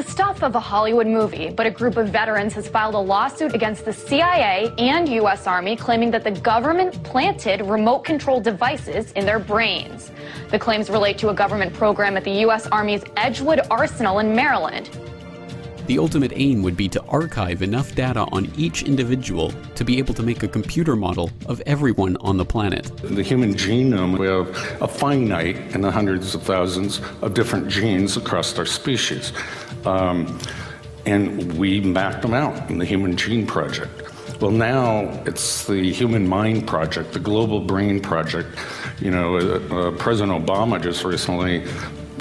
the stuff of a Hollywood movie, but a group of veterans has filed a lawsuit against the CIA and U.S. Army claiming that the government planted remote control devices in their brains. The claims relate to a government program at the U.S. Army's Edgewood Arsenal in Maryland. The ultimate aim would be to archive enough data on each individual to be able to make a computer model of everyone on the planet. The human genome, we have a finite in the hundreds of thousands of different genes across our species. Um, and we mapped them out in the Human Gene Project. Well, now it's the Human Mind Project, the Global Brain Project. You know, uh, uh, President Obama just recently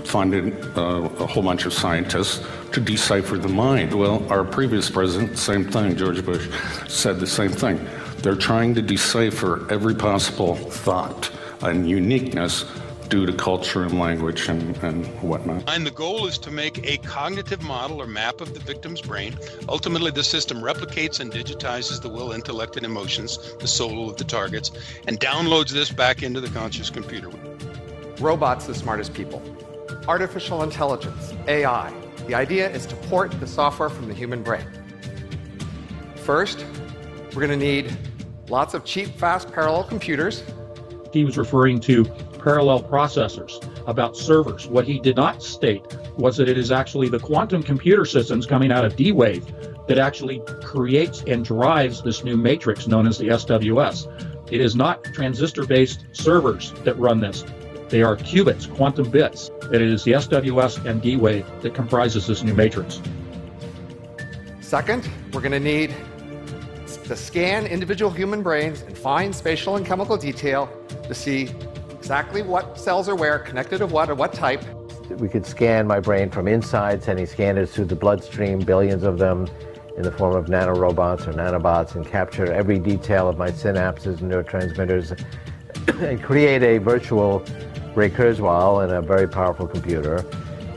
funded uh, a whole bunch of scientists to decipher the mind. Well, our previous president, same thing, George Bush, said the same thing. They're trying to decipher every possible thought and uniqueness due to culture and language and, and whatnot. And the goal is to make a cognitive model or map of the victim's brain. Ultimately, the system replicates and digitizes the will, intellect, and emotions, the soul of the targets, and downloads this back into the conscious computer. Robots the smartest people. Artificial intelligence, AI. The idea is to port the software from the human brain. First, we're going to need lots of cheap, fast parallel computers. He was referring to parallel processors, about servers. What he did not state was that it is actually the quantum computer systems coming out of D Wave that actually creates and drives this new matrix known as the SWS. It is not transistor based servers that run this. They are qubits, quantum bits. It is the SWS and D Wave that comprises this new matrix. Second, we're going to need to scan individual human brains and find spatial and chemical detail to see exactly what cells are where, connected to what, or what type. We could scan my brain from inside, sending scanners through the bloodstream, billions of them in the form of nanorobots or nanobots, and capture every detail of my synapses and neurotransmitters and create a virtual Ray Kurzweil and a very powerful computer.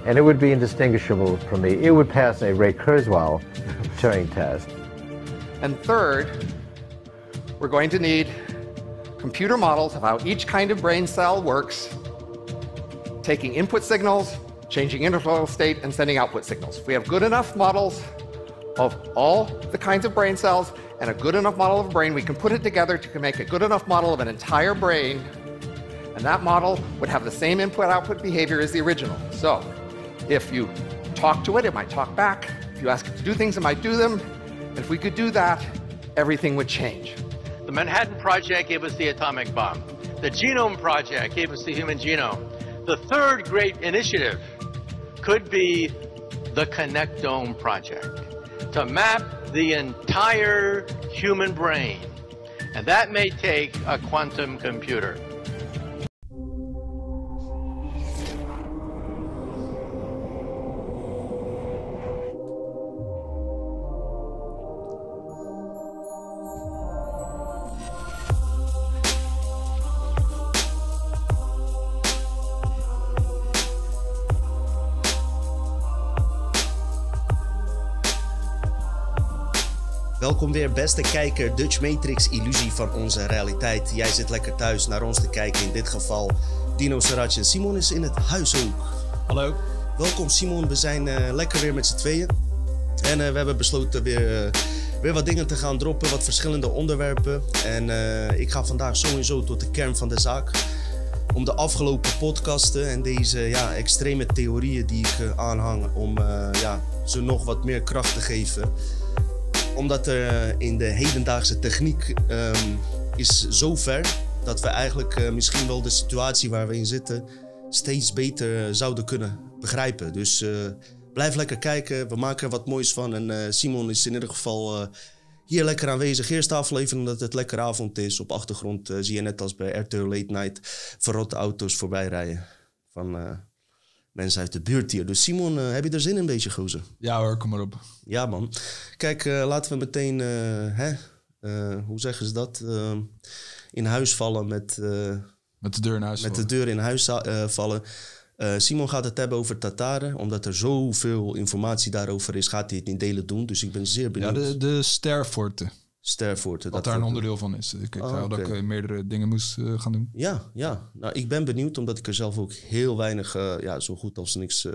And it would be indistinguishable from me. It would pass a Ray Kurzweil Turing test. And third, we're going to need computer models of how each kind of brain cell works, taking input signals, changing interval state, and sending output signals. If we have good enough models of all the kinds of brain cells and a good enough model of a brain, we can put it together to make a good enough model of an entire brain, and that model would have the same input-output behavior as the original. So if you talk to it, it might talk back. If you ask it to do things, it might do them. If we could do that, everything would change. The Manhattan Project gave us the atomic bomb. The Genome Project gave us the human genome. The third great initiative could be the Connectome Project to map the entire human brain. And that may take a quantum computer. Welkom weer, beste kijker. Dutch Matrix, illusie van onze realiteit. Jij zit lekker thuis naar ons te kijken. In dit geval Dino Saracchi en Simon is in het huis ook. Hallo. Welkom Simon, we zijn uh, lekker weer met z'n tweeën. En uh, we hebben besloten weer, uh, weer wat dingen te gaan droppen, wat verschillende onderwerpen. En ik ga vandaag sowieso tot de kern van de zaak. Om de afgelopen podcasten en deze ja, extreme theorieën die ik aanhang, om ja, ze nog wat meer kracht te geven omdat er in de hedendaagse techniek um, is zo ver dat we eigenlijk uh, misschien wel de situatie waar we in zitten steeds beter zouden kunnen begrijpen. Dus blijf lekker kijken. We maken er wat moois van. En Simon is in ieder geval hier lekker aanwezig. Eerste aflevering omdat het lekker avond is. Op achtergrond zie je net als bij RTL Late Night verrotte auto's voorbij rijden. Van mensen uit de buurt hier. Dus Simon, uh, heb je er zin in een beetje, gozer? Ja hoor, kom maar op. Ja man. Kijk, uh, laten we meteen, uh, hè, hoe zeggen ze dat? in huis vallen met... met de deur in huis Met vallen. de deur in huis vallen. Simon gaat het hebben over Tataren. Omdat er zoveel informatie daarover is, gaat hij het niet delen doen. Dus ik ben zeer benieuwd. Ja, de, de sterforten. Sterforten. Wat daar een onderdeel van is. Ik, ik oh, dat ik meerdere dingen moest uh, gaan doen. Ja, ja. Nou, ik ben benieuwd omdat ik er zelf ook heel weinig, uh, ja, zo goed als niks uh,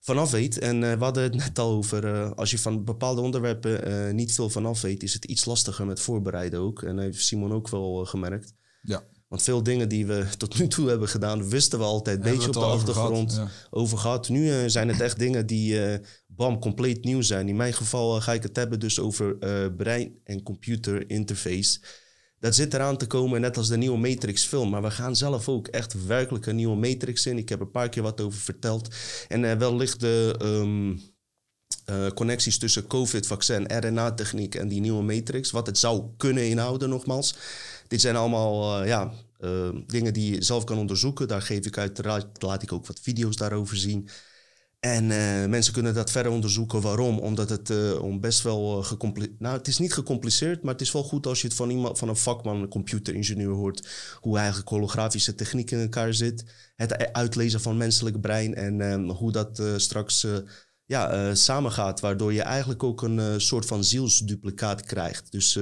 vanaf weet. En we hadden het net al over, als je van bepaalde onderwerpen niet veel vanaf weet, is het iets lastiger met voorbereiden ook. En dat heeft Simon ook wel gemerkt. Ja. Want veel dingen die we tot nu toe hebben gedaan, wisten we altijd een beetje op de achtergrond over gehad, Nu zijn het echt dingen die, bam, compleet nieuw zijn. In mijn geval uh, ga ik het hebben dus over brein- en computer interface. Dat zit eraan te komen, net als de nieuwe Matrix film. Maar we gaan zelf ook echt werkelijk een nieuwe Matrix in. Ik heb een paar keer wat over verteld. En wellicht de... Um, connecties tussen COVID-vaccin, RNA-techniek en die nieuwe matrix. Wat het zou kunnen inhouden, nogmaals. Dit zijn allemaal ja, dingen die je zelf kan onderzoeken. Daar geef ik uiteraard, laat ik ook wat video's daarover zien. En uh, mensen kunnen dat verder onderzoeken. Waarom? Omdat het om best wel gecompliceerd... Nou, het is niet gecompliceerd, maar het is wel goed als je het van, iemand, van een vakman, een computeringenieur hoort. Hoe eigenlijk holografische techniek in elkaar zit. Het uitlezen van menselijk brein en hoe dat straks ja, samengaat. Waardoor je eigenlijk ook een soort van zielsduplicaat krijgt. Dus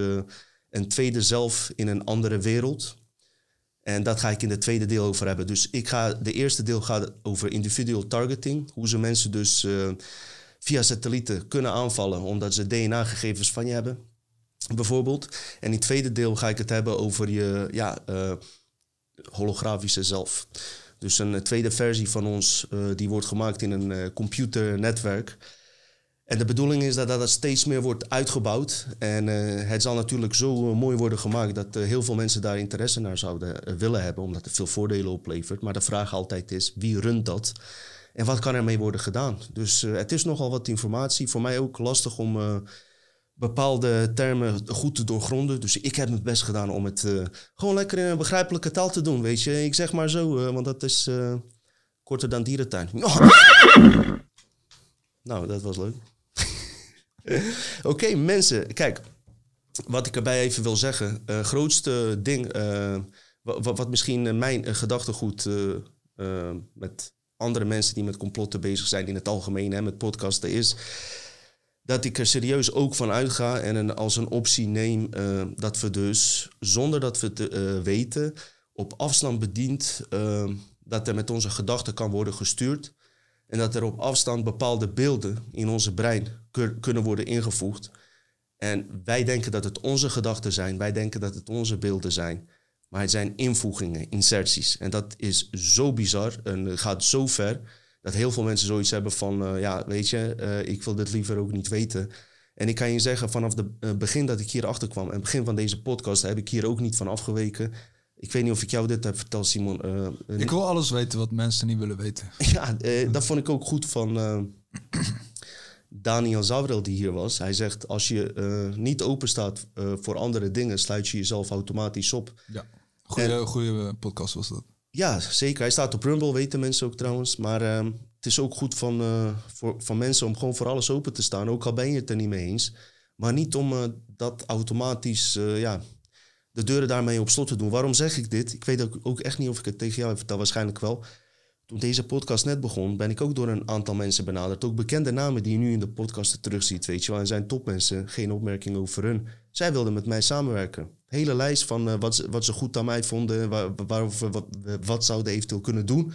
een tweede zelf in een andere wereld. En dat ga ik in het tweede deel over hebben. Dus ik ga, de eerste deel gaat over individual targeting. Hoe ze mensen dus uh, via satellieten kunnen aanvallen omdat ze DNA-gegevens van je hebben. Bijvoorbeeld. En in het tweede deel ga ik het hebben over je ja, uh, holografische zelf. Dus een tweede versie van ons, uh, die wordt gemaakt in een computernetwerk. En de bedoeling is dat dat steeds meer wordt uitgebouwd. En uh, het zal natuurlijk zo uh, mooi worden gemaakt dat uh, heel veel mensen daar interesse naar zouden willen hebben, omdat het veel voordelen oplevert. Maar de vraag altijd is: wie runt dat? En wat kan ermee worden gedaan? Dus het is nogal wat informatie. Voor mij ook lastig om bepaalde termen goed te doorgronden. Dus ik heb mijn best gedaan om het gewoon lekker in een begrijpelijke taal te doen. Weet je, ik zeg maar zo, want dat is korter dan dierentuin. nou, dat was leuk. Oké, mensen, kijk. Wat ik erbij even wil zeggen. Uh, grootste ding, uh, wat, misschien mijn uh, gedachtegoed met andere mensen die met complotten bezig zijn in het algemeen, hè, met podcasten, is dat ik er serieus ook van uitga en als een optie neem dat we dus, zonder dat we het weten, op afstand bediend, dat er met onze gedachten kan worden gestuurd. En dat er op afstand bepaalde beelden in onze brein kunnen worden ingevoegd. En wij denken dat het onze gedachten zijn, wij denken dat het onze beelden zijn. Maar het zijn invoegingen, inserties. En dat is zo bizar en gaat zo ver dat heel veel mensen zoiets hebben van, uh, ja, weet je, uh, ik wil dit liever ook niet weten. En ik kan je zeggen, vanaf het uh, begin dat ik hier achter kwam en begin van deze podcast, heb ik hier ook niet van afgeweken. Ik weet niet of ik jou dit heb verteld, Simon. Uh, ik wil alles weten wat mensen niet willen weten. Ja, uh, dat vond ik ook goed van uh, Daniel Zavrel die hier was. Hij zegt, als je niet open staat voor andere dingen, sluit je jezelf automatisch op. Ja, goede, goede podcast was dat. Ja, zeker. Hij staat op Rumble, weten mensen ook trouwens. Maar het is ook goed van, voor, van mensen om gewoon voor alles open te staan. Ook al ben je het er niet mee eens. Maar niet om dat automatisch ja, de deuren daarmee op slot te doen. Waarom zeg ik dit? Ik weet ook, ook echt niet of ik het tegen jou heb verteld, waarschijnlijk wel. Toen deze podcast net begon, ben ik ook door een aantal mensen benaderd. Ook bekende namen die je nu in de podcast terugziet, weet je wel. En zijn topmensen, geen opmerking over hun. Zij wilden met mij samenwerken. Hele lijst van uh, wat, ze, wat ze goed aan mij vonden, waar, waarover, wat, wat zouden eventueel kunnen doen.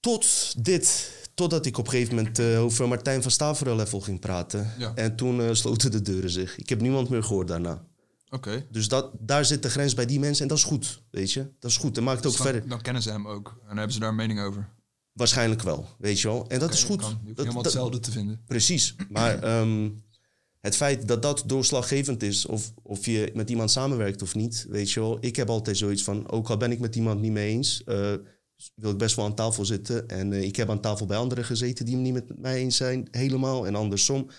Tot dit, totdat ik op een gegeven moment uh, over Martijn van Staveren level ging praten. Ja. En toen uh, sloten de deuren zich. Ik heb niemand meer gehoord daarna. Oké. Dus dat, daar zit de grens bij die mensen en dat is goed, weet je. Dat is goed, dat maakt het ook dan, verder. Dan kennen ze hem ook en hebben ze daar een mening over. Waarschijnlijk wel, weet je wel. En dat is goed. Kan. Je dat, helemaal hetzelfde te vinden. Precies. Maar um, het feit dat dat doorslaggevend is, of, of je met iemand samenwerkt of niet, weet je wel. Ik heb altijd zoiets van, ook al ben ik met iemand niet mee eens, uh, wil ik best wel aan tafel zitten. En uh, ik heb aan tafel bij anderen gezeten die het niet met mij eens zijn, helemaal. En andersom.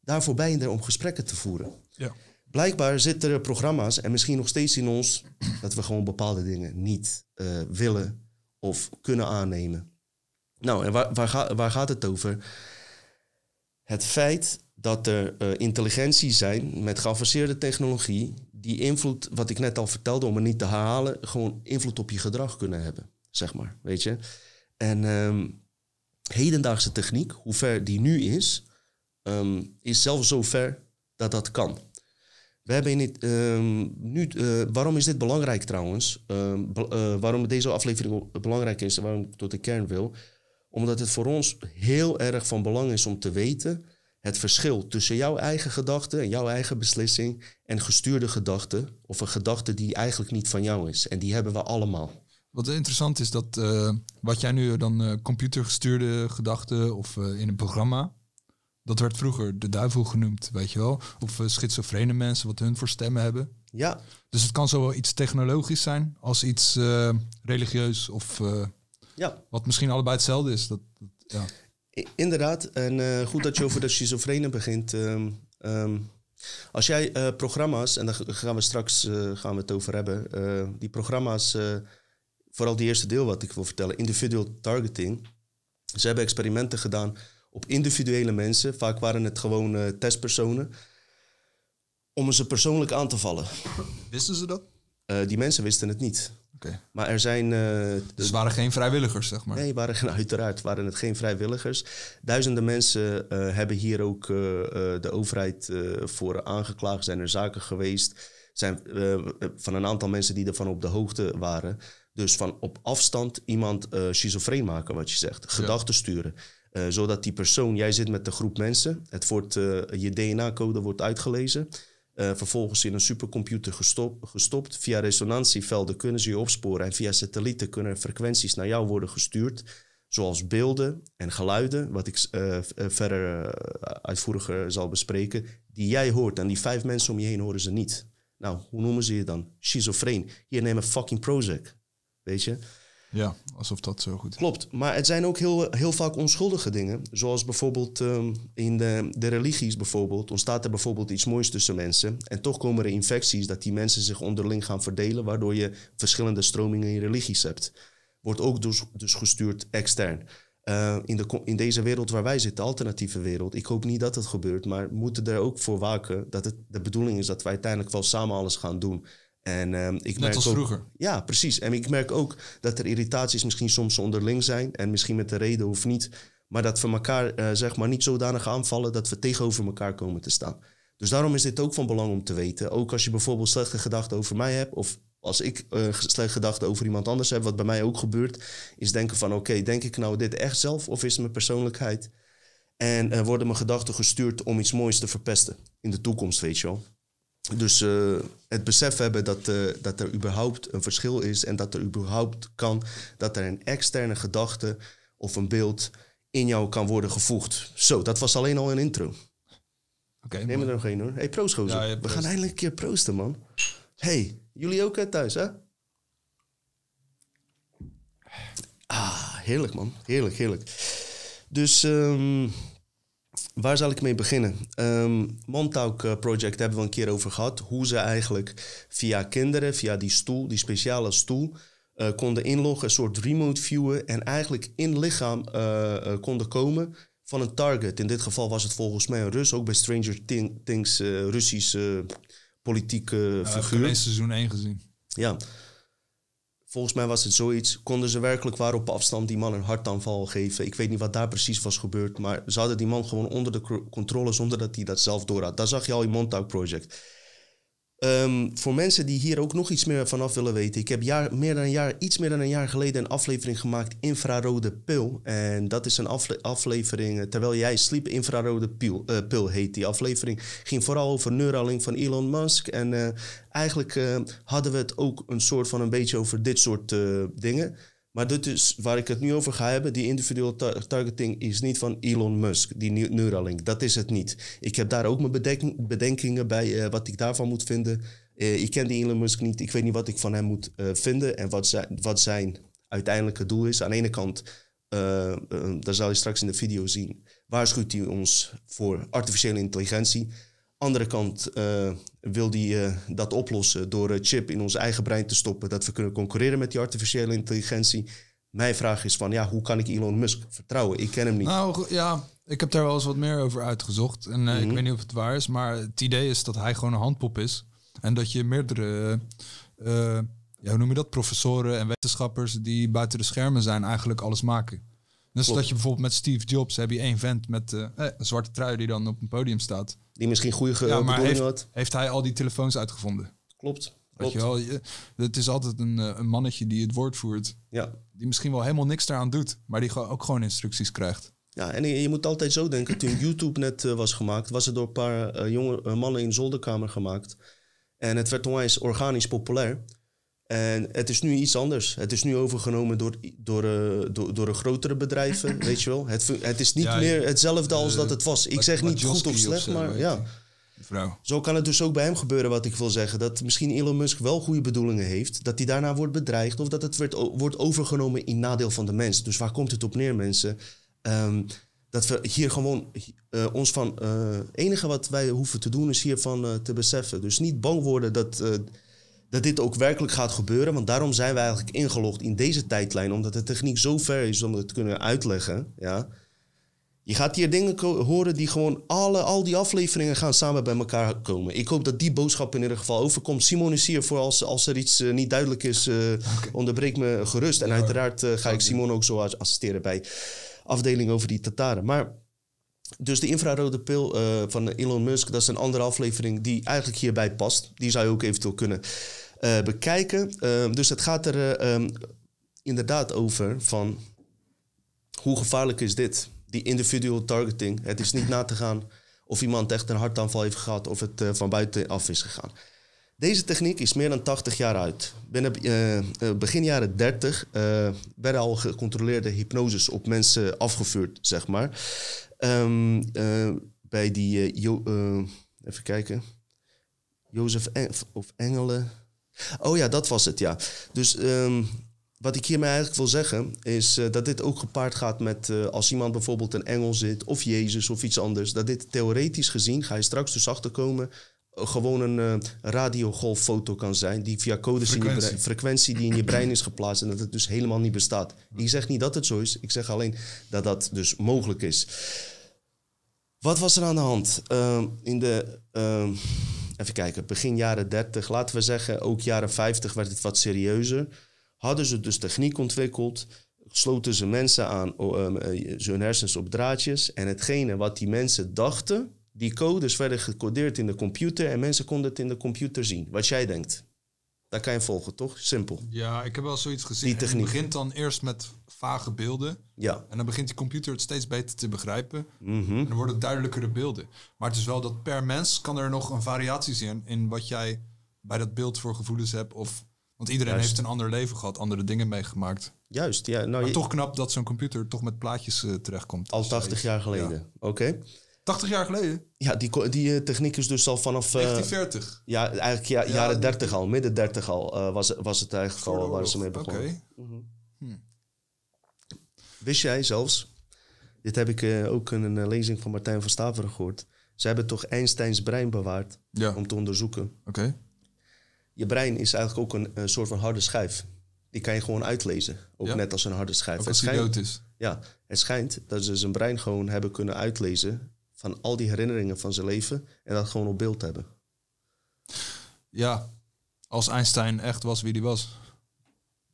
Daarvoor ben je er om gesprekken te voeren. Ja. Blijkbaar zitten er programma's en misschien nog steeds in ons dat we gewoon bepaalde dingen niet uh, willen of kunnen aannemen. Nou, en waar, waar, waar, gaat het over? Het feit dat er uh, intelligentie zijn met geavanceerde technologie, die invloed, wat ik net al vertelde, om het niet te herhalen, gewoon invloed op je gedrag kunnen hebben, zeg maar, weet je. En um, hedendaagse techniek, hoe ver die nu is, um, is zelfs zo ver dat dat kan. We hebben um, nu, uh, waarom is dit belangrijk trouwens? Uh, uh, waarom deze aflevering belangrijk is en waarom ik tot de kern wil. Omdat het voor ons heel erg van belang is om te weten het verschil tussen jouw eigen gedachte en jouw eigen beslissing en gestuurde gedachte, of een gedachte die eigenlijk niet van jou is. En die hebben we allemaal. Wat interessant is dat uh, wat jij nu dan computergestuurde gedachten of in een programma, dat werd vroeger de duivel genoemd, weet je wel? Of schizofrene mensen, wat hun voor stemmen hebben. Ja. Dus het kan zowel iets technologisch zijn als iets religieus of ja. wat misschien allebei hetzelfde is. Dat, dat ja. Inderdaad, en goed dat je over de schizofrene begint. Um, um, als jij uh, programma's, en daar gaan we straks uh, gaan we het over hebben, uh, die programma's, vooral die eerste deel wat ik wil vertellen, individual targeting. Ze hebben experimenten gedaan op individuele mensen, vaak waren het gewoon testpersonen, om ze persoonlijk aan te vallen. Wisten ze dat? die mensen wisten het niet. Okay. Maar er zijn. Uh, dus het waren geen vrijwilligers, zeg maar? Nee, waren, uiteraard waren het geen vrijwilligers. Duizenden mensen hebben hier ook de overheid voor aangeklaagd. Zijn er zaken geweest. Zijn van een aantal mensen die ervan op de hoogte waren. Dus van op afstand iemand schizofreen maken, wat je zegt. Gedachten ja. sturen. Zodat die persoon, jij zit met een groep mensen. Het wordt, je DNA-code wordt uitgelezen. Uh, vervolgens in een supercomputer gestop, gestopt. Via resonantievelden kunnen ze je opsporen en via satellieten kunnen frequenties naar jou worden gestuurd. Zoals beelden en geluiden, wat ik verder uitvoeriger zal bespreken, die jij hoort. En die vijf mensen om je heen horen ze niet. Nou, hoe noemen ze je dan? Schizofreen. Hier neem een fucking Prozac. Weet je? Ja, alsof dat zo goed is. Klopt, maar het zijn ook heel, heel vaak onschuldige dingen. Zoals bijvoorbeeld um, in de, de religies bijvoorbeeld. Ontstaat er bijvoorbeeld iets moois tussen mensen. En toch komen er infecties dat die mensen zich onderling gaan verdelen. Waardoor je verschillende stromingen in religies hebt. Wordt ook dus, dus gestuurd extern. Uh, in, de, in deze wereld waar wij zitten, alternatieve wereld. Ik hoop niet dat het gebeurt, maar moeten er ook voor waken dat het de bedoeling is dat wij uiteindelijk wel samen alles gaan doen. En, um, ik Net merk als ook, vroeger. Ja, precies. En ik merk ook dat er irritaties misschien soms onderling zijn. En misschien met de reden of niet. Maar dat we elkaar uh, zeg maar niet zodanig aanvallen dat we tegenover elkaar komen te staan. Dus daarom is dit ook van belang om te weten. Ook als je bijvoorbeeld slechte gedachten over mij hebt. Of als ik uh, slechte gedachten over iemand anders heb. Wat bij mij ook gebeurt. Is denken van oké, okay, denk ik nou dit echt zelf? Of is het mijn persoonlijkheid? En uh, worden mijn gedachten gestuurd om iets moois te verpesten. In de toekomst, weet je wel. Dus uh, het besef hebben dat, uh, dat er überhaupt een verschil is en dat er überhaupt kan dat er een externe gedachte of een beeld in jou kan worden gevoegd. Zo, dat was alleen al een intro. Oké. Okay, Neem er nog één hoor. hey, proost gozer. Ja, We gaan eindelijk een keer proosten man. hey, jullie ook hè, thuis hè? Ah, heerlijk man. Heerlijk, heerlijk. Dus... Um, Waar zal ik mee beginnen? Um, Montauk uh, Project hebben we een keer over gehad. Hoe ze eigenlijk via kinderen, via die stoel, die speciale stoel, uh, konden inloggen, een soort remote viewen en eigenlijk in lichaam uh, konden komen van een target. In dit geval was het volgens mij een Rus, ook bij Stranger Things, Russische politieke figuur. Ik heb seizoen 1 gezien. Ja. Volgens mij was het zoiets. Konden ze werkelijk waar op afstand die man een hartaanval geven? Ik weet niet wat daar precies was gebeurd. Maar ze hadden die man gewoon onder de controle zonder dat hij dat zelf door had. Daar zag je al in Montauk Project. Um, voor mensen die hier ook nog iets meer vanaf willen weten. Ik heb jaar, meer dan een jaar, iets meer dan een jaar geleden een aflevering gemaakt. Infrarode pil. En dat is een afle aflevering. Terwijl jij sliep, infrarode pil, uh, pil heet die aflevering. Ging vooral over Neuralink van Elon Musk. En uh, eigenlijk uh, hadden we het ook een soort van een beetje over dit soort dingen. Maar dit is waar ik het nu over ga hebben. Die individual tar targeting is niet van Elon Musk, die Neuralink. Dat is het niet. Ik heb daar ook mijn bedenk bedenkingen bij, uh, wat ik daarvan moet vinden. Uh, ik ken die Elon Musk niet. Ik weet niet wat ik van hem moet uh, vinden en wat wat zijn uiteindelijke doel is. Aan de ene kant, daar zal je straks in de video zien, waarschuwt hij ons voor artificiële intelligentie. Andere kant uh, wil hij uh, dat oplossen door een chip in ons eigen brein te stoppen, dat we kunnen concurreren met die artificiële intelligentie. Mijn vraag is van, ja, hoe kan ik Elon Musk vertrouwen? Ik ken hem niet. Nou ja, ik heb daar wel eens wat meer over uitgezocht. En uh, mm -hmm. ik weet niet of het waar is, maar het idee is dat hij gewoon een handpop is. En dat je meerdere, ja, hoe noem je dat, professoren en wetenschappers die buiten de schermen zijn eigenlijk alles maken. Dus Klopt. dat je bijvoorbeeld met Steve Jobs heb je één vent met een zwarte trui die dan op een podium staat. Die misschien goede ja, maar bedoelingen heeft, had. heeft hij al die telefoons uitgevonden? Klopt. Weet je wel, je- het is altijd een, eh, een mannetje die het woord voert. Ja. Die misschien wel helemaal niks daaraan doet, maar die gewoon- ook gewoon instructies krijgt. Ja, en je, je moet altijd zo denken. Toen YouTube net eh, was gemaakt, was het door een paar eh, jonge mannen in zolderkamer gemaakt. En het werd onwijs organisch populair. En het is nu iets anders. Het is nu overgenomen door, door, eh, door, door de grotere bedrijven, weet je wel. Het, het is niet Ja, meer hetzelfde als eh, dat het was. Ik Wat- zeg niet goed of of slecht, zo, maar ja. Vrouw. Zo kan het dus ook bij hem gebeuren, wat ik wil zeggen. Dat misschien Elon Musk wel goede bedoelingen heeft. Dat hij daarna wordt bedreigd. Of dat het werd, wordt overgenomen in nadeel van de mens. Dus waar komt het op neer, mensen? Ehm, dat we hier gewoon eh, ons van... Het enige wat wij hoeven te doen is hiervan eh, te beseffen. Dus niet bang worden dat, eh, dat dit ook werkelijk gaat gebeuren. Want daarom zijn we eigenlijk ingelogd in deze tijdlijn. Omdat de techniek zo ver is om het te kunnen uitleggen. Ja. Je gaat hier dingen horen die gewoon alle, al die afleveringen gaan samen bij elkaar komen. Ik hoop dat die boodschap in ieder geval overkomt. Simon is hier voor als, als er iets eh, niet duidelijk is, eh, onderbreek me gerust. En uiteraard eh, ga ik Simon ook zo as- assisteren bij afdeling over die Tataren. Maar dus de infrarode pil eh, van Elon Musk, dat is een andere aflevering die eigenlijk hierbij past. Die zou je ook eventueel kunnen eh, bekijken. Eh, dus het gaat er eh, ehm, inderdaad over van hoe gevaarlijk is dit? Die individual targeting. Het is niet na te gaan of iemand echt een hartaanval heeft gehad of het van buiten af is gegaan. Deze techniek is meer dan 80 jaar uit. Binnen begin jaren 30 eh, werden al gecontroleerde hypnoses op mensen afgevuurd, zeg maar. Ehm, eh, bij die, eh, Jo- eh, even kijken, Jozef of Engelen. Oh ja, dat was het, ja. Dus ehm, wat ik hiermee eigenlijk wil zeggen, is dat dit ook gepaard gaat met als iemand bijvoorbeeld een engel zit, of Jezus of iets anders, dat dit theoretisch gezien, ga je straks dus achterkomen, gewoon een eh, radiogolffoto kan zijn, die via codes in je brein, frequentie die in je brein is geplaatst en dat het dus helemaal niet bestaat. Ik zeg niet dat het zo is, ik zeg alleen dat dat dus mogelijk is. Wat was er aan de hand? Ehm, in de, ehm, even kijken, begin jaren 30, laten we zeggen, ook jaren 50 werd het wat serieuzer. Hadden ze dus techniek ontwikkeld, sloten ze mensen aan, ehm, eh, hun hersens op draadjes. En hetgene wat die mensen dachten, die codes werden gecodeerd in de computer en mensen konden het in de computer zien. Wat jij denkt. Daar kan je volgen, toch? Simpel. Ja, ik heb wel zoiets gezien. Die En Het techniek. begint dan eerst met vage beelden. Ja. En dan begint die computer het steeds beter te begrijpen. Mhm. En dan worden het duidelijkere beelden. Maar het is wel dat per mens kan er nog een variatie zijn in wat jij bij dat beeld voor gevoelens hebt. Of, want iedereen Juist. heeft een ander leven gehad, andere dingen meegemaakt. Juist, ja. Nou, maar je- toch knap dat zo'n computer toch met plaatjes eh, terechtkomt. Al 80 jaar geleden. Oké. 80 jaar geleden? Ja, die, die eh, techniek is dus al vanaf... eh, 1940. Ja, eigenlijk ja, Ja, jaren die- 30 al, midden 30 al eh, was, was het eigenlijk al waar ze mee begonnen. oké. Mhm. Hm. Wist jij zelfs, dit heb ik eh, ook in een eh, lezing van Martijn van Staveren gehoord. Ze hebben toch Einsteins brein bewaard Ja. om te onderzoeken. Oké. Je brein is eigenlijk ook een, een soort van harde schijf. Die kan je gewoon uitlezen. Ook Ja? net als een harde schijf. Ook Het als schijnt- dood is. Ja, het schijnt dat ze zijn brein gewoon hebben kunnen uitlezen van al die herinneringen van zijn leven en dat gewoon op beeld hebben. Ja, als Einstein echt was wie die was.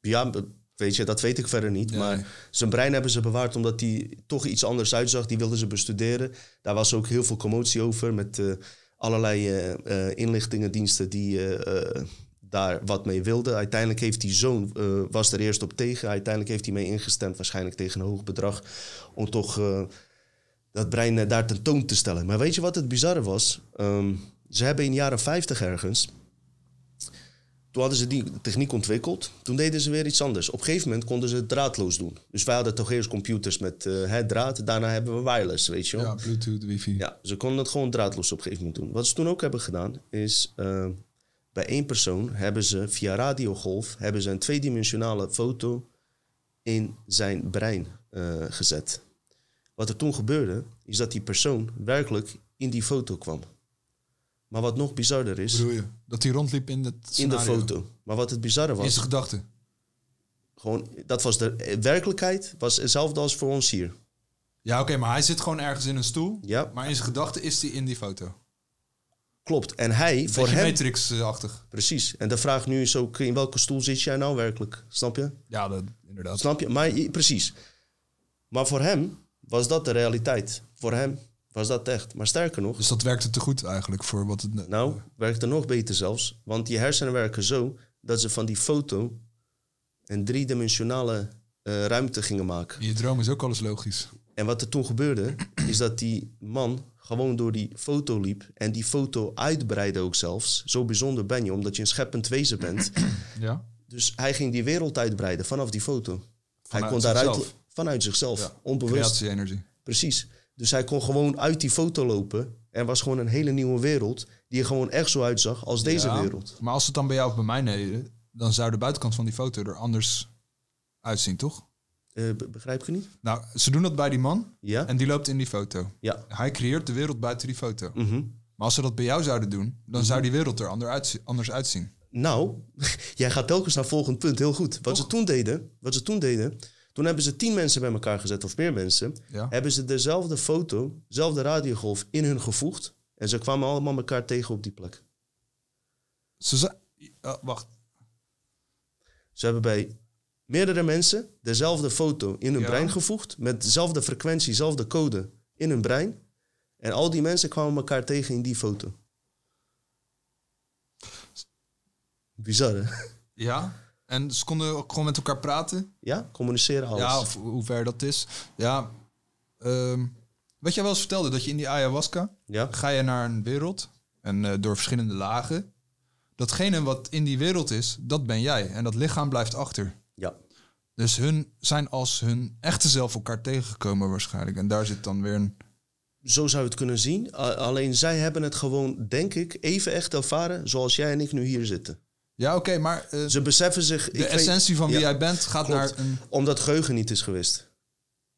Ja, weet je, dat weet ik verder niet. maar zijn brein hebben ze bewaard omdat hij toch iets anders uitzag. Die wilden ze bestuderen. Daar was ook heel veel commotie over met eh, allerlei eh, eh, inlichtingendiensten die daar wat mee wilden. Uiteindelijk heeft die zoon, was er eerst op tegen. Uiteindelijk heeft hij mee ingestemd, waarschijnlijk tegen een hoog bedrag, om toch dat brein eh, daar tentoon te stellen. Maar weet je wat het bizarre was? Ehm, ze hebben in de jaren 50 ergens toen hadden ze die techniek ontwikkeld. Toen deden ze weer iets anders. Op een gegeven moment konden ze het draadloos doen. Dus wij hadden toch eerst computers met eh, draad. Daarna hebben we wireless, weet je wel. Ja, Bluetooth, wifi. Ja, ze konden het gewoon draadloos op een gegeven moment doen. Wat ze toen ook hebben gedaan, is eh, bij één persoon hebben ze via radiogolf hebben ze een tweedimensionale foto in zijn brein eh, gezet. Wat er toen gebeurde, is dat die persoon werkelijk in die foto kwam. Maar wat nog bizarder is... Bedoel je? Dat hij rondliep in het In de foto. Maar wat het bizarre was... In zijn gedachten. Gewoon, dat was de eh, werkelijkheid, was hetzelfde als voor ons hier. Ja, oké, maar hij zit gewoon ergens in een stoel. Ja. Maar in zijn gedachten is hij in die foto. Klopt. En hij, voor hem... Matrix-achtig. Precies. En de vraag nu is ook, in welke stoel zit jij nou werkelijk? Snap je? Ja, dat, inderdaad. Snap je? Maar precies. Maar voor hem was dat de realiteit. Voor hem was dat echt. Maar sterker nog, Dus dat werkte te goed eigenlijk voor wat het... nou, werkte nog beter zelfs. Want die hersenen werken zo dat ze van die foto een driedimensionale eh, ruimte gingen maken. In je droom is ook alles logisch. En wat er toen gebeurde, is dat die man gewoon door die foto liep en die foto uitbreidde ook zelfs. Zo bijzonder ben je, omdat je een scheppend wezen bent. Ja? Dus hij ging die wereld uitbreiden vanaf die foto. hij kon daaruit. Vanuit zichzelf, Ja, onbewust. Creatie-energie. Precies. Dus hij kon gewoon uit die foto lopen. Er was gewoon een hele nieuwe wereld die er gewoon echt zo uitzag als deze Ja, wereld. Maar als het dan bij jou of bij mij deden, dan zou de buitenkant van die foto er anders uitzien, toch? Eh, be- begrijp je niet? Nou, ze doen dat bij die man Ja. en die loopt in die foto. Ja. Hij creëert de wereld buiten die foto. Mhm. Maar als ze dat bij jou zouden doen, dan zou die wereld er ander uitzi- anders uitzien. Nou, jij gaat telkens naar het volgende punt. Heel goed. Wat ze toen deden, wat ze toen deden, toen hebben ze tien mensen bij elkaar gezet of meer mensen. Ja. Hebben ze dezelfde foto, dezelfde radiogolf in hun gevoegd. En ze kwamen allemaal elkaar tegen op die plek. Ze oh, wacht. Ze hebben bij meerdere mensen dezelfde foto in hun Ja. brein gevoegd. Met dezelfde frequentie, dezelfde code in hun brein. En al die mensen kwamen elkaar tegen in die foto. Bizar, hè? Ja. En ze konden ook gewoon met elkaar praten. Ja, communiceren alles. Ja, of hoe ver dat is. Ja. ehm, wat jij wel eens vertelde, dat je in die ayahuasca... Ja. ga je naar een wereld en eh, door verschillende lagen. Datgene wat in die wereld is, dat ben jij. En dat lichaam blijft achter. Ja. Dus hun zijn als hun echte zelf elkaar tegengekomen waarschijnlijk. En daar zit dan weer een... Zo zou je het kunnen zien. Alleen zij hebben het gewoon, denk ik, even echt ervaren zoals jij en ik nu hier zitten. Ja, oké, maar... eh, Ze beseffen zich... de essentie van wie jij bent gaat klopt. naar een... Omdat geheugen niet is geweest.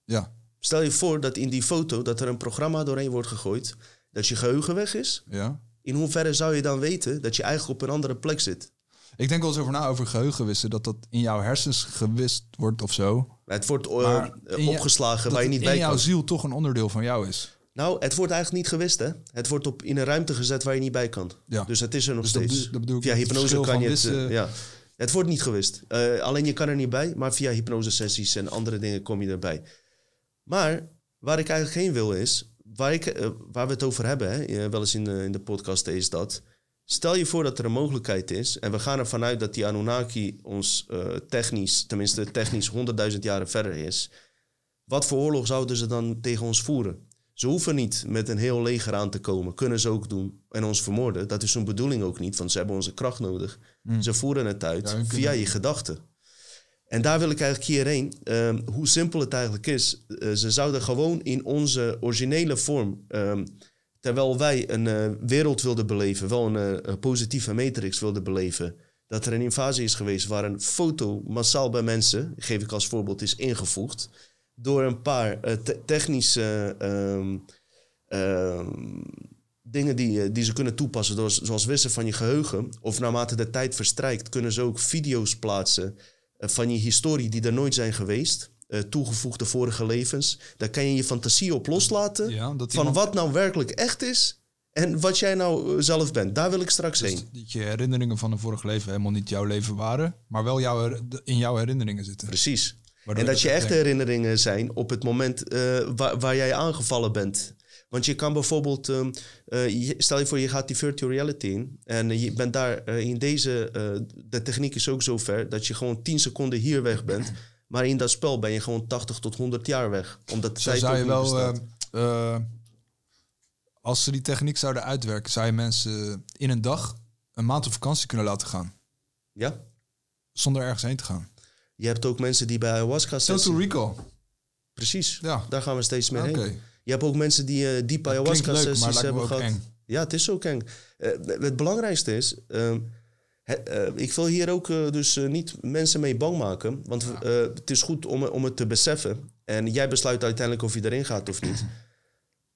Ja, Stel je voor dat in die foto dat er een programma doorheen wordt gegooid, dat je geheugen weg is. ja. In hoeverre zou je dan weten dat je eigenlijk op een andere plek zit? Ik denk wel eens over na over geheugenwissen. Dat dat in jouw hersens gewist wordt of zo. Het wordt eh, Maar in je- opgeslagen waar je niet bij in jouw kan. ziel toch een onderdeel van jou is. Nou, het wordt eigenlijk niet gewist, hè? Het wordt op, in een ruimte gezet waar je niet bij kan. Ja. Dus het is er nog Dus steeds. dat bedoel ik via hypnose kan je het... eh, ja. Het wordt niet gewist. Eh, alleen je kan er niet bij, maar via hypnosesessies en andere dingen kom je erbij. Maar waar ik eigenlijk heen wil is, waar, ik, eh, waar we het over hebben, hè, wel eens in de, in de podcast, is dat. Stel je voor dat er een mogelijkheid is, en we gaan ervan uit dat die Anunnaki ons technisch, tenminste technisch 100.000 jaren verder is. Wat voor oorlog zouden ze dan tegen ons voeren? Ze hoeven niet met een heel leger aan te komen. Kunnen ze ook doen en ons vermoorden. Dat is hun bedoeling ook niet, want ze hebben onze kracht nodig. Ze voeren het uit Ja, via je gedachten. En daar wil ik eigenlijk hierheen. Ehm, hoe simpel het eigenlijk is. Eh, ze zouden gewoon in onze originele vorm. ehm, terwijl wij een eh, wereld wilden beleven, wel een, eh, een positieve matrix wilden beleven. Dat er een invasie is geweest waar een foto massaal bij mensen, geef ik als voorbeeld, is ingevoegd. Door een paar eh, te- technische ehm, ehm, dingen die, eh, die ze kunnen toepassen. Door, zoals wissen van je geheugen. Of naarmate de tijd verstrijkt, kunnen ze ook video's plaatsen eh, van je historie die er nooit zijn geweest. toegevoegde vorige levens. Daar kan je je fantasie op loslaten. Ja, van iemand- wat nou werkelijk echt is. En wat jij nou zelf bent. Daar wil ik straks Dus heen. dat je herinneringen van een vorig leven helemaal niet jouw leven waren. Maar wel jouw, in jouw herinneringen zitten. Precies. Waardoor En dat je echt echte herinneringen zijn op het moment eh, waar, waar jij aangevallen bent. Want je kan bijvoorbeeld, ehm, eh, je- stel je voor je gaat die virtual reality in en je bent daar eh, in deze, eh, de techniek is ook zo ver dat je gewoon 10 seconden hier weg bent. Maar in dat spel ben je gewoon 80 tot 100 jaar weg. Omdat de Zo tijd zou je wel, als ze die techniek zouden uitwerken, zou je mensen in een dag een maand op vakantie kunnen laten gaan. ja? Zonder ergens heen te gaan. Je hebt ook mensen die bij ayahuasca Total sessie... Recall. Precies, Ja. daar gaan we steeds meer Oké. heen. Je hebt ook mensen die eh diep ayahuasca sessies hebben ook gehad. eng. Ja, het is ook eng. Eh, het belangrijkste is, ehm, het, eh, ik wil hier ook dus niet mensen mee bang maken. Want het is goed om, om het te beseffen. En jij besluit uiteindelijk of je erin gaat of niet.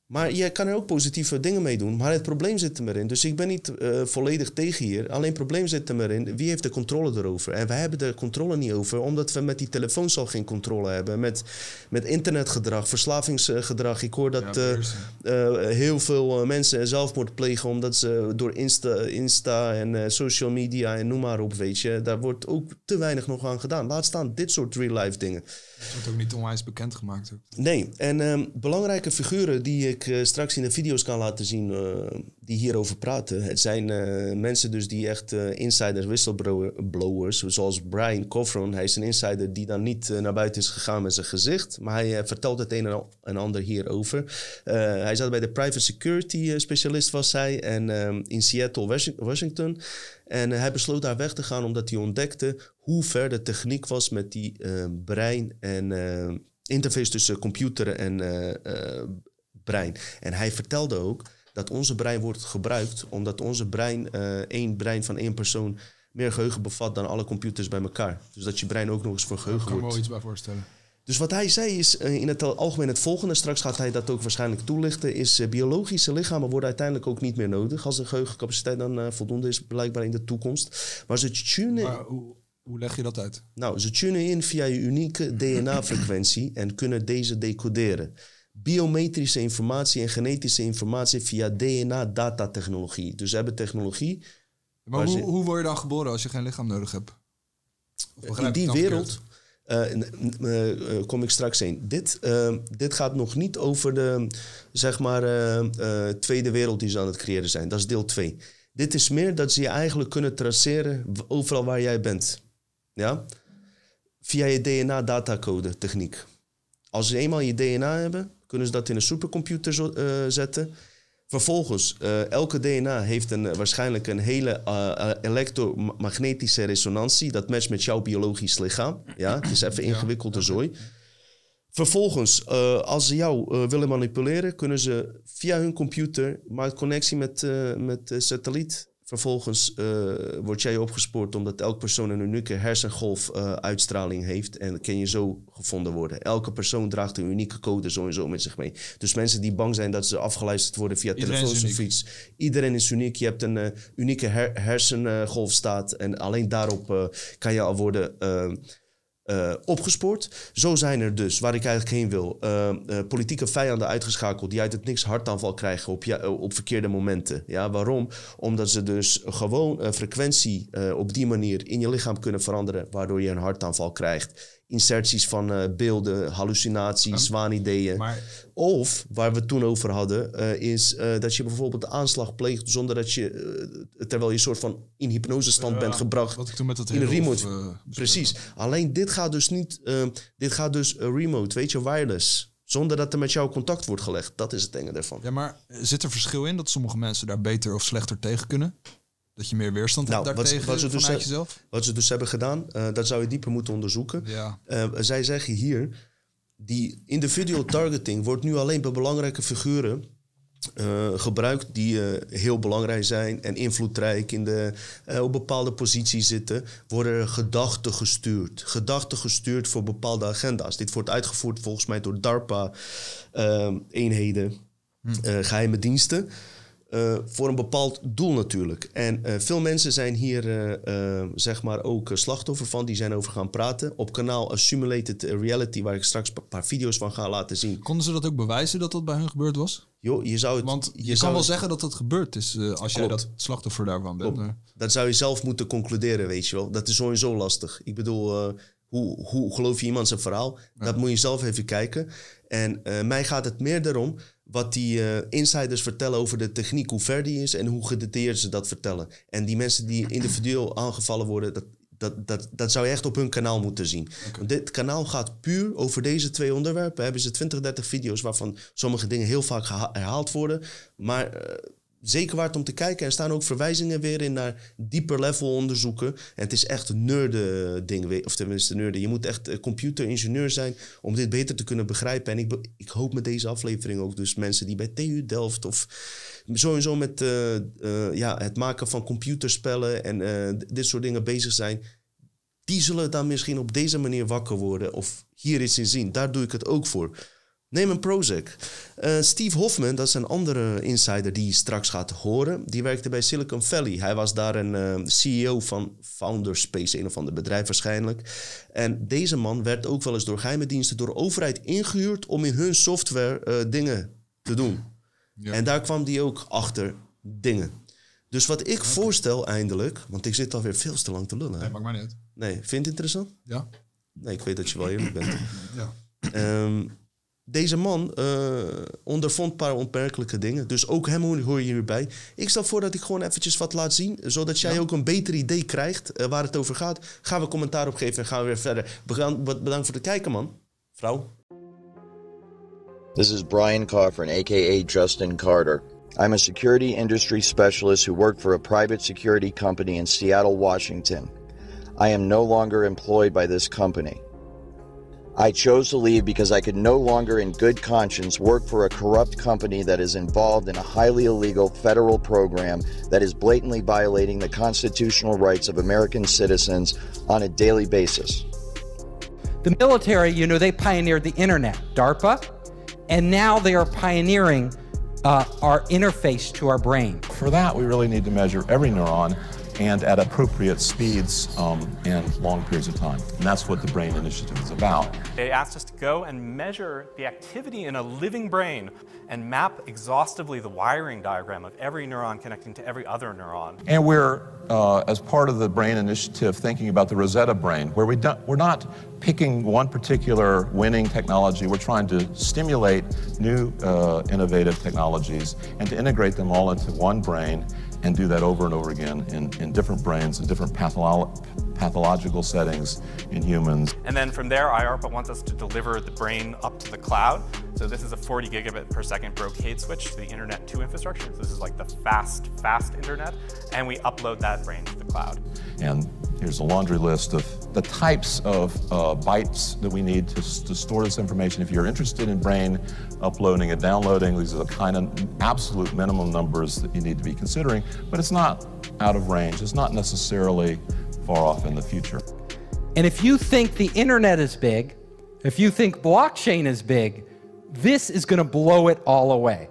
Maar jij kan er ook positieve dingen mee doen. Maar het probleem zit er maar in. Dus ik ben niet eh, volledig tegen hier. Alleen het probleem zit er maar in. Wie heeft de controle erover? En wij hebben de controle niet over. Omdat we met die telefoons al geen controle hebben. Met, met internetgedrag, verslavingsgedrag. Ik hoor dat... Ja, eh, eh, heel veel mensen zelfmoord plegen omdat ze door Insta, Insta en social media en noem maar op, weet je. Daar wordt ook te weinig nog aan gedaan. Laat staan dit soort real-life dingen. Het ook niet onwijs bekendgemaakt. Ook. Nee, en ehm, belangrijke figuren die ik ik eh, straks in de video's kan laten zien eh, die hierover praten. Het zijn eh, mensen dus die echt eh, insiders, whistleblowers, zoals Brian Cofron. Hij is een insider die dan niet eh, naar buiten is gegaan met zijn gezicht. Maar hij vertelt het een en ander hierover. Hij zat bij de private security specialist was hij. En ehm, in Seattle, Washi- Washington. En hij besloot daar weg te gaan omdat hij ontdekte hoe ver de techniek was met die brein en interface tussen computer en brein. En hij vertelde ook dat onze brein wordt gebruikt omdat onze brein, eh, één brein van één persoon, meer geheugen bevat dan alle computers bij elkaar. Dus dat je brein ook nog eens voor Ik geheugen kan me wordt. wel iets bij voorstellen. Dus wat hij zei is eh, in het algemeen het volgende, straks gaat hij dat ook waarschijnlijk toelichten, is eh, biologische lichamen worden uiteindelijk ook niet meer nodig als de geheugencapaciteit dan voldoende is blijkbaar in de toekomst. Maar ze tunen, Maar hoe, hoe leg je dat uit? nou, ze tunen in via je unieke DNA-frequentie en kunnen deze decoderen. Biometrische informatie en genetische informatie via DNA-datatechnologie. Dus ze hebben technologie Maar hoe, ze- hoe word je dan geboren als je geen lichaam nodig hebt? In die wereld eh, eh, eh, kom ik straks heen. Dit, eh, dit gaat nog niet over de zeg maar, tweede wereld die ze aan het creëren zijn. Dat is deel 2. Dit is meer dat ze je eigenlijk kunnen traceren overal waar jij bent. Ja? Via je DNA-datacode techniek. Als ze eenmaal je DNA hebben, kunnen ze dat in een supercomputer zo- eh, zetten. Vervolgens, eh, elke DNA heeft een, eh, waarschijnlijk een hele elektromagnetische resonantie. Dat matcht met jouw biologisch lichaam. Ja, het is even ingewikkelde zooi. Vervolgens, als ze jou willen manipuleren, kunnen ze via hun computer maakt connectie met, met de satelliet. Vervolgens eh word jij opgespoord omdat elke persoon een unieke hersengolf eh, heeft en kan je zo gevonden worden. Elke persoon draagt een unieke code zo en zo met zich mee. Dus mensen die bang zijn dat ze afgeluisterd worden via Iedereen telefoons of iets. Iedereen is uniek. Je hebt een eh, unieke her- hersengolfstaat en alleen daarop kan je al worden eh, opgespoord. Zo zijn er dus, waar ik eigenlijk heen wil, eh, eh, politieke vijanden uitgeschakeld die uit het niks hartaanval krijgen op, op verkeerde momenten. Ja, waarom? Omdat ze dus gewoon frequentie op die manier in je lichaam kunnen veranderen, waardoor je een hartaanval krijgt. Inserties van eh, beelden, hallucinaties, waanideeën. Maar Of, waar we het toen over hadden, eh, is eh, dat je bijvoorbeeld de aanslag pleegt zonder dat je, terwijl je soort van in hypnosestand bent gebracht. wat ik toen met dat In een hele remote. of, Precies. Alleen dit gaat dus niet, eh, dit gaat dus remote, weet je, wireless. Zonder dat er met jou contact wordt gelegd. Dat is het enge ervan. Ja, maar zit er verschil in dat sommige mensen daar beter of slechter tegen kunnen? Dat je meer weerstand Nou, hebt wat, daartegen wat, ze dus, vanuit jezelf? wat ze dus hebben gedaan, eh, dat zou je dieper moeten onderzoeken. Ja. Eh, zij zeggen hier, die individual targeting wordt nu alleen bij belangrijke figuren eh, gebruikt die heel belangrijk zijn en invloedrijk in de, op bepaalde posities zitten, worden er gedachten gestuurd. Gedachten gestuurd voor bepaalde agenda's. Dit wordt uitgevoerd volgens mij door DARPA-eenheden, eh, geheime diensten. Eh, voor een bepaald doel natuurlijk. En eh, veel mensen zijn hier eh, zeg maar ook slachtoffer van. Die zijn over gaan praten. Op kanaal Simulated Reality, waar ik straks een paar video's van ga laten zien. Konden ze dat ook bewijzen dat dat bij hun gebeurd was? Joh, je zou het, Want je, kan wel het- zeggen dat dat gebeurd is als jij Klopt. dat slachtoffer daarvan bent. Klopt. Dat zou je zelf moeten concluderen, weet je wel. Dat is sowieso lastig. Ik bedoel, hoe, hoe geloof je iemand zijn verhaal? Dat moet je zelf even kijken. En mij gaat het meer erom wat die eh, insiders vertellen over de techniek, hoe ver die is en hoe gedetailleerd ze dat vertellen. En die mensen die individueel aangevallen worden, dat, dat, dat, dat zou je echt op hun kanaal moeten zien. Want dit kanaal gaat puur over deze twee onderwerpen. Hebben ze 20, 30 video's waarvan sommige dingen heel vaak herhaald worden. Maar eh, zeker waard om te kijken. Er staan ook verwijzingen weer in naar dieper level onderzoeken. En het is echt een nerden ding, we- of tenminste nerden. Je moet echt eh, computeringenieur zijn om dit beter te kunnen begrijpen. En ik, ik hoop met deze aflevering ook dus mensen die bij TU Delft of sowieso met eh, eh, ja, het maken van computerspellen en eh, dit soort dingen bezig zijn. Die zullen dan misschien op deze manier wakker worden of hier iets in zien. Daar doe ik het ook voor. Neem een Prozac. Eh, Steve Hoffman, dat is een andere insider die je straks gaat horen. Die werkte bij Silicon Valley. Hij was daar een eh, CEO van Founderspace, een of ander bedrijf waarschijnlijk. En deze man werd ook wel eens door geheime diensten, door de overheid ingehuurd om in hun software eh, dingen te doen. En daar kwam die ook achter dingen. Dus wat ik voorstel eindelijk, want ik zit alweer veel te lang te lullen. Nee, maakt mij niet uit. Nee, vind je het interessant? Ja. Nee, ik weet dat je wel eerlijk bent. Ja. Ehm, Deze man uh, ondervond een paar onperkelijke dingen. Dus ook hem hoor je hierbij. Ik stel voor dat ik gewoon eventjes wat laat zien. Zodat jij ook een beter idee krijgt uh, waar het over gaat. Gaan we commentaar op geven en gaan we weer verder. Bedankt voor het kijken, man. Vrouw. This is Brian Coffin, aka Justin Carter. I'm a security industry specialist who worked for a private security company in Seattle, Washington. I am no longer employed by this company. I chose to leave because I could no longer, in good conscience, work for a corrupt company that is involved in a highly illegal federal program that is blatantly violating the constitutional rights of American citizens on a daily basis. The military, you know, they pioneered the internet, DARPA, and now they are pioneering uh, our interface to our brain. For that, we really need to measure every neuron and at appropriate speeds um, and long periods of time. And that's what the BRAIN Initiative is about. They asked us to go and measure the activity in a living brain and map exhaustively the wiring diagram of every neuron connecting to every other neuron. And we're, uh, as part of the BRAIN Initiative, thinking about the Rosetta brain, where we don't, we're not picking one particular winning technology. We're trying to stimulate new uh, innovative technologies and to integrate them all into one brain and do that over and over again in, in different brains and different patholo pathological settings in humans. And then from there, IARPA wants us to deliver the brain up to the cloud. So this is a 40 gigabit per second brocade switch to the Internet 2 infrastructure. So this is like the fast, fast internet. And we upload that brain to the cloud. And here's a laundry list of the types of uh, bytes that we need to, to store this information. If you're interested in brain uploading and downloading, these are the kind of absolute minimum numbers that you need to be considering. But it's not out of range. It's not necessarily far off in the future. And if you think the internet is big, if you think blockchain is big, this is going to blow it all away.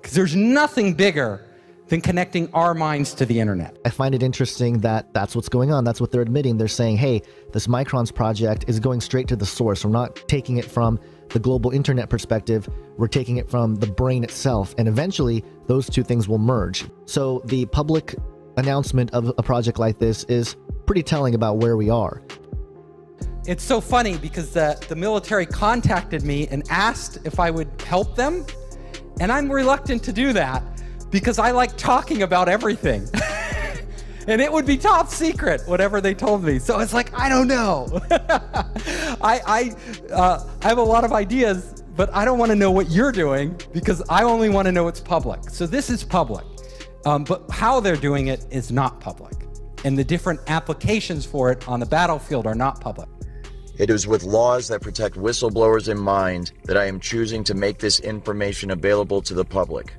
Because there's nothing bigger than connecting our minds to the internet. I find it interesting that that's what's going on. That's what they're admitting. They're saying, hey, this Microns project is going straight to the source. We're not taking it from the global internet perspective, we're taking it from the brain itself. And eventually, those two things will merge. So the public announcement of a project like this is pretty telling about where we are. It's so funny because the, the military contacted me and asked if I would help them. And I'm reluctant to do that because I like talking about everything. and it would be top secret, whatever they told me. So it's like, I don't know. I, I, uh, I have a lot of ideas, but I don't want to know what you're doing because I only want to know it's public. So this is public. Um, but how they're doing it is not public. And the different applications for it on the battlefield are not public. It is with laws that protect whistleblowers in mind that I am choosing to make this information available to the public.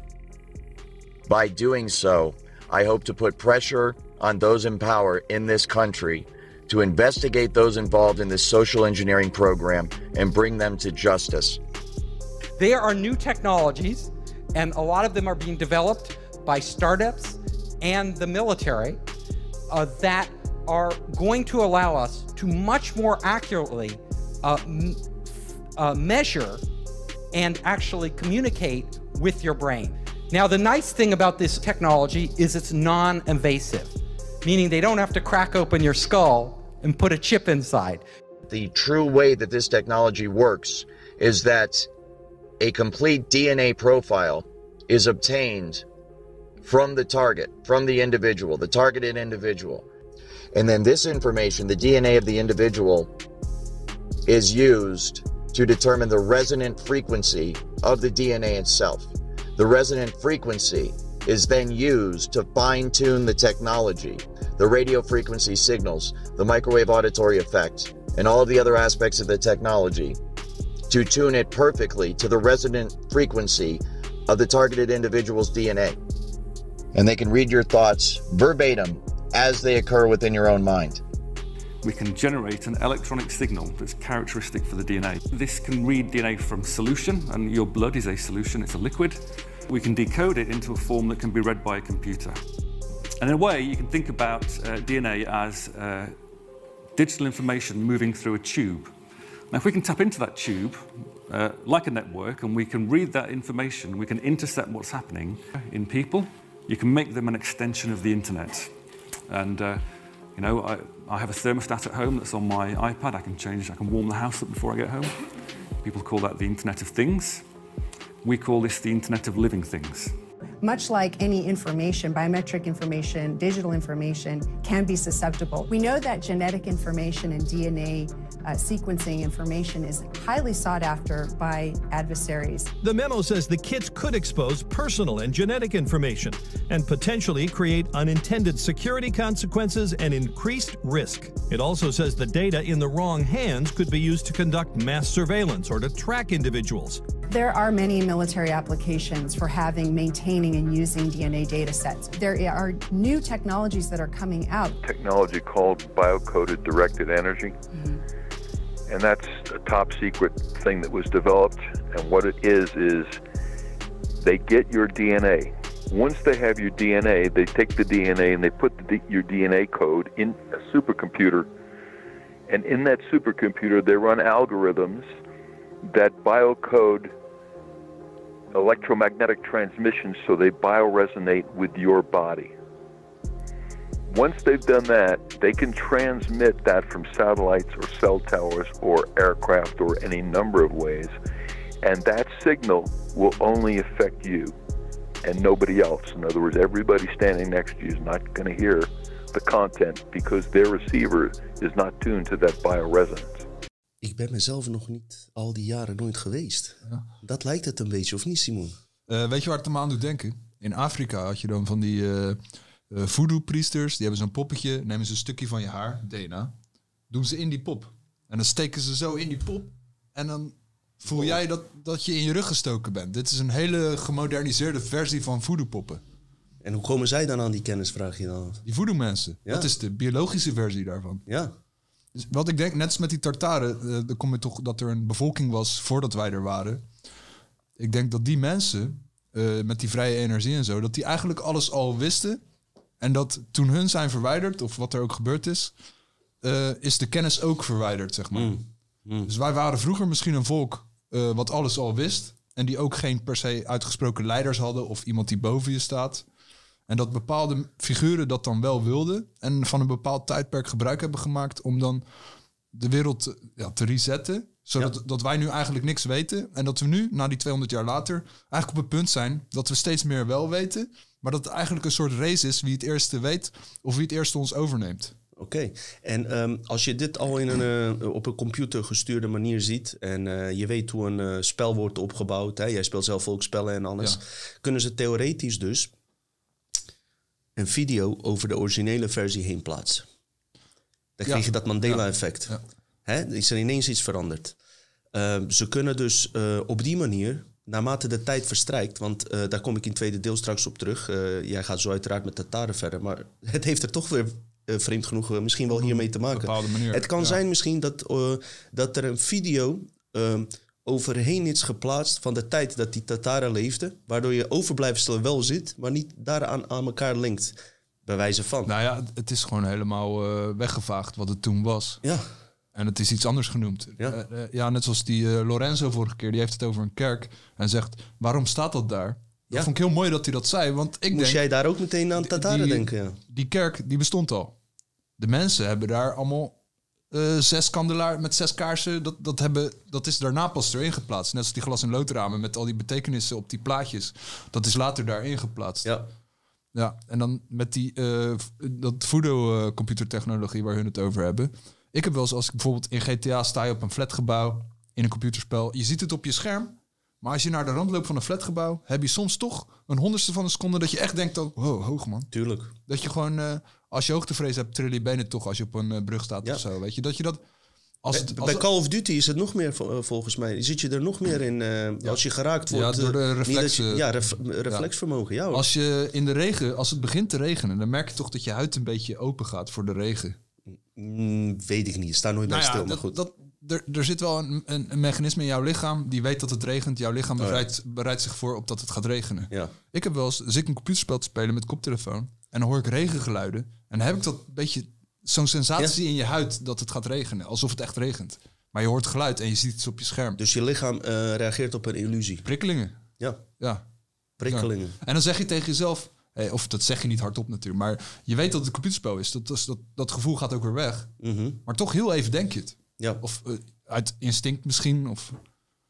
By doing so, I hope to put pressure on those in power in this country to investigate those involved in this social engineering program and bring them to justice. There are new technologies, and a lot of them are being developed by startups and the military uh, that are going to allow us to much more accurately uh, uh, measure and actually communicate with your brain. Now, the nice thing about this technology is it's non invasive, meaning they don't have to crack open your skull and put a chip inside. The true way that this technology works is that a complete DNA profile is obtained from the target, from the individual, the targeted individual. And then this information, the DNA of the individual, is used to determine the resonant frequency of the DNA itself. The resonant frequency is then used to fine tune the technology, the radio frequency signals, the microwave auditory effect, and all of the other aspects of the technology to tune it perfectly to the resonant frequency of the targeted individual's DNA. And they can read your thoughts verbatim as they occur within your own mind we can generate an electronic signal that's characteristic for the DNA. This can read DNA from solution, and your blood is a solution, it's a liquid. We can decode it into a form that can be read by a computer. And in a way, you can think about uh, DNA as uh, digital information moving through a tube. Now, if we can tap into that tube, uh, like a network, and we can read that information, we can intercept what's happening in people, you can make them an extension of the internet. And, uh, you know, I, I have a thermostat at home that's on my iPad. I can change, I can warm the house up before I get home. People call that the Internet of Things. We call this the Internet of Living Things. Much like any information, biometric information, digital information can be susceptible. We know that genetic information and DNA uh, sequencing information is highly sought after by adversaries. The memo says the kits could expose personal and genetic information and potentially create unintended security consequences and increased risk. It also says the data in the wrong hands could be used to conduct mass surveillance or to track individuals. There are many military applications for having, maintaining, and using DNA data sets. There are new technologies that are coming out. Technology called biocoded directed energy. Mm-hmm. And that's a top secret thing that was developed. And what it is, is they get your DNA. Once they have your DNA, they take the DNA and they put the, your DNA code in a supercomputer. And in that supercomputer, they run algorithms that biocode electromagnetic transmissions so they bioresonate with your body. Once they've done that, they can transmit that from satellites or cell towers or aircraft or any number of ways. And that signal will only affect you and nobody else. In other words, everybody standing next to you is not going to hear the content because their receiver is not tuned to that bioresonance. Ik ben mezelf nog niet al die jaren nooit geweest. Dat lijkt het een beetje, of niet, Simon? Eh, weet je waar het me aan doet denken? In Afrika had je dan van die eh eh, voodoo-priesters. Die hebben zo'n poppetje, nemen ze een stukje van je haar, DNA, doen ze in die pop. En dan steken ze zo in die pop. En dan voel jij dat, dat je in je rug gestoken bent. Dit is een hele gemoderniseerde versie van voodoo-poppen. En hoe komen zij dan aan die kennis, vraag je dan af? Die voodoo-mensen. Ja. Dat is de biologische versie daarvan. Ja. Dus wat ik denk, net als met die Tartaren, eh dan kom je toch dat er een bevolking was voordat wij er waren. Ik denk dat die mensen, eh, met die vrije energie en zo, dat die eigenlijk alles al wisten. En dat toen hun zijn verwijderd, of wat er ook gebeurd is, eh, is de kennis ook verwijderd, zeg maar. Dus wij waren vroeger misschien een volk wat alles al wist. En die ook geen per se uitgesproken leiders hadden of iemand die boven je staat. En dat bepaalde figuren dat dan wel wilden. En van een bepaald tijdperk gebruik hebben gemaakt om dan de wereld te- ja, te resetten. Zodat dat wij nu eigenlijk niks weten. En dat we nu, na die 200 jaar later, eigenlijk op het punt zijn dat we steeds meer wel weten. Maar dat het eigenlijk een soort race is wie het eerste weet of wie het eerste ons overneemt. Oké, en ehm, als je dit al in een, eh, op een computer gestuurde manier ziet en eh, je weet hoe een eh, spel wordt opgebouwd, hè, jij speelt zelf ook spellen en alles, Ja. kunnen ze theoretisch dus een video over de originele versie heen plaatsen. Dan Ja. krijg je dat Mandela-effect. Hè, is er ineens iets veranderd. Ehm, ze kunnen dus eh, op die manier, naarmate de tijd verstrijkt, want eh, daar kom ik in het tweede deel straks op terug. eh, jij gaat zo uiteraard met Tataren verder, maar het heeft er toch weer vreemd genoeg misschien wel hiermee te maken. bepaalde manier, Het kan ja. zijn misschien dat, dat er een video ehm, overheen is geplaatst van de tijd dat die Tataren leefden, waardoor je overblijfsel wel zit, maar niet daaraan aan elkaar linkt. Bij wijze van. Nou ja, het is gewoon helemaal eh, weggevaagd wat het toen was. Ja. En het is iets anders genoemd. Ja. Eh, eh, ja, net zoals die Lorenzo vorige keer, die heeft het over een kerk en zegt, waarom staat dat daar? Dat Ja. vond ik heel mooi dat hij dat zei, want ik Moest denk... jij daar ook meteen aan Tataren die- denken? Ja. Die kerk, die bestond al. De mensen hebben daar allemaal eh, zes kandelaar met zes kaarsen. Dat, dat, hebben, dat is daarna pas erin geplaatst. Net als die glas- en loodramen met al die betekenissen op die plaatjes. Dat is later daarin geplaatst. Ja. Ja, en dan met die eh, dat voodoo computertechnologie waar hun het over hebben. Ik heb wel eens als ik bijvoorbeeld in GTA sta je op een flatgebouw in een computerspel. Je ziet het op je scherm. Maar als je naar de rand loopt van een flatgebouw, heb je soms toch een honderdste van een seconde dat je echt denkt: oh, wow, hoog man. Tuurlijk. Dat je gewoon, eh, als je hoogtevrees hebt, trillen je benen toch als je op een eh, brug staat of zo. Weet je, dat je dat. Als het, Bij- als bij Call of Duty is het nog meer, eh, volgens mij. Zit je er nog meer in eh, als je geraakt Ja, wordt. door de je- reflexen. ja, ref- reflexvermogen. Ja. Als je in de regen, als het begint te regenen, dan merk je toch dat je huid een beetje open gaat voor de regen. Mm, weet ik niet. Sta nooit bij Nou ja, stil, maar goed. Dat, er, er zit wel een, een, een mechanisme in jouw lichaam die weet dat het regent. Jouw lichaam Oh bereidt, zich voor op dat het gaat regenen. Ik heb wel eens, ik een computerspel te spelen met koptelefoon en dan hoor ik regengeluiden. En dan heb ik dat beetje, zo'n sensatie in je huid dat het gaat regenen. Alsof het echt regent. Maar je hoort geluid en je ziet iets op je scherm. Dus je lichaam eh, reageert op een illusie. Prikkelingen. Ja. Ja. Prikkelingen. Ja. En dan zeg je tegen jezelf, Eh, of dat zeg je niet hardop natuurlijk. Maar je weet dat het een computerspel is. Dat, dat, dat, dat gevoel gaat ook weer weg. Maar toch heel even denk je het. Ja. Of eh, uit instinct misschien. Of...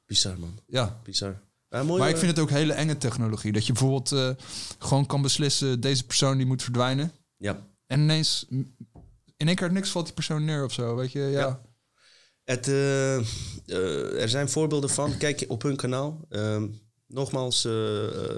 Bizar, man. Ja. Bizar. Ja, mooi, maar ik eh, vind het ook hele enge technologie. Dat je bijvoorbeeld gewoon kan beslissen... deze persoon die moet verdwijnen. Ja. En ineens... In één keer niks valt die persoon neer of zo. Weet je, ja. Eh, eh, er zijn voorbeelden van. Kijk op hun kanaal. Ehm, nogmaals, eh,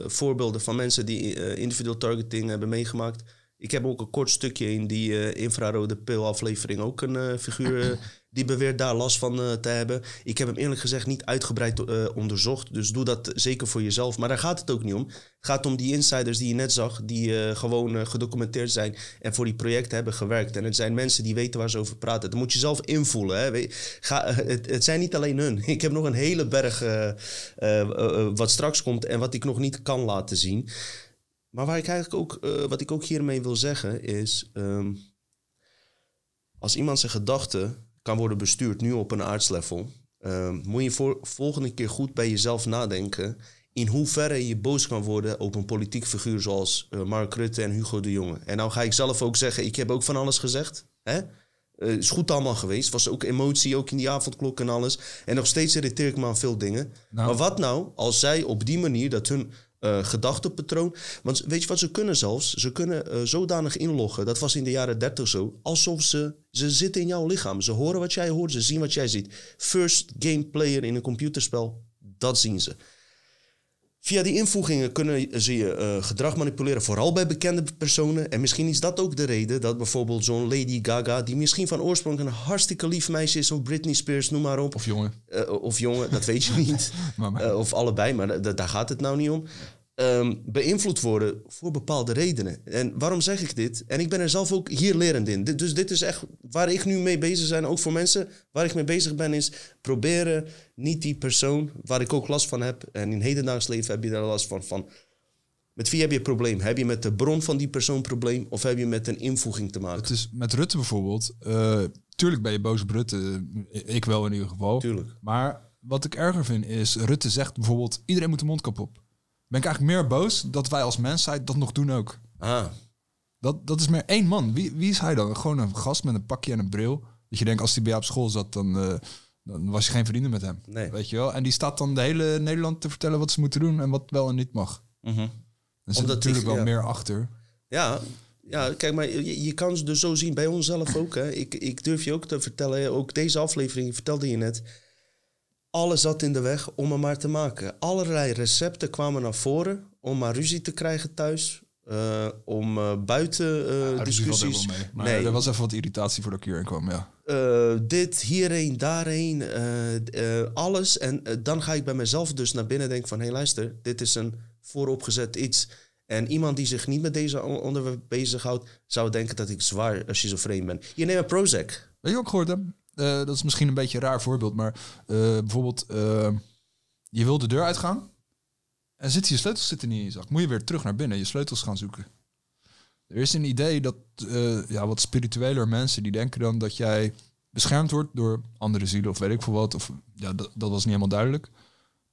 voorbeelden van mensen die individueel targeting hebben meegemaakt. Ik heb ook een kort stukje in die eh, infrarode pil aflevering ook een eh, figuur eh, die beweert daar last van te hebben. Ik heb hem eerlijk gezegd niet uitgebreid onderzocht, dus doe dat zeker voor jezelf. Maar daar gaat het ook niet om. Het gaat om die insiders die je net zag, die gewoon gedocumenteerd zijn en voor die projecten hebben gewerkt. En het zijn mensen die weten waar ze over praten. Dat moet je zelf invoelen. Hè? Ga, het, het zijn niet alleen hun. Ik heb nog een hele berg wat straks komt en wat ik nog niet kan laten zien. Maar waar ik eigenlijk ook, eh, wat ik ook hiermee wil zeggen is, ehm, als iemand zijn gedachten kan worden bestuurd nu op een aardslevel, ehm, moet je voor, volgende keer goed bij jezelf nadenken in hoeverre je boos kan worden op een politiek figuur zoals eh, Mark Rutte en Hugo de Jonge. En nou ga ik zelf ook zeggen, ik heb ook van alles gezegd. Hè? Eh, is goed allemaal geweest. Was ook emotie, ook in die avondklok en alles. En nog steeds irriteer ik me aan veel dingen. Maar wat nou als zij op die manier dat hun eh, gedachtepatroon. Want weet je wat ze kunnen zelfs? Ze kunnen eh, zodanig inloggen. Dat was in de jaren 30 zo. Alsof ze. Ze zitten in jouw lichaam. Ze horen wat jij hoort. Ze zien wat jij ziet. First game player in een computerspel. Dat zien ze. Via die invoegingen kunnen ze je eh, gedrag manipuleren, vooral bij bekende personen. En misschien is dat ook de reden dat bijvoorbeeld zo'n Lady Gaga, die misschien van oorsprong een hartstikke lief meisje is, of Britney Spears, noem maar op. Of jongen. of jongen, dat weet je niet. Of allebei, maar da- da- daar gaat het nou niet om. Ehm, beïnvloed worden voor bepaalde redenen. En waarom zeg ik dit? En ik ben er zelf ook hier lerend in. Dus dit is echt waar ik nu mee bezig ben. Ook voor mensen waar ik mee bezig ben, is proberen niet die persoon waar ik ook last van heb. En in hedendaags leven heb je daar last van. van met wie heb je een probleem? Heb je met de bron van die persoon een probleem? Of heb je met een invoeging te maken? Het is met Rutte bijvoorbeeld. eh, tuurlijk ben je boos op Rutte. eh, Ik wel in ieder geval. Tuurlijk. Maar wat ik erger vind is, Rutte zegt bijvoorbeeld... iedereen moet de mondkap op. Ben ik eigenlijk meer boos dat wij als mensheid dat nog doen ook. Ah. Dat, dat is maar één man. Wie, wie is hij dan? Gewoon een gast met een pakje en een bril. Dat je denkt, als hij bij jou op school zat, dan, eh, dan was je geen vrienden met hem. Nee. Weet je wel? En die staat dan de hele Nederland te vertellen wat ze moeten doen... en wat wel en niet mag. Mhm. Er zit Omdat natuurlijk wel ja. meer achter. Ja, ja, kijk, maar je, je kan ze dus zo zien bij onszelf ook. Hè. Ik, ik durf je ook te vertellen, ook deze aflevering vertelde je net. Alles zat in de weg om hem maar te maken. Allerlei recepten kwamen naar voren om maar ruzie te krijgen thuis. eh, om eh, buiten eh, Ja, ook discussies. wel mee. Maar nee, er was even wat irritatie voordat ik hierheen kwam, ja. dit, hierheen, daarheen, alles. En dan ga ik bij mezelf dus naar binnen en denk van... hé, hey, luister, dit is een vooropgezet iets. En iemand die zich niet met deze on- onderwerp bezighoudt... zou denken dat ik zwaar schizofreen ben. Je neemt een Prozac. Weet je ik gehoord heb? Eh, dat is misschien een beetje een raar voorbeeld, maar eh, bijvoorbeeld, eh, je wil de deur uitgaan en zit je sleutels zitten niet in je zak. Moet je weer terug naar binnen, je sleutels gaan zoeken. Er is een idee dat ja, wat spiritueler mensen die denken dan dat jij beschermd wordt door andere zielen of weet ik veel wat. Of ja, dat, dat was niet helemaal duidelijk.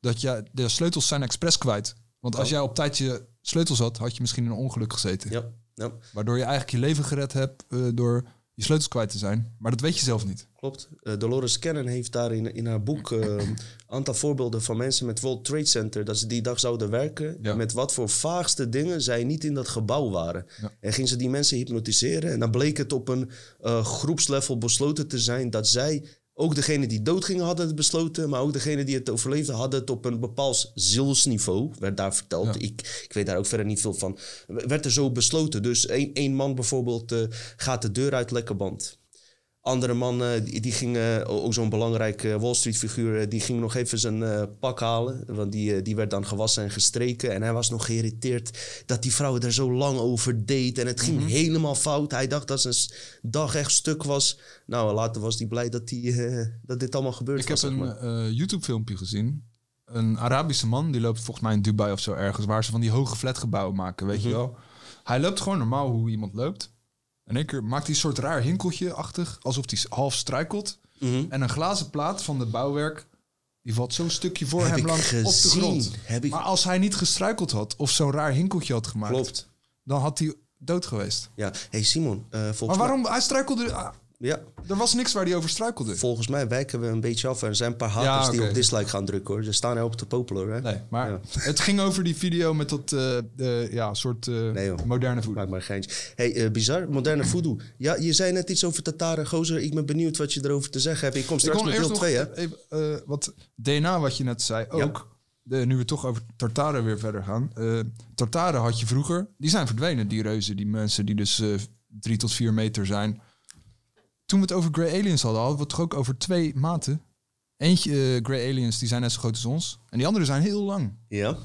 Dat jij de sleutels zijn expres kwijt. Want als Oh. jij op tijd je sleutels had, had je misschien in een ongeluk gezeten. Ja, ja. Waardoor je eigenlijk je leven gered hebt door je sleutels kwijt te zijn. Maar dat weet je zelf niet. Klopt. Eh, Dolores Cannon heeft daar in, in haar boek eh, een aantal voorbeelden van mensen met World Trade Center. Dat ze die dag zouden werken. Met wat voor vaagste dingen zij niet in dat gebouw waren. En ging ze die mensen hypnotiseren. En dan bleek het op een eh, groepslevel besloten te zijn dat zij. Ook degene die doodgingen hadden het besloten, maar ook degene die het overleefden hadden het op een bepaald zielsniveau, werd daar verteld. Ik, ik weet daar ook verder niet veel van. Werd er zo besloten. Dus één, één man bijvoorbeeld eh, gaat de deur uit lekker band. Andere man, die, die ging, ook zo'n belangrijk Wall Street figuur, eh, die ging nog even zijn eh, pak halen. Want die, eh, die werd dan gewassen en gestreken. En hij was nog geïrriteerd dat die vrouw er zo lang over deed. En het ging Mhm. helemaal fout. Hij dacht dat zijn dag echt stuk was. Nou, later was hij blij dat, die, dat dit allemaal gebeurd Ik was. heb zeg een YouTube-filmpje gezien. Een Arabische man, die loopt volgens mij in Dubai of zo ergens... waar ze van die hoge flatgebouwen maken, weet je Mhm. wel. Hij loopt gewoon normaal hoe iemand loopt. En één keer maakt hij een soort raar hinkeltje-achtig... alsof hij half struikelt. Mhm. En een glazen plaat van het bouwwerk... die valt zo'n stukje voor Heb hem langs op de grond. Heb ik- Maar als hij niet gestruikeld had... of zo'n raar hinkeltje had gemaakt... Klopt. dan had hij dood geweest. Ja, hey Simon, eh, volgens Maar waarom? mij... Hij struikelde... Ja. Er was niks waar hij over struikelde. Volgens mij wijken we een beetje af. Er zijn een paar haters Ja, die op dislike gaan drukken hoor. Ze staan er op te popelen hoor. Hè? Nee, maar Ja. het ging over die video met dat eh, eh, ja, soort eh, moderne voet. Maak maar geintje. Hey, eh, bizar, moderne voodoo. Ja, je zei net iets over Tataren. Gozer, ik ben benieuwd wat je erover te zeggen hebt. Ik kom straks Ik kon met eerst deel nog 2 hè. even, eh, wat DNA, wat je net zei, ook. De, nu we toch over Tartaren weer verder gaan. eh Tartaren had je vroeger. Die zijn verdwenen, die reuzen. Die mensen die dus eh, drie tot vier meter zijn. Toen we het over Grey Aliens hadden, hadden we het toch ook over twee maten. Eentje, eh, Grey Aliens, die zijn net zo groot als ons. En die andere zijn heel lang. Ja.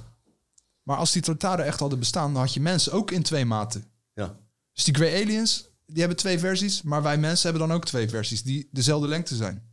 Maar als die Tartaren echt hadden bestaan, dan had je mensen ook in twee maten. Ja. Dus die Grey Aliens, die hebben twee versies. Maar wij mensen hebben dan ook twee versies die dezelfde lengte zijn.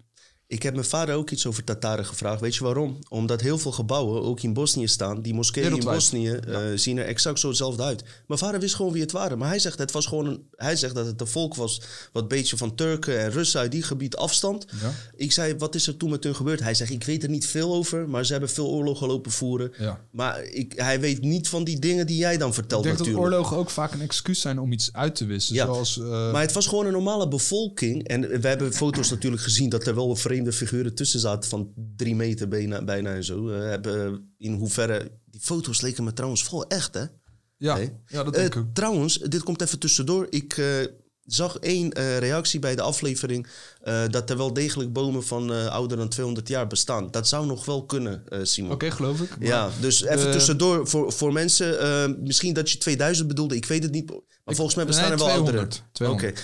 Ik heb mijn vader ook iets over Tataren gevraagd. Weet je waarom? Omdat heel veel gebouwen, ook in Bosnië staan, die moskeeën in. Bosnië eh, zien er exact zo hetzelfde uit. Mijn vader wist gewoon wie het waren. Maar hij zegt, het was gewoon een, hij zegt dat het een volk was wat een beetje van Turken en Russen uit die gebied afstand. Ja. Ik zei, wat is er toen met hun gebeurd? Hij zegt, ik weet er niet veel over, maar ze hebben veel oorlogen lopen voeren. Ja. Maar ik, hij weet niet van die dingen die jij dan Ik vertelt denk dat natuurlijk. oorlogen ook vaak een excuus zijn om iets uit te wissen. Zoals, eh, Maar het was gewoon een normale bevolking. En we hebben foto's natuurlijk gezien dat er wel vreemde figuren tussen zaten van drie meter bijna, bijna en zo. We hebben in hoeverre... Die foto's leken me trouwens vol echt, hè? Ja, Nee. ja, dat Eh, denk ik ook. Trouwens, dit komt even tussendoor. Ik eh, zag één eh, reactie bij de aflevering... eh, dat er wel degelijk bomen van eh, ouder dan 200 jaar bestaan. Dat zou nog wel kunnen, eh, Simon. Oké, geloof ik. Ja, dus even Eh, tussendoor voor, voor mensen. eh, misschien dat je 2000 bedoelde, ik weet het niet. Maar volgens mij bestaan nee, er wel 200, oudere. 200. Oké.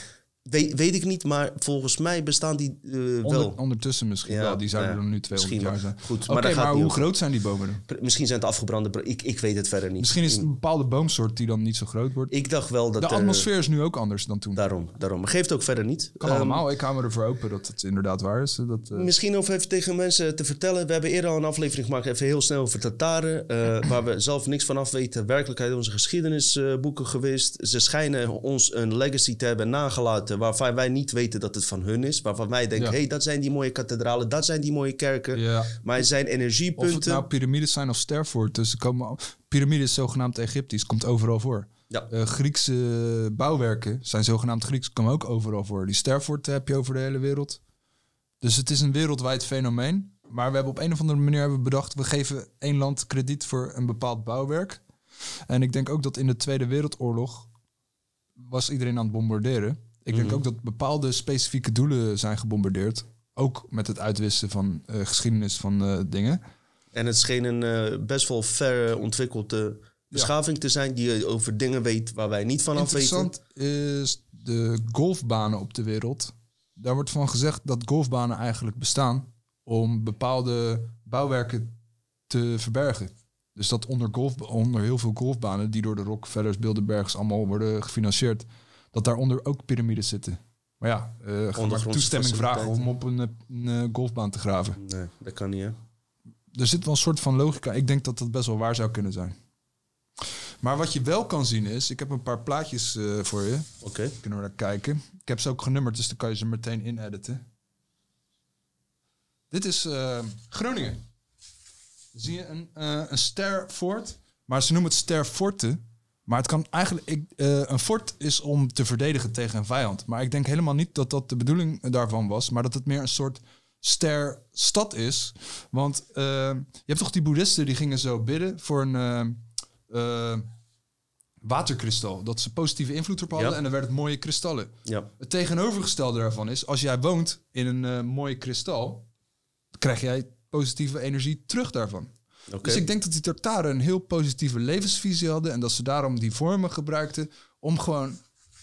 Weet, weet ik niet, maar volgens mij bestaan die eh, Onder- wel. ondertussen misschien Ja, wel. Die zouden ja, dan nu 200 misschien jaar zijn. Goed, Oké, maar gaat hoe groot zijn die bomen dan? Misschien zijn het afgebrande. bra- Ik, ik weet het verder niet. Misschien is het een bepaalde boomsoort die dan niet zo groot wordt. Ik dacht wel dat De er- atmosfeer is nu ook anders dan toen. Daarom, daarom. Maar geeft ook verder niet. Kan Ehm, allemaal. Ik hou me ervoor open dat het inderdaad waar is. Dat, eh, Misschien om even tegen mensen te vertellen. We hebben eerder al een aflevering gemaakt, even heel snel over Tataren. eh, waar we zelf niks van af weten. Werkelijkheid onze geschiedenisboeken geweest. Ze schijnen ons een legacy te hebben nagelaten. Waarvan wij niet weten dat het van hun is. Waarvan wij denken: Ja. hé, hey, dat zijn die mooie kathedralen, dat zijn die mooie kerken. Ja. Maar het zijn Of het energiepunten. nou piramides zijn of sterfort. Dus komen, piramides, zogenaamd Egyptisch, komt overal voor. Ja. Eh, Griekse bouwwerken zijn zogenaamd Grieks, komen ook overal voor. Die sterfort heb je over de hele wereld. Dus het is een wereldwijd fenomeen. Maar we hebben op een of andere manier hebben bedacht... we geven één land krediet voor een bepaald bouwwerk. En ik denk ook dat in de Tweede Wereldoorlog... was iedereen aan het bombarderen. Ik denk Mhm. ook dat bepaalde specifieke doelen zijn gebombardeerd. Ook met het uitwissen van eh, geschiedenis van eh, dingen. En het scheen een eh, best wel ver ontwikkelde beschaving te zijn. die over dingen weet waar wij niet van af weten. Interessant is de golfbanen op de wereld. Daar wordt van gezegd dat golfbanen eigenlijk bestaan om bepaalde bouwwerken te verbergen. Dus dat onder, golf, onder heel veel golfbanen, die door de Rockefellers, Bilderbergs allemaal worden gefinancierd, dat daaronder ook piramides zitten. Maar ja, eh ga maar toestemming vragen om op een, eh, een eh, golfbaan te graven. Nee, dat kan niet, hè? Er zit wel een soort van logica. Ik denk dat dat best wel waar zou kunnen zijn. Maar wat je wel kan zien is, ik heb een paar plaatjes voor je. Oké. Kunnen we naar kijken. Ik heb ze ook genummerd, dus dan kan je ze meteen inediten. Dit is Groningen. Zie je een, een sterfort, maar ze noemen het sterforte. Maar het kan eigenlijk, ik, eh, een fort is om te verdedigen tegen een vijand. Maar ik denk helemaal niet dat dat de bedoeling daarvan was, maar dat het meer een soort sterstad is. Want eh, je hebt toch die boeddhisten die gingen zo bidden voor een eh, waterkristal. Dat ze positieve invloed op hadden Ja. en dan werd het mooie kristallen. Ja. Het tegenovergestelde daarvan is, als jij woont in een mooi kristal, krijg jij positieve energie terug daarvan. Dus ik denk dat die Tartaren een heel positieve levensvisie hadden en dat ze daarom die vormen gebruikten om gewoon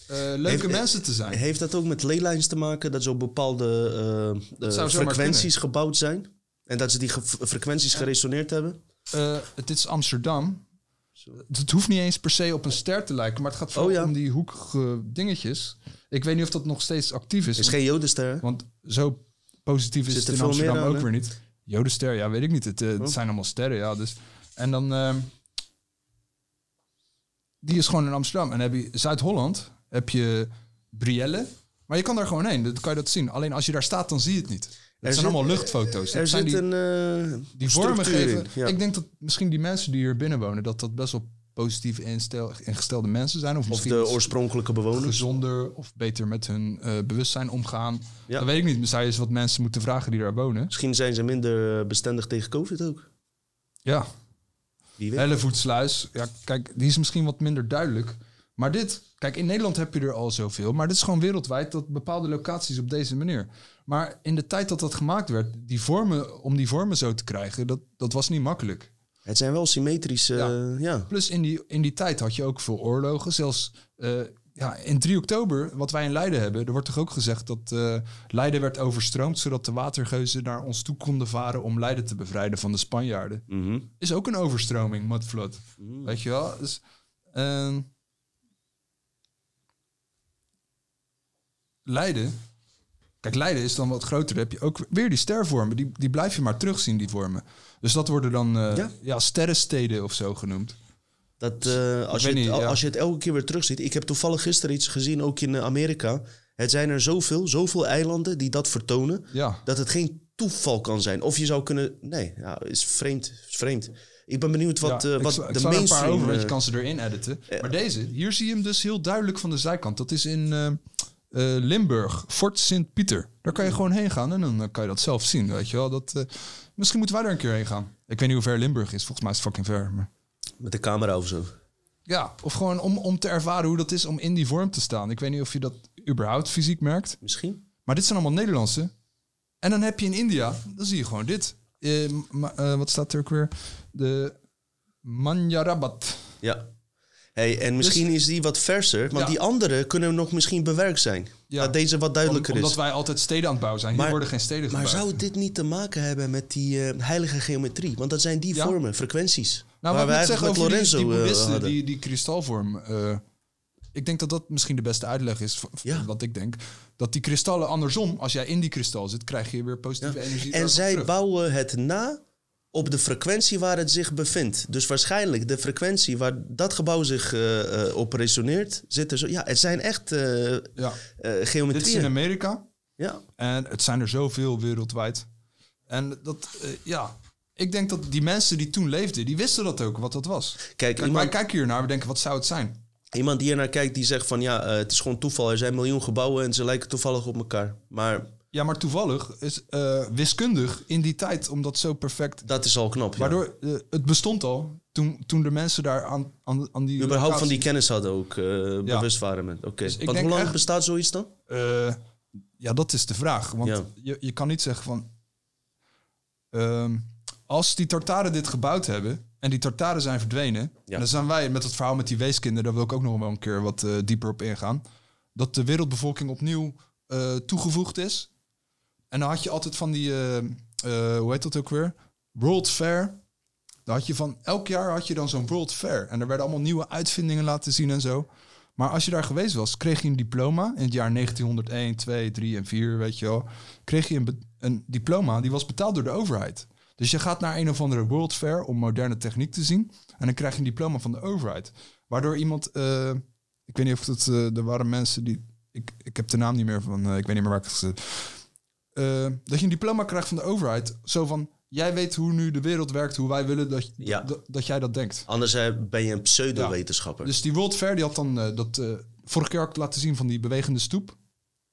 eh, leuke Heeft- mensen te zijn. Heeft dat ook met leylines te maken? Dat ze op bepaalde eh, eh, frequenties gebouwd zijn? En dat ze die ge- frequenties geresoneerd hebben? Het is Amsterdam. Het hoeft niet eens per se op een ster te lijken, maar het gaat vooral Oh ja. om die hoekige dingetjes. Ik weet niet of dat nog steeds actief is. Is want- geen jodenster. Want zo positief is Zit het in Amsterdam aan, ook hè? weer niet. Jodenster, ja, weet ik niet. Het, eh, het Oh. zijn allemaal sterren, ja. Dus. En dan... ehm, die is gewoon in Amsterdam. En dan heb je Zuid-Holland, heb je Brielle. Maar je kan daar gewoon heen, dan kan je dat zien. Alleen als je daar staat, dan zie je het niet. Het Er zijn zit- allemaal luchtfoto's. Dat Er zijn zit die, een eh, die vormen geven. ja. Ik denk dat misschien die mensen die hier binnen wonen, dat dat best wel positief instel- ingestelde mensen zijn. Of, Of misschien de oorspronkelijke bewoners. gezonder of beter met hun eh, bewustzijn omgaan. Ja. Dat weet ik niet. Zou je eens wat mensen moeten vragen die daar wonen. Misschien zijn ze minder eh, bestendig tegen COVID ook. Ja. Hellevoetsluis. Ja, kijk, die is misschien wat minder duidelijk. Maar dit, kijk, in Nederland heb je er al zoveel. Maar dit is gewoon wereldwijd dat bepaalde locaties op deze manier. Maar in de tijd dat dat gemaakt werd, die vormen, om die vormen zo te krijgen, dat, dat was niet makkelijk. Het zijn wel symmetrische... Ja. ja. Plus in die, in die tijd had je ook veel oorlogen. Zelfs eh, ja, in 3 oktober, wat wij in Leiden hebben, er wordt toch ook gezegd dat eh, Leiden werd overstroomd, zodat de watergeuzen naar ons toe konden varen om Leiden te bevrijden van de Spanjaarden. Mhm. Is ook een overstroming, mudflood. Weet je wel? Dus, ehm, Leiden. Kijk, Leiden is dan wat groter. Dan heb je ook weer die stervormen. Die, die blijf je maar terugzien, die vormen. Dus dat worden dan eh, Ja. ja. sterrensteden of zo genoemd. Dat, eh, als, je het, niet, al- ja. als je het elke keer weer terugziet. Ik heb toevallig gisteren iets gezien, ook in eh, Amerika. Het zijn er zoveel, zoveel eilanden die dat vertonen. Ja. Dat het geen toeval kan zijn. Of je zou kunnen... Nee, ja, is vreemd. Is vreemd. Ik ben benieuwd wat, Ja, ik wat ik de sla er een paar mainstream... over, want je kan ze erin editen. maar deze, hier zie je hem dus heel duidelijk van de zijkant. Dat is in Limburg, Fort Sint-Pieter. Daar kan je gewoon heen gaan en dan kan je dat zelf zien, weet je wel. Dat, misschien moeten wij daar een keer heen gaan. Ik weet niet hoe ver Limburg is, volgens mij is het fucking ver. Maar... Met de camera of zo. Ja, of gewoon om, om te ervaren hoe dat is om in die vorm te staan. Ik weet niet of je dat überhaupt fysiek merkt. Misschien. Maar dit zijn allemaal Nederlandse. En dan heb je in India, dan zie je gewoon dit. Eh, eh, wat staat er ook weer? De Manjarabat. Ja. Hey, en misschien is die wat verser, want Dus- Ja. die andere kunnen nog misschien bewerkt zijn. Dat deze wat duidelijker Om- is. Omdat wij altijd steden aan het bouwen zijn. Hier Maar- worden geen steden Maar gebouwd. zou dit niet te maken hebben met die eh, heilige geometrie? Want dat zijn die Ja. vormen, frequenties. Nou, waar we eigenlijk met die, Lorenzo die eh, boeddhisten, hadden. die, die kristalvorm. eh, ik denk dat dat misschien de beste uitleg is van wat ik denk. Dat die kristallen andersom, als jij in die kristal zit, krijg je weer positieve energie. En zij terug. bouwen het na op de frequentie waar het zich bevindt. Dus waarschijnlijk de frequentie waar dat gebouw zich eh, eh, op resoneert, zit er zo. Ja, het zijn echt eh ja. eh, Dit is geometrieën. in Amerika. Ja. En het zijn er zoveel wereldwijd. En dat, ja. Ik denk dat die mensen die toen leefden, die wisten dat ook, wat dat was. Kijk, wij iemand- kijken hier naar, we denken, wat zou het zijn? Iemand die er naar kijkt, die zegt van ja, het is gewoon toeval. Er zijn miljoen gebouwen en ze lijken toevallig op elkaar. Maar Ja, maar toevallig is eh, wiskundig in die tijd, omdat zo perfect... dat is al knap. ja. Waardoor eh, het bestond al toen, toen de mensen daar aan, aan, aan die... überhaupt van die kennis hadden ook, eh, bewust waren met. Oké. Dus Want denk hoe lang echt- bestaat zoiets dan? Ja, dat is de vraag. Want Ja. je, je kan niet zeggen van... ehm, als die Tartaren dit gebouwd hebben... en die Tartaren zijn verdwenen... en dan zijn wij met het verhaal met die weeskinderen... daar wil ik ook nog wel een keer wat dieper op ingaan... dat de wereldbevolking opnieuw toegevoegd is. En dan had je altijd van die... eh, eh, hoe heet dat ook weer? World Fair. Dan had je van... Elk jaar had je dan zo'n World Fair. En er werden allemaal nieuwe uitvindingen laten zien en zo... Maar als je daar geweest was, kreeg je een diploma in het jaar 1901, 2, 3 en 4, weet je wel. Kreeg je een, een diploma, die was betaald door de overheid. Dus je gaat naar een of andere World Fair om moderne techniek te zien. En dan krijg je een diploma van de overheid. Waardoor iemand, eh, ik weet niet of het, eh, er waren mensen die, ik, ik heb de naam niet meer van, ik weet niet meer waar ik het eh, Dat je een diploma krijgt van de overheid. Zo van, jij weet hoe nu de wereld werkt, hoe wij willen dat, dat, dat jij dat denkt. Anders eh, ben je een pseudo-wetenschapper. Dus die World Fair die had dan eh, dat. eh, vorige keer het laten zien van die bewegende stoep.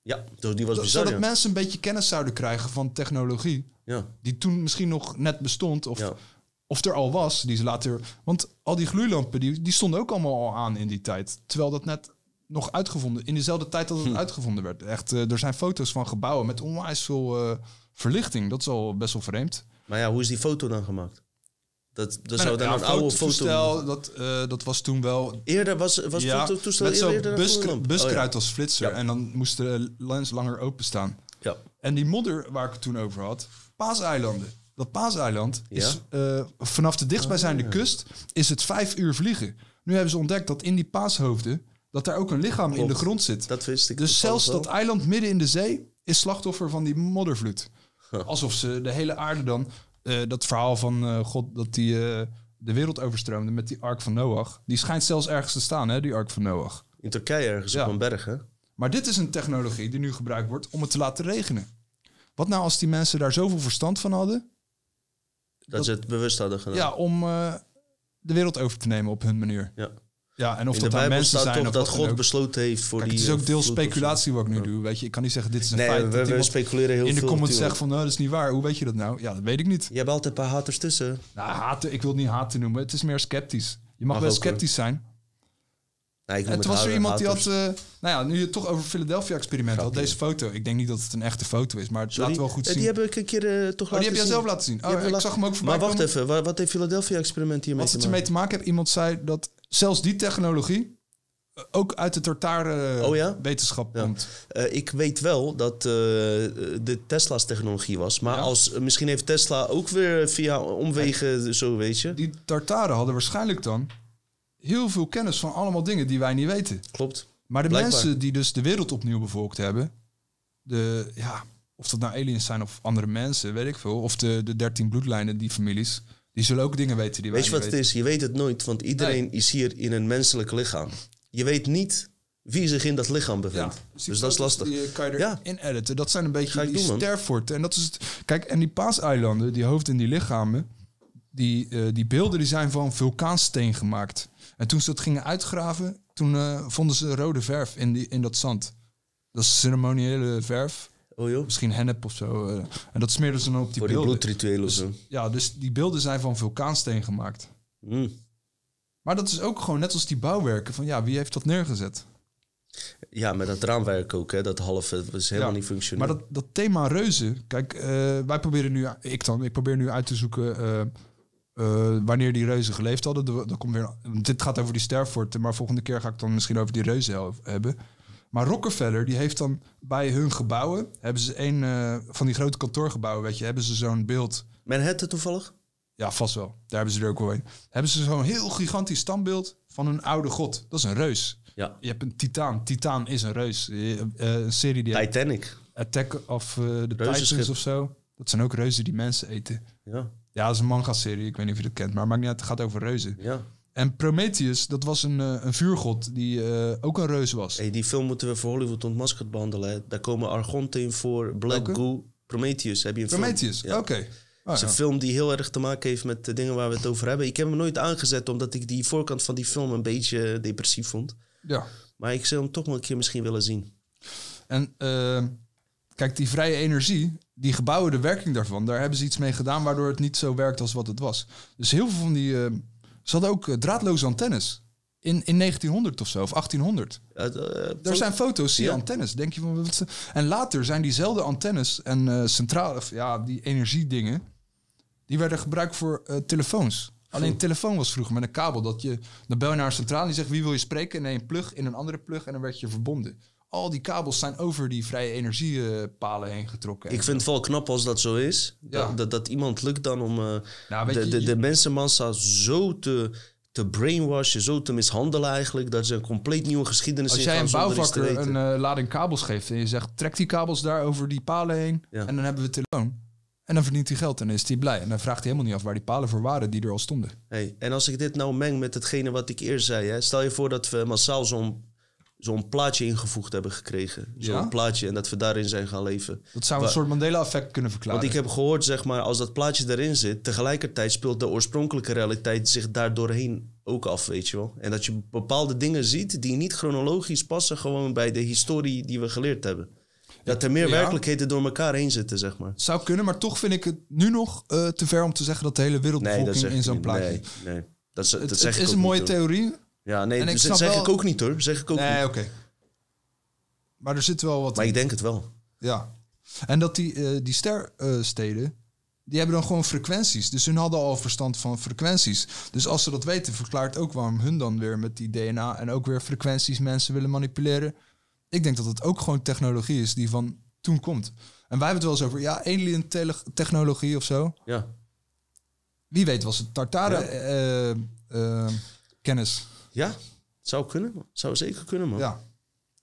Ja, dus die was bizar. Zodat ja. mensen een beetje kennis zouden krijgen van technologie. Ja. Die toen misschien nog net bestond. Of, of er al was. Die ze later. Want al die gloeilampen die, die stonden ook allemaal al aan in die tijd. Terwijl dat net nog uitgevonden. In dezelfde tijd dat het Hm. uitgevonden werd. Echt, eh, er zijn foto's van gebouwen met onwijs veel eh, verlichting. Dat is al best wel vreemd. Maar ja, hoe is die foto dan gemaakt? Dat, dat Nou, zou dan ja, een oude foto... Dat, eh, dat was toen wel... Eerder was, was Ja, fototoestel met zo'n eerder bus, buskruid Oh, ja. als flitser. En dan moest de lens langer openstaan. Ja. En die modder waar ik het toen over had, Paaseilanden. Dat Paaseiland Ja? is eh, vanaf de dichtstbijzijnde Ah. kust is het vijf uur vliegen. Nu hebben ze ontdekt dat in die paashoofden dat daar ook een lichaam in de grond zit. Dat wist ik Dus zelfs dat eiland midden in de zee is slachtoffer van die moddervloed. Alsof ze de hele aarde dan... eh, dat verhaal van eh, God dat die eh, de wereld overstroomde met die ark van Noach. Die schijnt zelfs ergens te staan, hè, die ark van Noach. In Turkije ergens op een berg, hè? Maar dit is een technologie die nu gebruikt wordt om het te laten regenen. Wat nou als die mensen daar zoveel verstand van hadden? Dat, ze het bewust hadden gedaan. Ja, om... de wereld over te nemen op hun manier. Ja. Ja, en of In dat de nou Bijbel mensen staat zijn of dat God besloten heeft voor Kijk, die... Het is ook eh, deels zo. speculatie wat ik nu doe. Weet je, ik kan niet zeggen dit is een Nee, feit. we- speculeren heel in de veel comments natuurlijk. zegt van, nou, dat is niet waar. Hoe weet je dat nou? Ja, dat weet ik niet. Je hebt altijd een paar haters tussen. Nou, haten, ik wil het niet haten noemen. Het is meer sceptisch. Je mag Mag wel hoor. sceptisch zijn. Nee, ik het toen was er iemand die had... eh, nou ja, nu je het toch over Philadelphia-experiment had. Deze foto. Ik denk niet dat het een echte foto is, maar het Sorry? laat wel goed Eh, zien. Die heb ik een keer eh, toch Oh, die heb jij zelf laten zien? Oh, ik zag hem ook voorbij Maar wacht komen. even, wat, heeft Philadelphia-experiment hiermee Wat te het maken? ermee te maken heeft, iemand zei dat zelfs die technologie eh, ook uit de Tartare Oh ja? wetenschap komt. Eh, ik weet wel dat eh, de Tesla's technologie was. Maar als, misschien heeft Tesla ook weer via omwegen zo, weet je. Die Tartaren hadden waarschijnlijk dan heel veel kennis van allemaal dingen die wij niet weten. Klopt. Maar de Blijkbaar. mensen die dus de wereld opnieuw bevolkt hebben, de, ja, of dat nou aliens zijn of andere mensen, weet ik veel, of de, de 13 bloedlijnen, die families, die zullen ook dingen weten die wij Weet je wat het is? Je weet het nooit, want iedereen is hier in een menselijk lichaam. Je weet niet wie zich in dat lichaam bevindt. Dus, dus dat is lastig. Die eh, kan je Ja. erin editen. Dat zijn een beetje die doen. En dat is het. Kijk, en die paaseilanden, die hoofd en die lichamen, die, eh, die beelden die zijn van vulkaansteen gemaakt. En toen ze dat gingen uitgraven, toen eh, vonden ze rode verf in, die, in dat zand. Dat is ceremoniële verf. Oh joh. Misschien hennep of zo. eh. en dat smeerden ze dan op die Voor die beelden. bloedrituelen of zo. Ja, dus die beelden zijn van vulkaansteen gemaakt. Mm. Maar dat is ook gewoon net als die bouwwerken. Van ja, wie heeft dat neergezet? Ja, met dat raamwerk ook, hè, dat halve was helemaal Ja, niet functioneel. Maar dat, dat thema reuzen, kijk, eh, wij proberen nu, ik dan, ik probeer nu uit te zoeken eh, eh, wanneer die reuzen geleefd hadden. Er komt weer, dit gaat over die sterfforten, maar volgende keer ga ik dan misschien over die reuzen hebben. Maar Rockefeller, die heeft dan bij hun gebouwen, hebben ze een eh, van die grote kantoorgebouwen, weet je, hebben ze zo'n beeld. Manhattan toevallig? Ja, vast wel. Daar hebben ze er ook wel een. Hebben ze zo'n heel gigantisch standbeeld van een oude god. Dat is een reus. Ja. Je hebt een titaan. Titaan is een reus. Eh, een serie die Titanic. Attack of eh, the. Titans of zo. Dat zijn ook reuzen die mensen eten. Ja. Ja, dat is een manga-serie. Ik weet niet of je dat kent, maar maakt niet uit. Het gaat over reuzen. Ja. En Prometheus, dat was een, eh, een vuurgod die eh, ook een reus was. Hey, die film moeten we voor Hollywood ontmaskerd behandelen. Hè. Daar komen Argonte in voor, Black? Goo, Prometheus. Heb je een Prometheus, film? oké. Het is een ja. film die heel erg te maken heeft met de dingen waar we het over hebben. Ik heb hem nooit aangezet omdat ik die voorkant van die film een beetje depressief vond. Ja. Maar ik zou hem toch wel een keer misschien willen zien. En eh, kijk, die vrije energie, die gebouwen, de werking daarvan, daar hebben ze iets mee gedaan waardoor het niet zo werkt als wat het was. Dus heel veel van die. Eh, ze hadden ook eh, draadloze antennes. In, in 1900 of zo, of 1800. er zijn foto's, zie je Ja. antennes. Denk je van, wat en later zijn diezelfde antennes en eh centrale, of ja, die energiedingen, die werden gebruikt voor eh, telefoons. Alleen een telefoon was vroeger met een kabel. Dat je, dan bel je naar een centrale en die zegt wie wil je spreken. En dan een plug in een andere plug en dan werd je verbonden. Al die kabels zijn over die vrije energiepalen heen getrokken. Ik vind het wel knap als dat zo is. Ja. Dat, dat, dat iemand lukt dan om eh, Nou, de, je, de, mensenmassa zo te, te brainwashen, zo te mishandelen eigenlijk. Dat ze een compleet nieuwe geschiedenis Als jij een bouwvakker een eh, lading kabels geeft en je zegt trek die kabels daar over die palen heen en dan hebben we telefoon. En dan verdient hij geld en is hij blij. En dan vraagt hij helemaal niet af waar die palen voor waren die er al stonden. Hey, en als ik dit nou meng met hetgene wat ik eerst zei. Hè, stel je voor dat we massaal zo'n zo'n plaatje ingevoegd hebben gekregen. Zo'n Ja? plaatje en dat we daarin zijn gaan leven. Dat zou een soort Mandela-effect kunnen verklaren. Want ik heb gehoord, zeg maar, als dat plaatje erin zit, tegelijkertijd speelt de oorspronkelijke realiteit zich daar doorheen ook af, weet je wel. En dat je bepaalde dingen ziet die niet chronologisch passen gewoon bij de historie die we geleerd hebben. Dat er meer Ja. werkelijkheden door elkaar heen zitten, zeg maar. Zou kunnen, maar toch vind ik het nu nog eh, te ver om te zeggen dat de hele Nee, wereldbevolking zeg in zo'n plaatje. Nee, nee. Dat, Het- zeg het ik is een mooie theorie. Ja, nee, En ik dat snap zeg wel- ik ook niet hoor. Zeg ik ook Nee, niet. oké. Maar er zit wel wat. Maar ik denk het wel. Ja. En dat die, eh, die stersteden, die hebben dan gewoon frequenties. Dus hun hadden al verstand van frequenties. Dus als ze dat weten, verklaart ook waarom hun dan weer met die DNA en ook weer frequenties mensen willen manipuleren. Ik denk dat het ook gewoon technologie is die van toen komt. En wij hebben het wel eens over, ja, alien tele- technologie of zo. Ja. Wie weet was het Tartare Ja. eh, eh, kennis. Ja, zou kunnen. Zou zeker kunnen, man. Ja.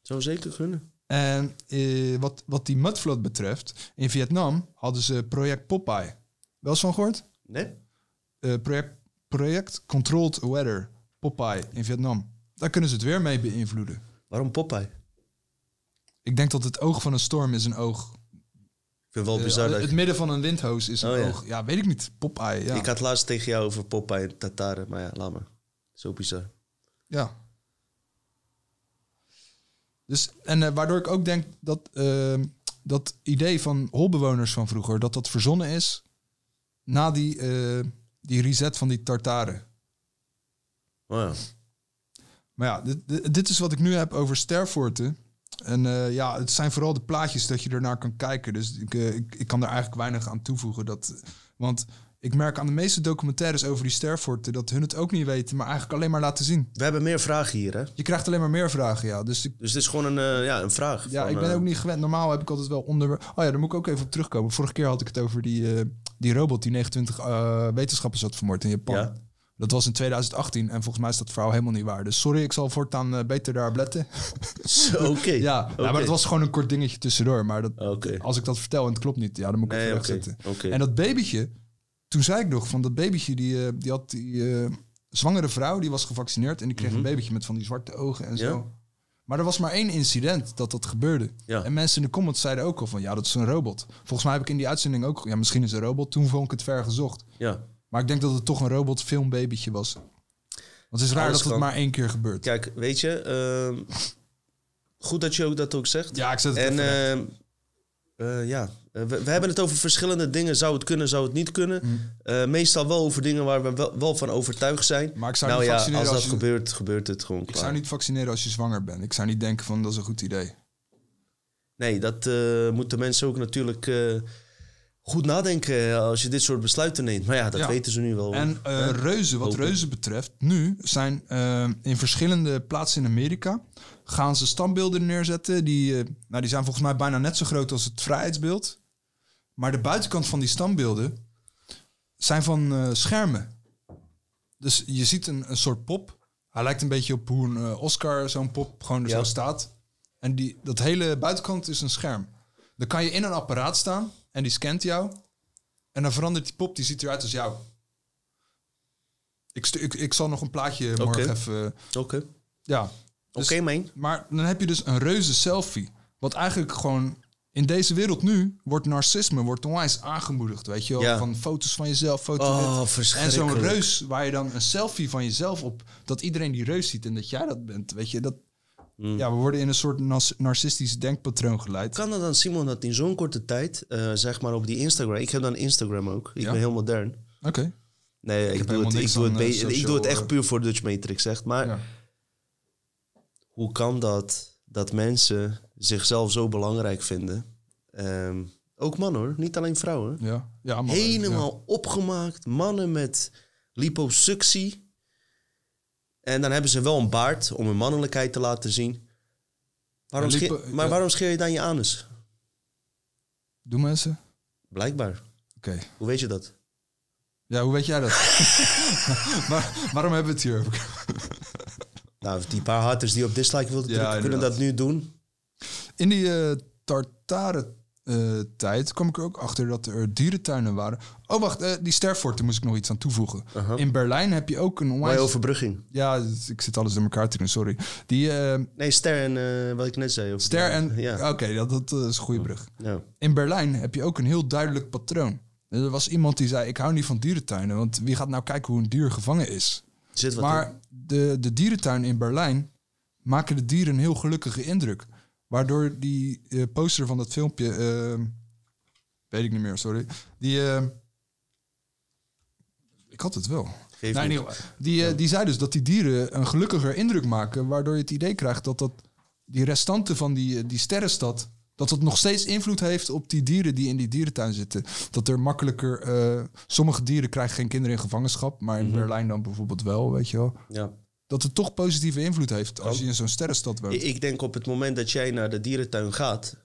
Zou zeker kunnen. En eh, wat, wat die mudflood betreft, in Vietnam hadden ze project Popeye. Wel eens van gehoord? Nee. Eh, project, project Controlled Weather, Popeye in Vietnam. Daar kunnen ze het weer mee beïnvloeden. Waarom Popeye? Ik denk dat het oog van een storm is een oog vind het wel Eh, bizar dat het midden van een windhoos is een Oh, ja. oog. Ja, weet ik niet. Popeye, ja. Ik had laatst tegen jou over Popeye en Tataren, maar ja, laat maar. Zo bizar. Ja. Dus, en eh, waardoor ik ook denk dat eh, dat idee van holbewoners van vroeger, dat dat verzonnen is na die, eh, die reset van die tartaren. Oh ja. Maar ja, dit, dit, dit is wat ik nu heb over sterforten. En eh, ja, het zijn vooral de plaatjes dat je ernaar kan kijken. Dus ik, ik, ik kan er eigenlijk weinig aan toevoegen. Dat, want ik merk aan de meeste documentaires over die sterforten dat hun het ook niet weten, maar eigenlijk alleen maar laten zien. We hebben meer vragen hier, hè? Je krijgt alleen maar meer vragen, ja. Dus, ik, Dus het is gewoon een, eh, ja, een vraag. ja, van, ik ben eh, ook niet gewend. Normaal heb ik altijd wel onder... Oh ja, daar moet ik ook even op terugkomen. Vorige keer had ik het over die, eh, die robot die 29 eh, wetenschappers had vermoord in Japan. Ja. Dat was in 2018 en volgens mij is dat verhaal helemaal niet waar. Dus sorry, ik zal voortaan eh, beter daar letten. Zo, Oké. ja, maar het was gewoon een kort dingetje tussendoor. Maar dat, als ik dat vertel en het klopt niet, ja, dan moet ik Nee, wegzetten. oké. En dat babytje, toen zei ik nog van dat babytje, die, eh, die had die eh, zwangere vrouw, die was gevaccineerd en die kreeg Mhm. een babytje met van die zwarte ogen en Ja. zo. Maar er was maar één incident dat dat gebeurde. En mensen in de comments zeiden ook al van ja, dat is een robot. Volgens mij heb ik in die uitzending ook, ja, misschien is een robot. Toen vond ik het ver gezocht. Ja. Maar ik denk dat het toch een robot filmbabytje was. Want het is raar Alles dat het maar één keer gebeurt. Kijk, weet je, ehm, goed dat je ook dat ook zegt. Ja, ik zet het En ehm, eh, ja, Eh, we, we hebben het over verschillende dingen. Zou het kunnen, zou het niet kunnen. Mm. Eh, meestal wel over dingen waar we wel, wel van overtuigd zijn. Maar ik zou nou niet ja, vaccineren als dat als je- gebeurt, gebeurt het gewoon Ik klaar. zou niet vaccineren als je zwanger bent. Ik zou niet denken van dat is een goed idee. Nee, dat eh, moeten mensen ook natuurlijk goed nadenken als je dit soort besluiten neemt. Maar ja, dat Ja. weten ze nu wel. En reuzen, wat Hopen. reuzen betreft, nu zijn in verschillende plaatsen in Amerika gaan ze standbeelden neerzetten. Die, nou, die zijn volgens mij bijna net zo groot als het vrijheidsbeeld. Maar de buitenkant van die standbeelden zijn van eh, schermen. Dus je ziet een, een soort pop. Hij lijkt een beetje op hoe een eh, Oscar zo'n pop gewoon er Ja. zo staat. En die, dat hele buitenkant is een scherm. Dan kan je in een apparaat staan en die scant jou. En dan verandert die pop, die ziet eruit als jou. Ik, ik, ik zal nog een plaatje morgen even... Oké. Ja. Oké, man. Maar dan heb je dus een reuze selfie. Wat eigenlijk gewoon... In deze wereld nu wordt narcisme wordt onwijs aangemoedigd, weet je wel? Ja. Van foto's van jezelf, foto's Oh. En zo'n reus waar je dan een selfie van jezelf op... Dat iedereen die reus ziet en dat jij dat bent, weet je? Dat, Hmm. Ja, we worden in een soort narcistisch denkpatroon geleid. Kan het dan, Simon, dat in zo'n korte tijd, eh, zeg maar op die Instagram... Ik heb dan Instagram ook. Ik Ja? ben heel modern. Oké. Nee, ik, doe het, helemaal ik, doe het, eh, ik doe het echt eh, puur voor Dutch Matrix, echt. Maar hoe kan dat dat mensen zichzelf zo belangrijk vinden? Ehm, ook mannen hoor, niet alleen vrouwen. Ja, ja mannen, Helemaal opgemaakt, mannen met liposuctie. En dan hebben ze wel een baard om hun mannelijkheid te laten zien. Waarom lipo- scheer- maar ja. waarom scheer je dan je anus? Doen mensen? Blijkbaar. Oké. Hoe weet je dat? Ja, hoe weet jij dat? maar waarom hebben we het hier over? Nou, die paar haters die op dislike wilden drukken, kunnen dat nu doen. In die eh tartare eh, tijd kwam ik er ook achter dat er dierentuinen waren. Oh, wacht, eh, die sterforten moest ik nog iets aan toevoegen. In Berlijn heb je ook een onwijs... Mooie overbrugging. Ja, ik zit alles door elkaar te doen, sorry. Die, Nee, Ster en wat ik net zei. Ster en... Ja. Oké, dat, dat is een goede brug. Ja. In Berlijn heb je ook een heel duidelijk patroon. Er was iemand die zei, ik hou niet van dierentuinen. Want wie gaat nou kijken hoe een dier gevangen is? Zit wat maar in. de, de dierentuin in Berlijn maken de dieren een heel gelukkige indruk. Waardoor die eh, poster van dat filmpje... eh, weet ik niet meer, sorry. Die... eh, ik had het wel. Geef Nee, die, eh, die zei dus dat die dieren een gelukkiger indruk maken. Waardoor je het idee krijgt dat, dat die restanten van die, eh, die sterrenstad... dat het nog steeds invloed heeft op die dieren die in die dierentuin zitten. Dat er makkelijker... sommige dieren krijgen geen kinderen in gevangenschap. Maar in Mhm. Berlijn dan bijvoorbeeld wel, weet je wel. Ja. Dat het toch positieve invloed heeft als je in zo'n sterrenstad woont. Ik- denk op het moment dat jij naar de dierentuin gaat,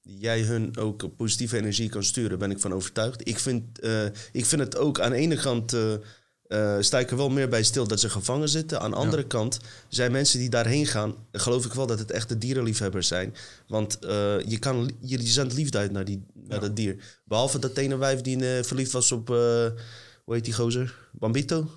jij hun ook positieve energie kan sturen, ben ik van overtuigd. Ik vind, eh, ik vind het ook aan de ene kant. eh, sta ik er wel meer bij stil dat ze gevangen zitten. Aan de andere kant zijn mensen die daarheen gaan, geloof ik wel dat het echte dierenliefhebbers zijn. Want je, kan, je, zendt liefde uit naar, die, naar dat dier. Behalve dat ene wijf die verliefd was op, hoe heet die gozer? Bambito?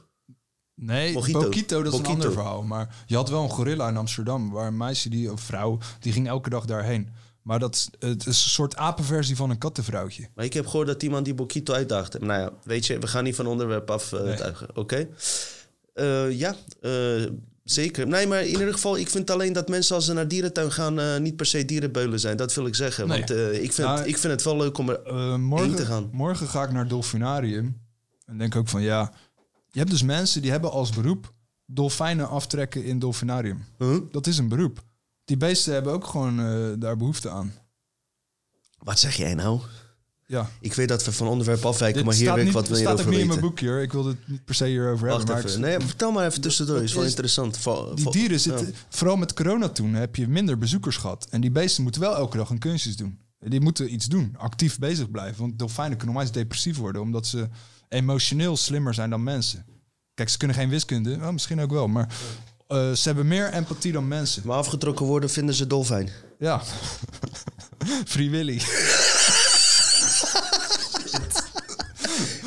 Nee, Mojito. Mojito, dat is een ander verhaal. Maar je had wel een gorilla in Amsterdam... waar een meisje, die, of vrouw, die ging elke dag daarheen. Maar dat, is- het is een soort apenversie van een kattenvrouwtje. Maar ik heb gehoord dat iemand die Bokito uitdaagde. Nou ja, weet je, we gaan niet van onderwerp af eh, Nee. Oké? Eh, ja, eh, zeker. Nee, maar in ieder geval, ik vind alleen dat mensen als ze naar dierentuin gaan... niet per se dierenbeulen zijn. Dat wil ik zeggen. Nee. Want ik, vind, Nou, ik vind het wel leuk om er morgen, te gaan. morgen ga ik naar het Dolfinarium. En denk ook van ja. Je hebt dus mensen die hebben als beroep dolfijnen aftrekken in Dolfinarium. Dat is een beroep. Die beesten hebben ook gewoon eh, daar behoefte aan. Wat zeg jij nou? Ja. Ik weet dat we van onderwerp afwijken, Dit maar hier weet ik wat wil je staat ook niet in weten. mijn boekje hoor. Ik wil het niet per se hierover Wacht hebben. even. Nee, vertel maar even tussendoor. Dat is wel interessant. Vo- Die dieren zitten, ja. vooral met corona toen, heb je minder bezoekers gehad. En die beesten moeten wel elke dag hun kunstjes doen. Die moeten iets doen, actief bezig blijven. Want dolfijnen kunnen onwijs depressief worden, omdat ze emotioneel slimmer zijn dan mensen. Kijk, ze kunnen geen wiskunde, wel, misschien ook wel, maar eh, ze hebben meer empathie dan mensen. Maar afgetrokken worden vinden ze dolfijn. Ja. Free Willy.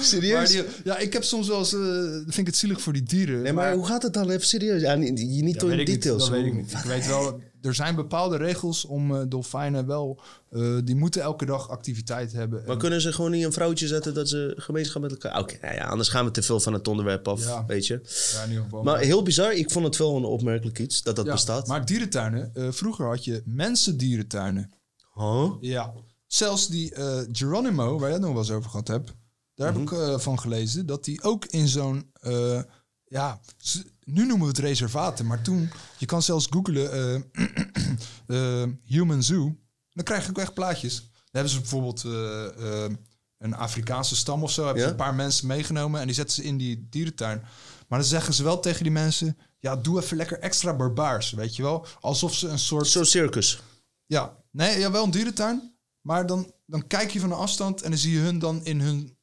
Serieus? Maar die- ja, ik heb soms wel eens, eh, vind ik het zielig voor die dieren. Nee, maar hoe gaat het dan? Even serieus. Ja, niet, niet Ja, in ik niet, details. dat weet ik niet. Ik weet wel, er zijn bepaalde regels om eh, dolfijnen wel... eh, die moeten elke dag activiteit hebben. Maar kunnen ze gewoon niet een vrouwtje zetten dat ze gemeenschap met elkaar... Oké, nou ja, anders gaan we te veel van het onderwerp af, Ja. weet je. Ja, in ieder geval. Maar heel bizar, ik vond het wel een opmerkelijk iets dat dat Ja, bestaat. Maar dierentuinen, eh, vroeger had je mensendierentuinen. Huh? Ja. Zelfs die Geronimo, waar jij het nog wel eens over gehad hebt, daar heb ik Mhm. eh, van gelezen dat die ook in zo'n, ja, nu noemen we het reservaten, maar toen, je kan zelfs googlen eh, eh, Human Zoo, dan krijg je ook echt plaatjes. Dan hebben ze bijvoorbeeld eh, een Afrikaanse stam of zo, hebben ze een paar mensen meegenomen en die zetten ze in die dierentuin. Maar dan zeggen ze wel tegen die mensen, ja, doe even lekker extra barbaars, weet je wel? Alsof ze een soort... Zo'n circus. Ja, nee, ja, wel een dierentuin. Maar dan, dan kijk je van een afstand en dan zie je hun dan in hun...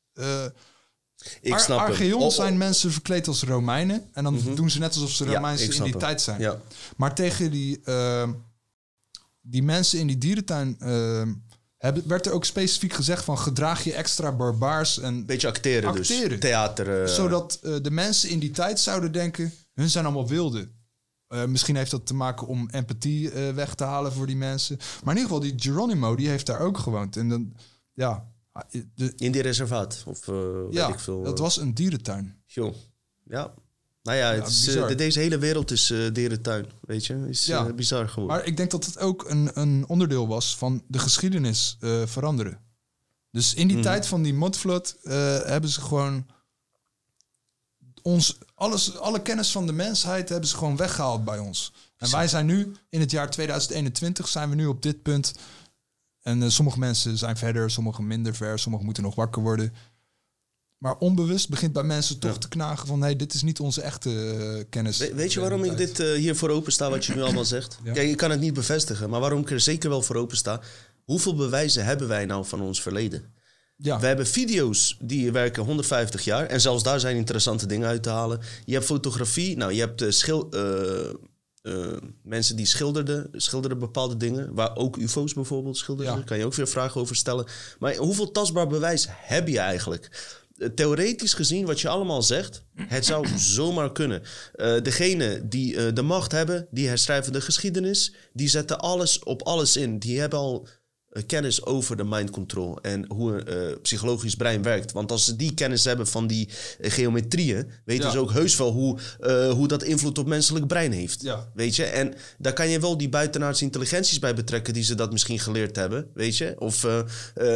Ik snap. Archeon Oh, oh. zijn mensen verkleed als Romeinen. En dan Mhm. doen ze net alsof ze Romeinse in die hem. tijd zijn. Ja. Maar tegen die, eh, die mensen in die dierentuin... eh, hebben, werd er ook specifiek gezegd van gedraag je extra barbaars en Beetje acteren, dus. acteren. Theater. eh. Zodat eh, de mensen in die tijd zouden denken, hun zijn allemaal wilden. Eh, misschien heeft dat te maken om empathie weg te halen voor die mensen. Maar in ieder geval, die Geronimo, die heeft daar ook gewoond. En dan, ja... De, in die reservaat? Of eh, ja, weet ik veel. dat eh. was een dierentuin. Joh. Ja. Nou ja, is, eh, de- deze hele wereld is eh dierentuin, weet je. Is Ja. bizar geworden. Maar ik denk dat het ook een, een onderdeel was van de geschiedenis veranderen. Dus in die Mhm. tijd van die modflood eh, hebben ze gewoon ons, alles, alle kennis van de mensheid hebben ze gewoon weggehaald bij ons. En wij zijn nu in het jaar 2021 zijn we nu op dit punt. En eh, sommige mensen zijn verder, sommige minder ver, sommigen moeten nog wakker worden. Maar onbewust begint bij mensen toch te knagen van... nee, dit is niet onze echte eh, kennis. We- weet je waarom ik dit eh, hier voor open sta, wat je nu allemaal zegt? Ja. Kijk, ik kan het niet bevestigen, maar waarom ik er zeker wel voor open sta... hoeveel bewijzen hebben wij nou van ons verleden? Ja. We hebben video's die werken 150 jaar. En zelfs daar zijn interessante dingen uit te halen. Je hebt fotografie. Nou, je hebt schil, eh, mensen die schilderden, schilderden bepaalde dingen. Waar ook ufo's bijvoorbeeld schilderden. Daar kan je ook weer vragen over stellen. Maar hoeveel tastbaar bewijs heb je eigenlijk? Eh, Theoretisch gezien, wat je allemaal zegt, het zou zomaar kunnen. Eh degene die de macht hebben, die herschrijven de geschiedenis. Die zetten alles op alles in. Die hebben al kennis over de mind control en hoe een eh, psychologisch brein werkt. Want als ze die kennis hebben van die eh, geometrieën, weten Ja. ze ook heus wel hoe, eh, hoe dat invloed op menselijk brein heeft. Ja. Weet je? En daar kan je wel die buitenaardse intelligenties bij betrekken die ze dat misschien geleerd hebben. Weet je? Of eh,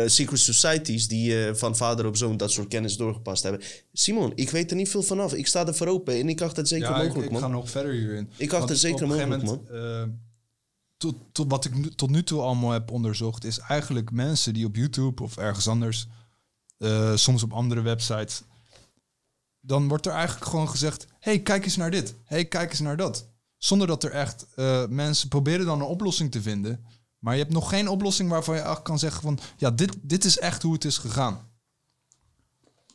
eh, secret societies die eh, van vader op zoon dat soort kennis doorgepast hebben. Simon, ik weet er niet veel vanaf. Ik sta er voor open en ik acht het zeker Ja, ik- mogelijk, ik, man. ga nog verder hierin. Ik acht het zeker mogelijk, moment, eh, tot, wat ik nu, tot nu toe allemaal heb onderzocht, is eigenlijk mensen die op YouTube of ergens anders, eh, soms op andere websites, dan wordt er eigenlijk gewoon gezegd: hey, kijk eens naar dit. hey, kijk eens naar dat. Zonder dat er echt eh, mensen proberen dan een oplossing te vinden. Maar je hebt nog geen oplossing waarvan je kan zeggen van... ja, dit, dit is echt hoe het is gegaan.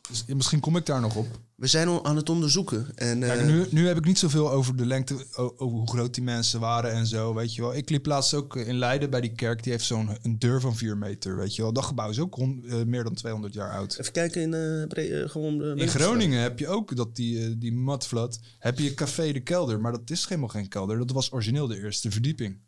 Dus misschien kom ik daar nog op. We zijn al aan het onderzoeken. En, Kijk, eh, nu, nu heb ik niet zoveel over de lengte, over hoe groot die mensen waren en zo, weet je wel. Ik liep laatst ook in Leiden bij die kerk, die heeft zo'n een deur van 4 meter, weet je wel. Dat gebouw is ook eh, meer dan 200 jaar oud. Even kijken in eh, Bre- gewoon... In. Groningen heb je ook dat die, die heb je Café de Kelder, maar dat is helemaal geen kelder. Dat was origineel de eerste verdieping.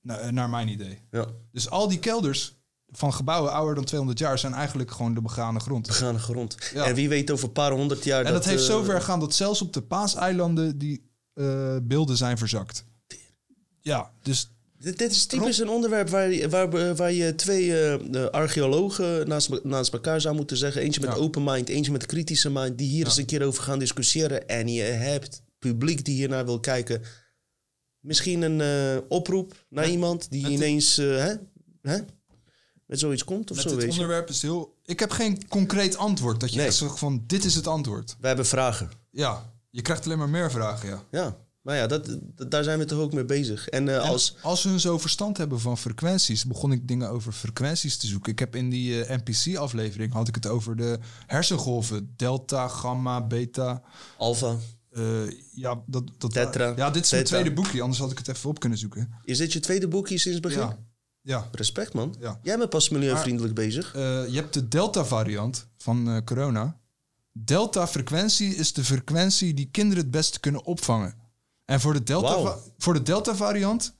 Na- naar mijn idee. Ja. Dus al die kelders van gebouwen ouder dan 200 jaar zijn eigenlijk gewoon de begane grond. Begane grond. Ja. En wie weet over een paar honderd jaar... En dat, heeft eh, zover gaan dat zelfs op de Paaseilanden die eh, beelden zijn verzakt. Ja, dus Dit, dit is typisch een onderwerp waar, je- waar, waar je twee eh, eh, archeologen naast, naast elkaar zou moeten zeggen. Eentje met open mind, eentje met kritische mind. Die hier eens een keer over gaan discussiëren. En je hebt publiek die hiernaar wil kijken. Misschien een eh, oproep naar iemand die ineens eh, hè, hè, met zoiets komt of met zo. je. onderwerp is heel... Ik heb geen concreet antwoord. Dat je echt zegt van, dit is het antwoord. We hebben vragen. Ja, je krijgt alleen maar meer vragen, ja. Ja, maar ja, dat, dat- daar zijn we toch ook mee bezig. En, eh, En als... als we zo verstand hebben van frequenties, begon ik dingen over frequenties te zoeken. Ik heb in die eh, NPC-aflevering had ik het over de hersengolven. Delta, gamma, beta. Alpha. ja, dat, dat, Tetra, Ja, dit is mijn tweede boekje, anders had ik het even op kunnen zoeken. Is dit je tweede boekje sinds het begin? Ja. Ja. Respect, man. Ja. Jij bent pas milieuvriendelijk bezig. Eh, je hebt de delta-variant van eh, corona. Delta-frequentie is de frequentie die kinderen het beste kunnen opvangen. En voor de delta- Wauw. voor de delta-variant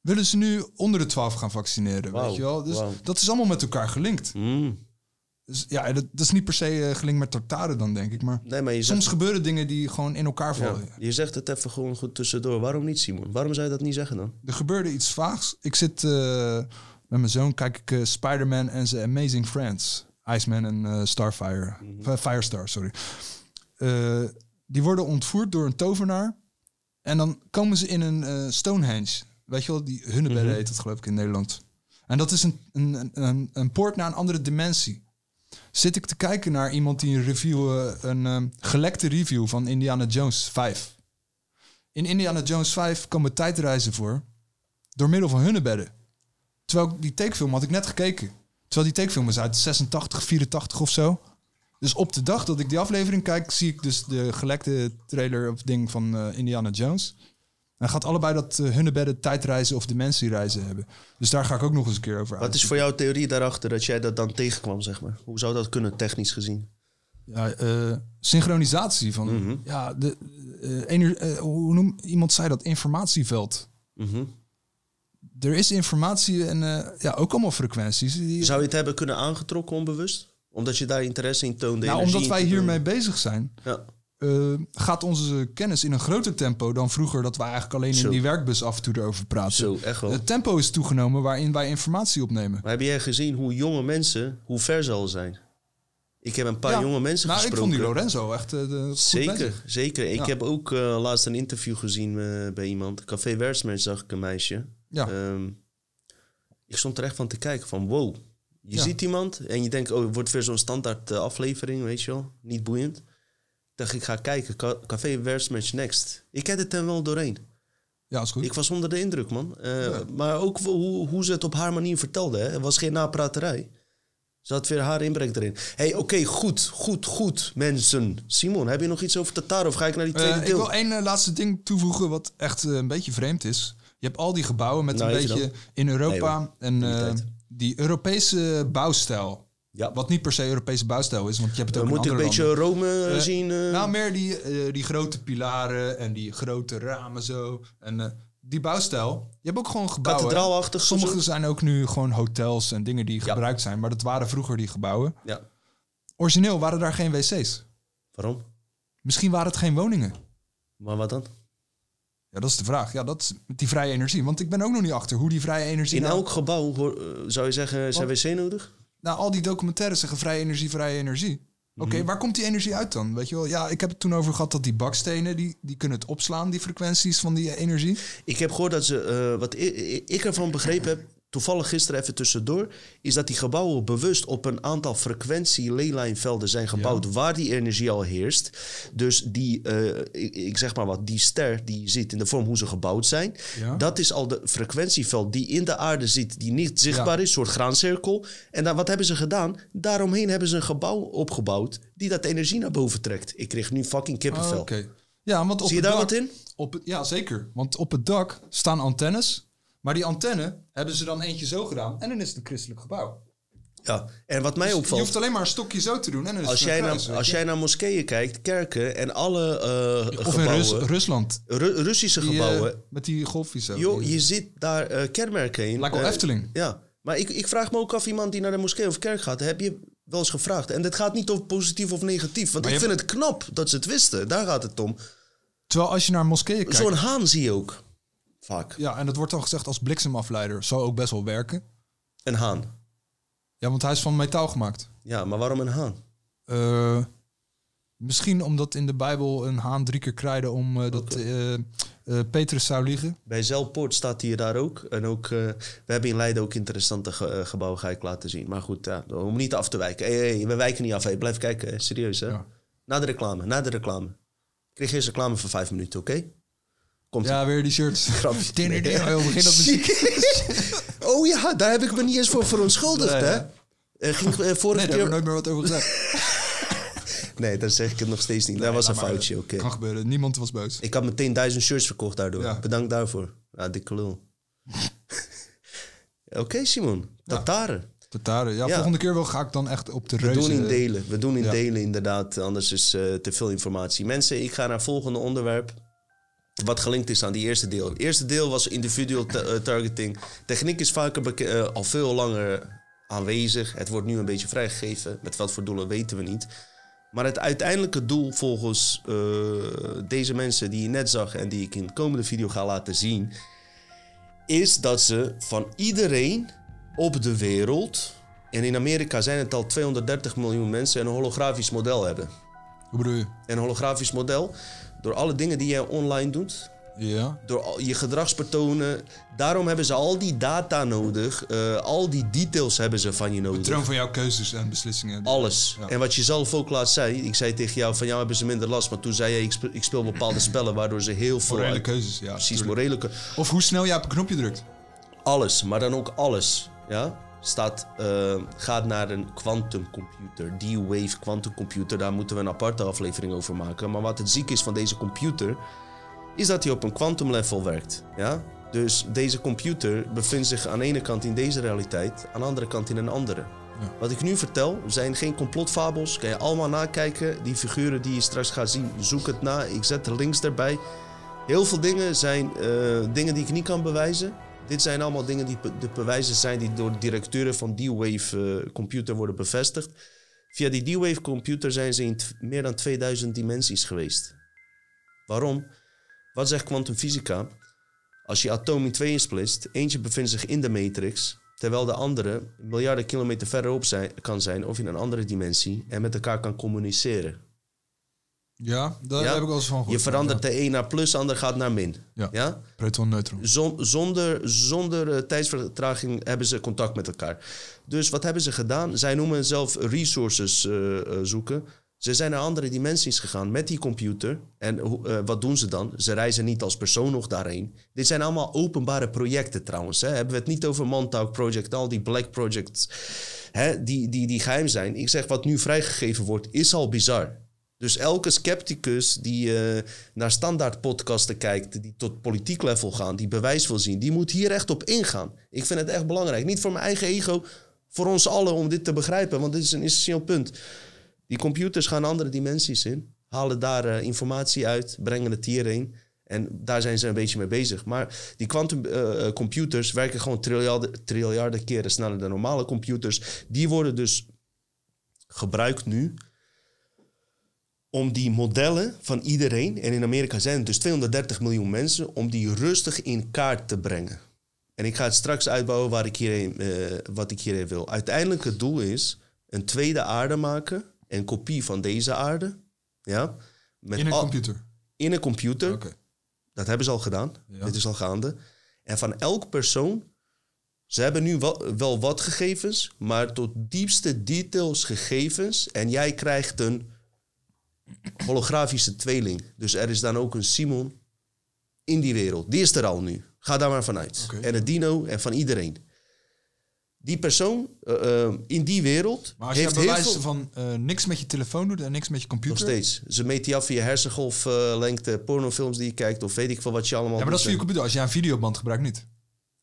willen ze nu onder de 12 gaan vaccineren. Weet je wel? Dus dat is allemaal met elkaar gelinkt. Dus ja, dat, dat is niet per se eh, gelinkt met tartaren dan, denk ik. Maar, Nee, maar je soms zegt- gebeuren dingen die gewoon in elkaar Ja, vallen. je zegt het even gewoon goed tussendoor. Waarom niet, Simon? Waarom zou je dat niet zeggen dan? Er gebeurde iets vaags. Ik zit eh, met mijn zoon, kijk ik eh, Spider-Man en zijn Amazing Friends. Iceman en Starfire. Mhm. Firestar, sorry. Die worden ontvoerd door een tovenaar. En dan komen ze in een eh, Stonehenge. Weet je wel, die Hunnebedden Mhm. heet dat geloof ik in Nederland. En dat is een, een, een, een poort naar een andere dimensie. Zit ik te kijken naar iemand die een review, eh, een eh, gelekte review van Indiana Jones 5. In Indiana Jones 5 komen tijdreizen voor door middel van hunnebedden. Terwijl die tekenfilm had ik net gekeken. Terwijl die tekenfilm is uit 86, 84 of zo. Dus op de dag dat ik die aflevering kijk, zie ik dus de gelekte trailer of ding van eh, Indiana Jones. En gaat allebei dat uh, hunnebedden tijdreizen of dimensiereizen hebben. Dus daar ga ik ook nog eens een keer over Wat is voor jou theorie daarachter dat jij dat dan tegenkwam, zeg maar? Hoe zou dat kunnen, technisch gezien? Ja, eh, synchronisatie van. Mhm. Ja, de, eh, ener- eh, hoe noem iemand zei dat? Informatieveld. Mhm. Er is informatie en eh, ja, ook allemaal frequenties. Die, Zou je het hebben kunnen aangetrokken onbewust? Omdat je daar interesse in toonde? nou, omdat wij hiermee bezig zijn, Ja. Eh, gaat onze kennis in een groter tempo dan vroeger dat wij eigenlijk alleen Zo. in die werkbus af en toe erover praten. Zo, echt wel. Het tempo is toegenomen waarin wij informatie opnemen. Maar heb jij gezien hoe jonge mensen, hoe ver ze al zijn? Ik heb een paar Ja. jonge mensen nou, gesproken. ik vond die Lorenzo echt eh, goed Zeker, bezig. zeker. Ik Ja. heb ook eh, laatst een interview gezien bij iemand. Café Wertsmerk zag ik een meisje. Ja. Ehm, ik stond er echt van te kijken van wow. Je Ja. ziet iemand en je denkt, oh, het wordt weer zo'n standaard aflevering, weet je wel. Niet boeiend. Ik dacht, ik ga kijken. Ca- Café Wertsmerk Next. Ik heb het er wel doorheen. Ja, is goed. Ik was onder de indruk, man. Eh, Maar ook hoe, hoe ze het op haar manier vertelde. Hè. Het was geen napraterij. Ze had weer haar inbreng erin. hey, oké, goed, goed, goed, mensen. Simon, heb je nog iets over Tatar of ga ik naar die tweede Eh, ik deel? wil één eh, laatste ding toevoegen wat echt een beetje vreemd is. Je hebt al die gebouwen met Nou, een beetje in Europa Nee, en die Europese bouwstijl. Ja. Wat niet per se Europese bouwstijl is, want je hebt het We ook in moeten een beetje landen. Rome Eh, zien. eh. Nou, meer die, eh, die grote pilaren en die grote ramen zo. En eh, die bouwstijl. Je hebt ook gewoon gebouwen. Kathedraalachtig Sommige zo. zijn ook nu gewoon hotels en dingen die gebruikt zijn. Maar dat waren vroeger die gebouwen. Ja. Origineel waren daar geen wc's. Waarom? Misschien waren het geen woningen. Maar wat dan? Ja, dat is de vraag. Ja, dat is die vrije energie. Want ik ben ook nog niet achter hoe die vrije energie... In nou- elk gebouw hoor- eh, zou je zeggen, zijn wc nodig? Nou, al die documentaires zeggen vrije energie, vrije energie. Oké, Mhm. waar komt die energie uit dan? Weet je wel? Ja, ik heb het toen over gehad dat die bakstenen, die, die kunnen het opslaan, die frequenties van die energie. Ik heb gehoord dat ze, eh, wat ik, ik ervan begrepen heb, toevallig gisteren even tussendoor, is dat die gebouwen bewust op een aantal frequentie-leylijnvelden zijn gebouwd waar die energie al heerst. Dus die, eh, ik, ik zeg maar wat, die ster die zit in de vorm hoe ze gebouwd zijn, Ja. dat is al de frequentieveld die in de aarde zit, die niet zichtbaar Ja. is, een soort graancirkel. En dan, wat hebben ze gedaan? Daaromheen hebben ze een gebouw opgebouwd die dat energie naar boven trekt. Ik kreeg nu fucking kippenvel. Oh. Ja, want op Zie je daar dak- wat in? Op ja, zeker. Want op het dak staan antennes. Maar die antenne hebben ze dan eentje zo gedaan. En dan is het een christelijk gebouw. Ja, en wat mij Dus opvalt... Je hoeft alleen maar een stokje zo te doen en dan is Als het jij, een naar, als jij naar moskeeën kijkt, kerken en alle eh Of in gebouwen... Rus- Rusland. Ru- Russische Die, eh, gebouwen. met die golfjes zo. Joh, je zit daar eh, kenmerken in. Lijkt wel Efteling. Ja, maar ik, ik vraag me ook af iemand die naar de moskee of kerk gaat. Heb je wel eens gevraagd? En dit gaat niet over positief of negatief. Want Maar ik vind het knap dat ze het wisten. Daar gaat het om. Terwijl als je naar moskeeën kijkt... Zo'n haan zie je ook. Vaak. Ja, en dat wordt dan gezegd als bliksemafleider. Zou ook best wel werken. Een haan? Ja, want hij is van metaal gemaakt. Ja, maar waarom een haan? Eh, misschien omdat in de Bijbel een haan drie keer kraaide om eh, dat eh, Petrus zou liegen. Bij Zelpoort staat hier daar ook. En ook, we hebben in Leiden ook interessante ge- gebouwen, ga ik laten zien. Maar goed, ja, om niet af te wijken. Hey, hey, we wijken niet af. Hey, blijf kijken, serieus hè. Na de reclame, na de reclame. Ik kreeg eerst reclame voor vijf minuten, oké? Komt Ja, weer die shirts. Grapje. Dinner, dinner. Oh, begin dat muziek. oh ja, daar heb ik me niet eens voor verontschuldigd, Nee, hè? hè? Eh, ging, eh, vorige Nee, daar keer... hebben we nooit meer wat over gezegd. Nee, daar zeg ik het nog steeds niet. dat was een foutje, oké. Kan gebeuren. Niemand was boos. Ik had meteen duizend shirts verkocht daardoor. Ja. Bedankt daarvoor. Ja, dikke lul. oké, Simon. Tataren. Tataren. Ja, Ja. volgende keer wel ga ik dan echt op de We reuzen. doen in delen. We doen in Ja. delen inderdaad. Anders is eh, te veel informatie. Mensen, ik ga naar het volgende onderwerp. Wat gelinkt is aan die eerste deel. Het eerste deel was individual ta- eh, targeting. Techniek is vaker eh, al veel langer aanwezig. Het wordt nu een beetje vrijgegeven. Met wat voor doelen weten we niet. Maar het uiteindelijke doel volgens eh, deze mensen die je net zag... en die ik in de komende video ga laten zien... is dat ze van iedereen op de wereld... en in Amerika zijn het al 230 miljoen mensen... een holografisch model hebben. Hoe bedoel je? Een holografisch model. Door alle dingen die jij online doet. Ja. Door al je gedragspatronen. Daarom hebben ze al die data nodig. eh, al die details hebben ze van je nodig. Patroon van jouw keuzes en beslissingen. Alles. En wat je zelf ook laatst zei. Ik zei tegen jou van jou hebben ze minder last. Maar toen zei je ik speel, ik speel bepaalde spellen. Waardoor ze heel veel... Morele keuzes, ja. Precies, morele keu- Of hoe snel jij op een knopje drukt. Alles, maar dan ook alles. Ja? Staat, eh, gaat naar een quantumcomputer. D-Wave quantumcomputer. Daar moeten we een aparte aflevering over maken. Maar wat het ziek is van deze computer... is dat hij op een quantum level werkt. Ja? Dus deze computer bevindt zich aan de ene kant in deze realiteit... aan de andere kant in een andere. Wat ik nu vertel zijn geen complotfabels. Kan je allemaal nakijken. Die figuren die je straks gaat zien, zoek het na. Ik zet de links erbij. Heel veel dingen zijn eh, dingen die ik niet kan bewijzen. Dit zijn allemaal dingen die de bewijzen zijn die door directeuren van D-Wave eh, Computer worden bevestigd. Via die D-Wave Computer zijn ze in meer dan 2000 dimensies geweest. Waarom? Wat zegt kwantumfysica? Als je atoom in tweeën splitst, eentje bevindt zich in de matrix, terwijl de andere miljarden kilometer verderop kan zijn of in een andere dimensie en met elkaar kan communiceren. Ja, daar Ja? heb ik wel eens van gehoord. Je verandert de een naar plus, de ander gaat naar min. Ja. Ja? Proton, neutron. Zon- zonder zonder eh, tijdsvertraging hebben ze contact met elkaar. Dus wat hebben ze gedaan? Zij noemen zelf resources eh, eh, zoeken. Ze zijn naar andere dimensies gegaan met die computer. En wat doen ze dan? Ze reizen niet als persoon nog daarheen. Dit zijn allemaal openbare projecten trouwens. Hè? Hebben we het niet over Montauk Project, al die Black Projects hè? Die, die, die geheim zijn. Ik zeg wat nu vrijgegeven wordt, is al bizar. Dus elke scepticus die eh, naar standaard podcasten kijkt, die tot politiek level gaan, die bewijs wil zien, die moet hier echt op ingaan. Ik vind het echt belangrijk. Niet voor mijn eigen ego, voor ons allen om dit te begrijpen, want dit is een essentieel punt. Die computers gaan andere dimensies in, halen daar eh, informatie uit, brengen het hierheen. En daar zijn ze een beetje mee bezig. Maar die quantumcomputers werken gewoon triljarden, triljarden keren sneller dan normale computers. Die worden dus gebruikt nu om die modellen van iedereen, en in Amerika zijn het dus 230 miljoen mensen, om die rustig in kaart te brengen. En ik ga het straks uitbouwen waar ik hierheen, eh, wat ik hierheen wil. Uiteindelijk het doel is een tweede aarde maken, een kopie van deze aarde. Ja, met In een al- computer. In een computer. Dat hebben ze al gedaan. Dit is al gaande. En van elk persoon. Ze hebben nu wel, wel wat gegevens, maar tot diepste details gegevens. En jij krijgt een holografische tweeling. Dus er is dan ook een Simon in die wereld. Die is er al nu. Ga daar maar vanuit. En het dino en van iedereen. Die persoon eh, eh, in die wereld Maar als je heeft bewijs veel... van eh, niks met je telefoon doet en niks met je computer. Nog steeds. Ze meten je af via hersengolflengte, pornofilms die je kijkt... of weet ik veel wat je allemaal Ja, maar dat is via je computer. Als jij een videoband gebruikt, niet.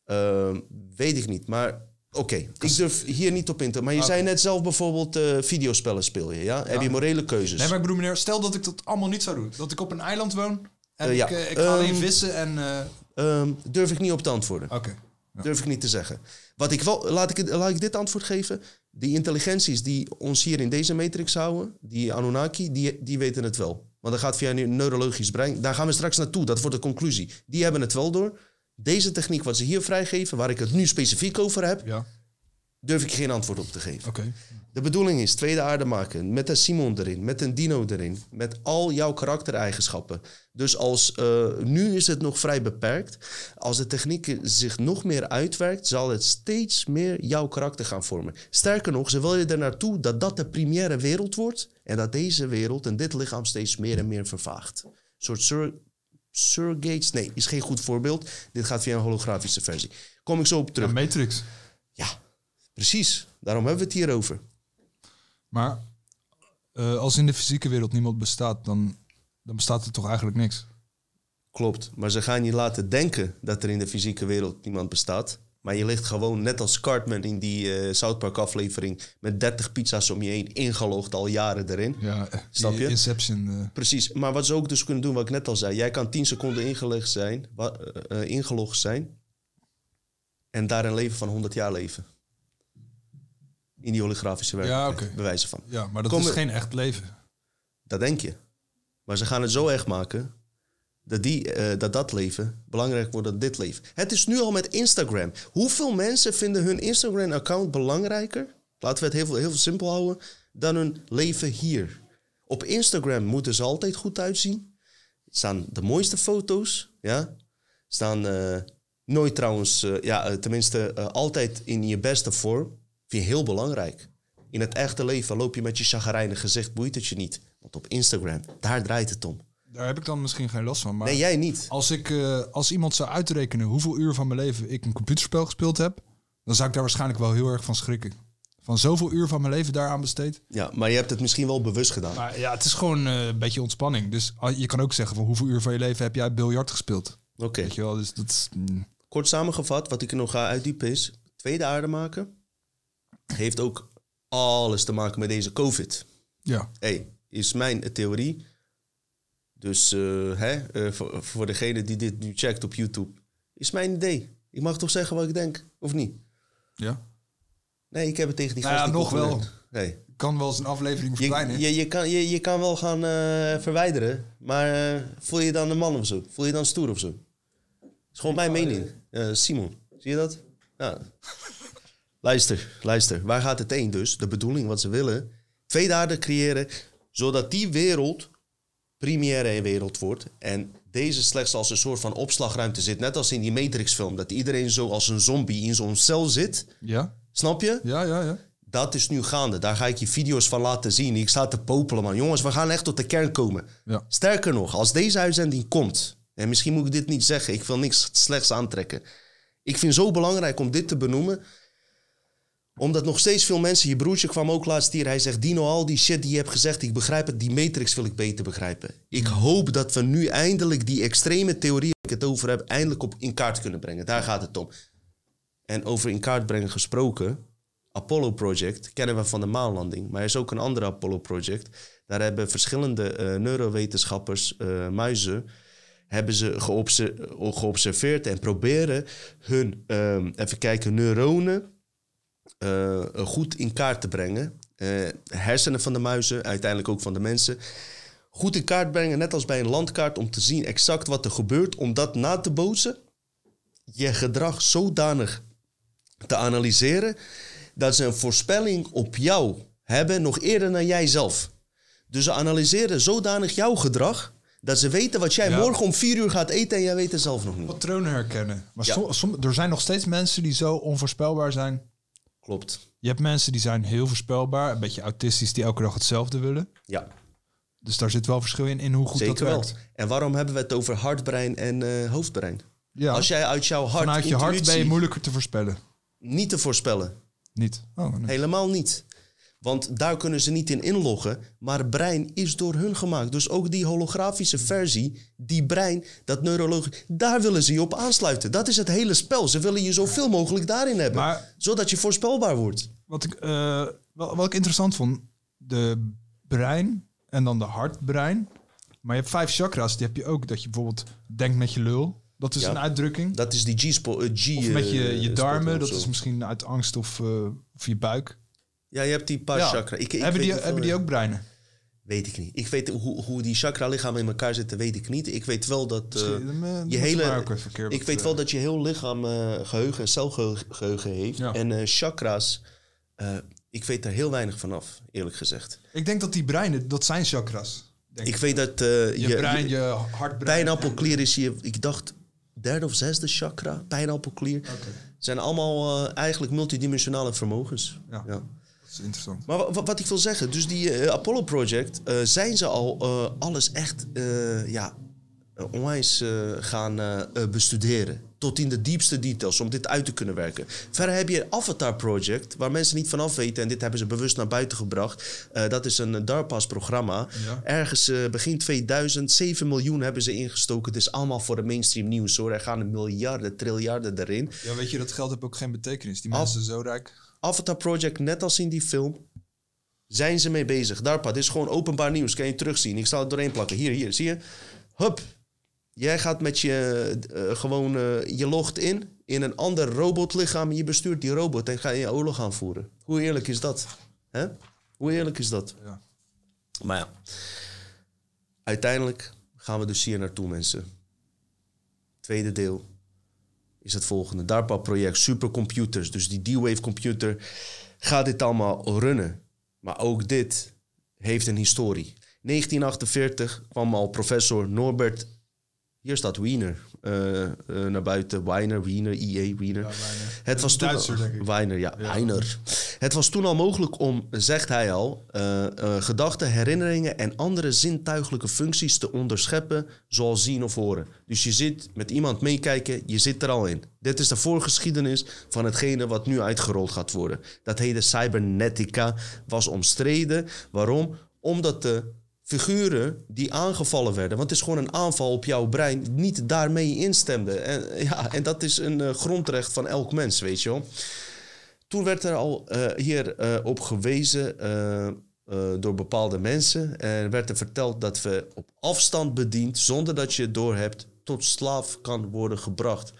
Ehm, weet ik niet. Maar Oké, ik durf hier niet op in te. Maar je zei net zelf bijvoorbeeld eh, videospellen speel je, ja? Heb je morele keuzes? Nee, maar ik bedoel meneer, stel dat ik dat allemaal niet zou doen. Dat ik op een eiland woon en Eh, ja. ik, eh, ik ga alleen Ehm, vissen en... eh, Ehm, durf ik niet op te antwoorden. Oké. Durf ik niet te zeggen. Wat ik wel, laat ik, het- laat ik dit antwoord geven. Die intelligenties die ons hier in deze matrix houden, die Anunnaki, die, die weten het wel. Want dat gaat via een neurologisch brein. Daar gaan we straks naartoe. Dat wordt de conclusie. Die hebben het wel door. Deze techniek wat ze hier vrijgeven, waar ik het nu specifiek over heb, durf ik geen antwoord op te geven. De bedoeling is tweede aarde maken, met een Simon erin, met een Dino erin, met al jouw karaktereigenschappen. Dus als, eh, nu is het nog vrij beperkt. Als de techniek zich nog meer uitwerkt, zal het steeds meer jouw karakter gaan vormen. Sterker nog, ze willen er naartoe dat dat de primaire wereld wordt en dat deze wereld en dit lichaam steeds meer en meer vervaagt. Een soort sur surrogates, nee, is geen goed voorbeeld. Dit gaat via een holografische versie. Kom ik zo op terug. Matrix. Ja, precies. Daarom hebben we het hier over. Maar eh, als in de fysieke wereld niemand bestaat, dan, dan bestaat er toch eigenlijk niks. Klopt, maar ze gaan je laten denken dat er in de fysieke wereld niemand bestaat. Maar je ligt gewoon net als Cartman in die eh South Park aflevering met 30 pizza's om je heen ingelogd al jaren erin. Ja, Snap je? Inception. eh. Precies, maar wat ze ook dus kunnen doen, wat ik net al zei. Jij kan 10 seconden ingelegd zijn, eh, ingelogd zijn en daar een leven van 100 jaar leven. In die holografische werkelijkheid, Ja, bewijzen van. Ja, maar dat is geen echt leven. Dat denk je. Maar ze gaan het zo echt maken dat, die, eh, dat dat leven belangrijk wordt dan dit leven. Het is nu al met Instagram. Hoeveel mensen vinden hun Instagram-account belangrijker? Laten we het heel, heel simpel houden. Dan hun leven hier. Op Instagram moeten ze altijd goed uitzien. Staan de mooiste foto's. Ja? Staan eh, nooit trouwens, eh, ja, tenminste altijd in je beste vorm. Vind je heel belangrijk. In het echte leven loop je met je chagrijnig gezicht, boeit het je niet. Want op Instagram, daar draait het om. Daar heb ik dan misschien geen last van. Maar Nee, jij niet. Als, ik, eh, als iemand zou uitrekenen hoeveel uur van mijn leven ik een computerspel gespeeld heb, dan zou ik daar waarschijnlijk wel heel erg van schrikken. Van zoveel uur van mijn leven daaraan besteed. Ja, maar je hebt het misschien wel bewust gedaan. Maar ja, het is gewoon eh, een beetje ontspanning. Dus ah, je kan ook zeggen van hoeveel uur van je leven heb jij biljart gespeeld. Oké. Weet je wel, dus dat is... mm. Kort samengevat, wat ik er nog ga uitdiepen is... tweede aarde maken heeft ook alles te maken met deze COVID. Ja. Hey, is mijn theorie. Dus eh, hè, eh, voor, voor degene die dit nu checkt op YouTube... is mijn idee. Ik mag toch zeggen wat ik denk, of niet? Ja. Nee, ik heb het tegen die Nou ja, nog wel. Nee. Kan wel eens een aflevering verdwijnen. Je, je, je, kan, je, je kan wel gaan eh, verwijderen, maar voel je dan een man of zo? Voel je dan stoer of zo? Dat is gewoon mijn mening. Simon, zie je dat? Ja. luister, luister. Waar gaat het heen dus? De bedoeling, wat ze willen. Tweede aarde creëren, zodat die wereld primaire wereld wordt. En deze slechts als een soort van opslagruimte zit. Net als in die Matrix-film. Dat iedereen zo als een zombie in zo'n cel zit. Ja. Snap je? Ja, ja, ja. Dat is nu gaande. Daar ga ik je video's van laten zien. Ik sta te popelen, man. Jongens, we gaan echt tot de kern komen. Ja. Sterker nog, als deze uitzending komt... en misschien moet ik dit niet zeggen... ik wil niks slechts aantrekken. Ik vind het zo belangrijk om dit te benoemen... omdat nog steeds veel mensen... je broertje kwam ook laatst hier... hij zegt, Dino, al die shit die je hebt gezegd... ik begrijp het, die matrix wil ik beter begrijpen. Ik hoop dat we nu eindelijk die extreme theorie... waar ik het over heb, eindelijk op in kaart kunnen brengen. Daar gaat het om. En over in kaart brengen gesproken... Apollo Project kennen we van de maanlanding, maar er is ook een andere Apollo Project. Daar hebben verschillende eh, neurowetenschappers, eh, muizen, hebben ze geobse- geobserveerd en proberen hun, ehm, even kijken, neuronen eh, goed in kaart te brengen. Eh, hersenen van de muizen, uiteindelijk ook van de mensen. Goed in kaart brengen, net als bij een landkaart, om te zien exact wat er gebeurt, om dat na te bootsen. Je gedrag zodanig te analyseren dat ze een voorspelling op jou hebben nog eerder dan jij zelf. Dus ze analyseren zodanig jouw gedrag dat ze weten wat jij Ja. morgen om vier uur gaat eten en jij weet het zelf nog niet. Patronen herkennen. Maar Ja. som- som- er zijn nog steeds mensen die zo onvoorspelbaar zijn. Klopt. Je hebt mensen die zijn heel voorspelbaar. Een beetje autistisch die elke dag hetzelfde willen. Ja. Dus daar zit wel verschil in, in hoe goed Zeker dat wel. werkt. En waarom hebben we het over hartbrein en eh, hoofdbrein? Ja. Als jij uit jouw hart Vanuit je hart ben je moeilijker te voorspellen. Niet te voorspellen. Niet. Oh, nee. Helemaal niet. Want daar kunnen ze niet in inloggen. Maar brein is door hun gemaakt. Dus ook die holografische versie, die brein, dat neurologisch, daar willen ze je op aansluiten. Dat is het hele spel. Ze willen je zoveel mogelijk daarin hebben. zodat je voorspelbaar wordt. Wat ik, eh, wel- wat ik interessant vond, de brein en dan de hartbrein. Maar je hebt vijf chakras, die heb je ook. Dat je bijvoorbeeld denkt met je lul. Dat is Ja. een uitdrukking. Dat is die G-spot. G, of met je, eh, je darmen, dat is misschien uit angst of, of je buik. Ja, je hebt die paar Ja. chakra. Ik, ik hebben, die, hebben die ook breinen? Weet ik niet. Ik weet hoe, hoe die chakra-lichamen in elkaar zitten, weet ik niet. Ik weet wel dat eh, eh, je hele. ik weet wel dat je heel lichaam eh, geheugen en celgeheugen heeft. Ja. En chakra's, ik weet er heel weinig van af, eerlijk gezegd. Ik denk dat die breinen, dat zijn chakras. Denk Ik weet dat eh, Je brein, je hartbrein. Pijnappelklier is je, ik dacht, derde of zesde chakra. Pijnappelklier. Zijn allemaal eigenlijk multidimensionale vermogens. Ja. Dat is interessant. Maar wa- wa- wat ik wil zeggen, dus die eh, Apollo Project, eh, zijn ze al eh, alles echt ja, onwijs gaan bestuderen. Tot in de diepste details, om dit uit te kunnen werken. Verder heb je Avatar Project, waar mensen niet vanaf weten. En dit hebben ze bewust naar buiten gebracht. Dat is een DARPA's programma. Ja. Ergens begin 2000, 7 miljoen hebben ze ingestoken. Het is allemaal voor de mainstream nieuws hoor. Er gaan miljarden, triljarden erin. Ja, weet je, dat geld heeft ook geen betekenis. Die mensen zijn zo rijk. Avatar Project, net als in die film, zijn ze mee bezig. DARPA, dit is gewoon openbaar nieuws. Kan je terugzien. Ik zal het doorheen plakken. Hier, hier, zie je? Hup. Jij gaat met je eh, gewoon, eh, je logt in in een ander robotlichaam. Je bestuurt die robot en ga je oorlog aanvoeren. Hoe eerlijk is dat? Hè? Hoe eerlijk is dat? Ja. Maar ja, uiteindelijk gaan we dus hier naartoe, mensen. Tweede deel is het volgende. DARPA-project, supercomputers. Dus die D-Wave computer gaat dit allemaal runnen. Maar ook dit heeft een historie. 1948 kwam al professor Norbert... Hier staat Wiener naar buiten. Weiner, Wiener, IE, Wiener. Het was toen Duitser, ik. Weiner, ja, Weiner. Het was toen al mogelijk om, zegt hij al, eh, eh, gedachten, herinneringen en andere zintuigelijke functies te onderscheppen, zoals zien of horen. Dus je zit met iemand meekijken, je zit er al in. Dit is de voorgeschiedenis van hetgene wat nu uitgerold gaat worden. Dat heette cybernetica, was omstreden. Waarom? Omdat de figuren die aangevallen werden, want het is gewoon een aanval op jouw brein, niet daarmee instemden. En, ja, en dat is een eh, grondrecht van elk mens, weet je wel. Toen werd er al eh, hier eh, op gewezen door bepaalde mensen. En werd er verteld dat we op afstand bediend, zonder dat je het doorhebt, tot slaaf kan worden gebracht.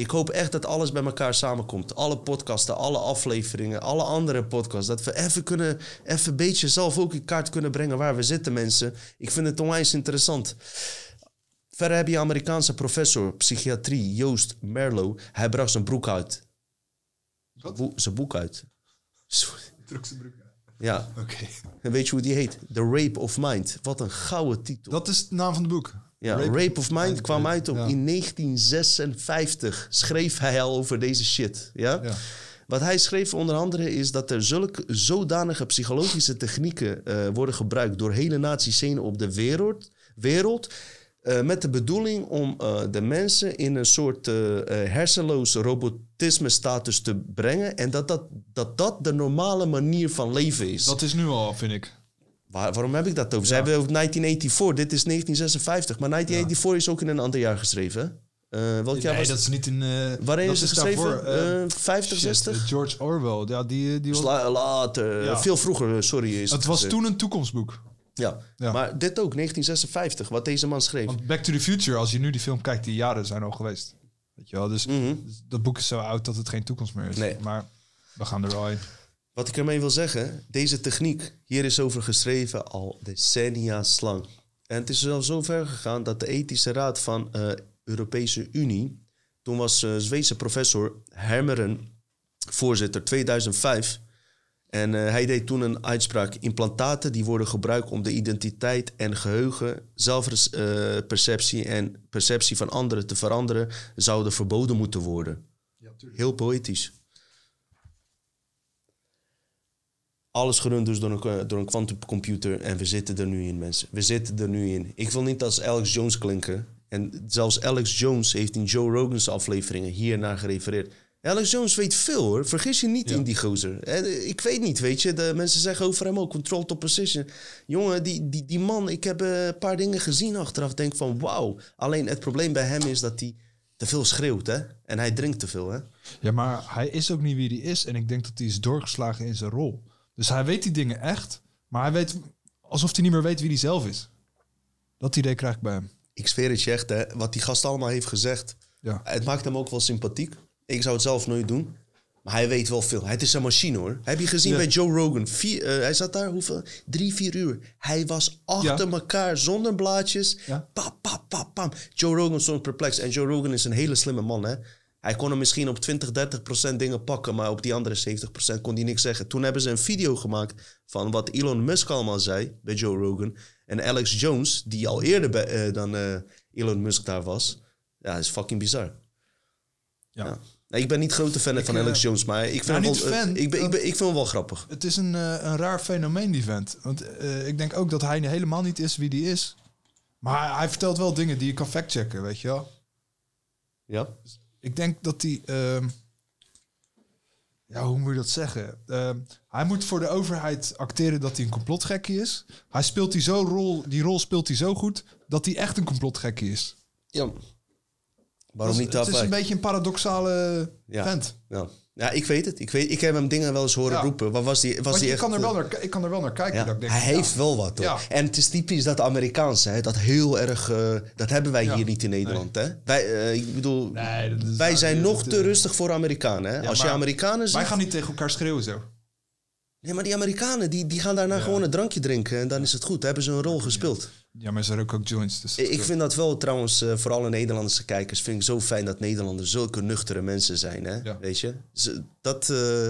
Ik hoop echt dat alles bij elkaar samenkomt. Alle podcasten, alle afleveringen, alle andere podcasts. Dat we even kunnen, even een beetje zelf ook in kaart kunnen brengen waar we zitten, mensen. Ik vind het onwijs interessant. Verder heb je Amerikaanse professor psychiatrie Joost Merlo. Hij bracht zijn broek uit. Boe- zijn boek uit. Druk zijn broek uit. Ja. Oké. En weet je hoe die heet? The Rape of Mind. Wat een gouden titel. Dat is de naam van het boek. Ja, Rape, of Mind kwam uit op, in 1956. Schreef hij al over deze shit. Ja? Wat hij schreef onder andere is dat er zulke zodanige psychologische technieken eh, worden gebruikt door hele naties heen op de wereld. wereld eh, met de bedoeling om eh, de mensen in een soort hersenloos robotisme-status te brengen. En dat dat, dat dat de normale manier van leven is. Dat is nu al, vind ik. Waar- waarom heb ik dat over? Ze hebben over 1984. Dit is 1956. Maar 1984 is ook in een ander jaar geschreven. jaar nee, was dat is niet in... eh Waarin is het geschreven? eh, Eh, 50, shit, 60? George Orwell. Ja, die, die was... Later. Ja. Veel vroeger, sorry. Is Het was gezegd. toen een toekomstboek. Ja. maar dit ook, 1956, wat deze man schreef. Want Back to the Future, als je nu die film kijkt, die jaren zijn al geweest. Weet je wel, dus, dus dat boek is zo oud dat het geen toekomst meer is. Mhm. Nee. Maar we gaan er al in. Wat ik ermee wil zeggen, deze techniek, hier is over geschreven al decennia lang. En het is zelfs zo ver gegaan dat de ethische raad van eh Europese Unie, toen was eh Zweedse professor Hermeren voorzitter 2005. En eh, hij deed toen een uitspraak. Implantaten die worden gebruikt om de identiteit en geheugen, zelfperceptie en perceptie van anderen te veranderen, zouden verboden moeten worden. Heel poëtisch. Alles gerund dus door een, door een quantumcomputer. En we zitten er nu in, mensen. We zitten er nu in. Ik wil niet als Alex Jones klinken. En zelfs Alex Jones heeft in Joe Rogan's afleveringen hiernaar gerefereerd. Alex Jones weet veel hoor. Vergis je niet in die gozer. Eh, Ik weet niet, weet je. De mensen zeggen over hem ook control top position. Jongen, die, die, die man, ik heb eh, een paar dingen gezien achteraf. Denk van wauw. Alleen het probleem bij hem is dat hij te veel schreeuwt, hè. En hij drinkt te veel, hè. Ja, maar hij is ook niet wie hij is. En ik denk dat hij is doorgeslagen in zijn rol. Dus hij weet die dingen echt. Maar hij weet alsof hij niet meer weet wie hij zelf is. Dat idee krijg ik bij hem. Ik zweer het je echt, hè. Wat die gast allemaal heeft gezegd. Ja. Het maakt hem ook wel sympathiek. Ik zou het zelf nooit doen. Maar hij weet wel veel. Het is een machine hoor. Heb je gezien Ja. bij Joe Rogan? Vier, eh, hij zat daar hoeveel? Drie, vier uur. Hij was achter elkaar zonder blaadjes. Pap, pap, pap, pam. Joe Rogan stond perplex. En Joe Rogan is een hele slimme man hè. Hij kon er misschien op 20, 30 procent dingen pakken. Maar op die andere 70 procent kon hij niks zeggen. Toen hebben ze een video gemaakt van wat Elon Musk allemaal zei bij Joe Rogan. En Alex Jones, die al eerder bij, eh, dan eh, Elon Musk daar was. Ja, is fucking bizar. Ja. Nee, ik ben niet grote fan van eh, Alex Jones, maar ik vind, nou, hem wel, fan, ik, ben, ik, ben, ik vind hem wel grappig. Het is een, een raar fenomeen, die vent. Want ik denk ook dat hij helemaal niet is wie die is. Maar hij, hij vertelt wel dingen die je kan factchecken, weet je wel. Ja. Ik denk dat hij... ehm, ja, hoe moet je dat zeggen? Ehm, hij moet voor de overheid acteren dat hij een complotgekkie is. Hij speelt die, zo rol, die rol speelt hij zo goed dat hij echt een complotgekkie is. Ja. Waarom Dat niet Het is een beetje een paradoxale Ja. vent. Ja. Ja, ik weet het. Ik, weet, ik heb hem dingen wel eens horen Ja. roepen. Wat was die, was die echt, kan er eh, wel naar, ik kan er wel naar kijken. Ja, dat ik denk, hij ja. heeft wel wat hoor. Ja. En het is typisch dat Amerikaanse, hè, dat heel erg, eh, dat hebben wij Ja. hier niet in Nederland. Hè? Wij, eh, ik bedoel, Nee, wij zijn nog te eh, rustig voor Amerikanen. Hè? Ja, Als je Amerikanen ziet... Wij gaan niet tegen elkaar schreeuwen zo. Nee, maar die Amerikanen, die, die gaan daarna gewoon een drankje drinken en dan is het goed. Dan hebben ze een rol gespeeld. Ja, maar ze roken ook joints. Dus Ik vind dat wel trouwens, eh, voor alle Nederlandse kijkers, vind ik zo fijn dat Nederlanders zulke nuchtere mensen zijn. Hè? Weet je? Ze- Dat, eh,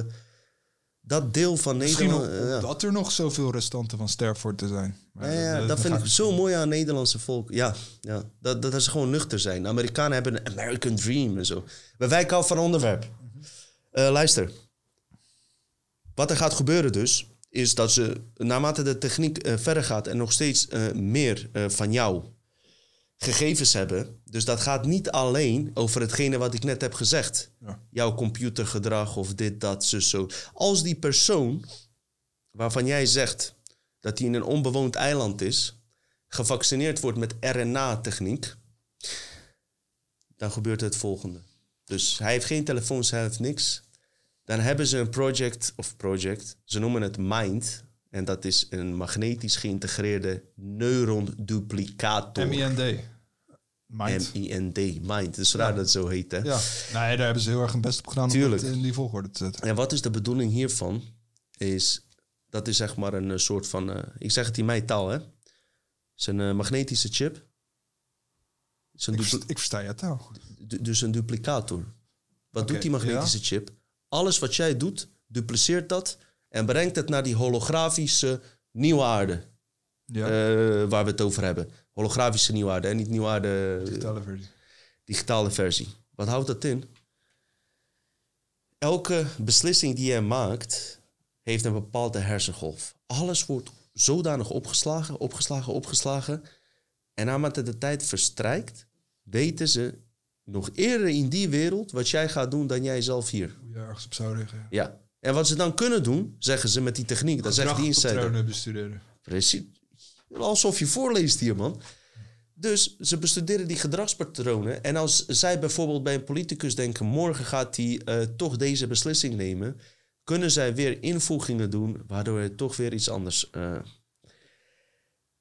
dat deel van Nederland. ook eh, dat er nog zoveel restanten van Sterford te zijn. Maar Ja, ja, dat- dat, dat vind ik zo mooi aan Nederlandse volk. Ja, ja dat, dat, dat ze gewoon nuchter zijn. De Amerikanen hebben een American dream en zo. Maar wij houden van onderwerp. Eh, luister. Wat er gaat gebeuren dus, is dat ze naarmate de techniek eh, verder gaat en nog steeds eh, meer eh, van jou gegevens hebben. Dus dat gaat niet alleen over hetgene wat ik net heb gezegd. Ja. Jouw computergedrag of dit, dat, zo, zo. Als die persoon waarvan jij zegt dat hij in een onbewoond eiland is, gevaccineerd wordt met RNA-techniek, dan gebeurt het volgende. Dus hij heeft geen telefoons, hij heeft niks. Dan hebben ze een project, of project, ze noemen het MIND. En dat is een magnetisch geïntegreerde neuronduplicator. MIND. Mind. M-I-N-D, Mind. Het is raar dat het zo heet, hè? Ja, nee, daar hebben ze heel erg hun best op gedaan Tuurlijk. om het in die volgorde te zetten. En wat is de bedoeling hiervan? Is, dat is zeg maar een eh, soort van, eh, ik zeg het in mijn taal, hè? Het is een eh, magnetische chip. Een Ik, versta, ik versta je taal. du- dus een duplicator. Wat doet die magnetische chip? Alles wat jij doet, dupliceert dat en brengt het naar die holografische nieuwe aarde. Ja. Eh, waar we het over hebben. Holografische nieuwe aarde en niet nieuwe aarde. Digitale versie. Digitale versie. Wat houdt dat in? Elke beslissing die jij maakt, heeft een bepaalde hersengolf. Alles wordt zodanig opgeslagen, opgeslagen, opgeslagen. En naarmate de tijd verstrijkt, weten ze nog eerder in die wereld wat jij gaat doen dan jij zelf hier. Hoe je ergens op zou reageren. Ja. En wat ze dan kunnen doen, zeggen ze met die techniek, dat zegt die insider. Bestuderen. Precies. Alsof je voorleest hier, man. Dus ze bestuderen die gedragspatronen. En als zij bijvoorbeeld bij een politicus denken... morgen gaat hij eh, toch deze beslissing nemen... kunnen zij weer invoegingen doen... waardoor het toch weer iets anders eh,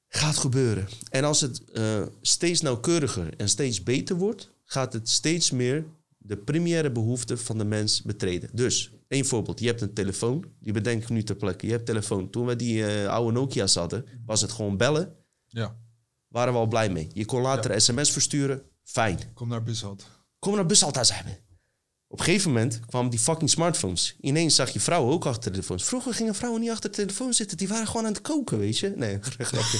gaat gebeuren. En als het eh, steeds nauwkeuriger en steeds beter wordt... gaat het steeds meer de primaire behoeften van de mens betreden. Dus, één voorbeeld. Je hebt een telefoon. Die bedenk ik nu ter plekke. Je hebt telefoon. Toen we die eh, oude Nokia's hadden... was het gewoon bellen Ja. waren we al blij mee. Je kon later sms versturen, fijn. Kom naar Bushalt. Kom naar Bushaltas hebben. Op een gegeven moment kwamen die fucking smartphones. Ineens zag je vrouwen ook achter de telefoons. Vroeger gingen vrouwen niet achter de telefoon zitten. Die waren gewoon aan het koken, weet je. Nee, grapje.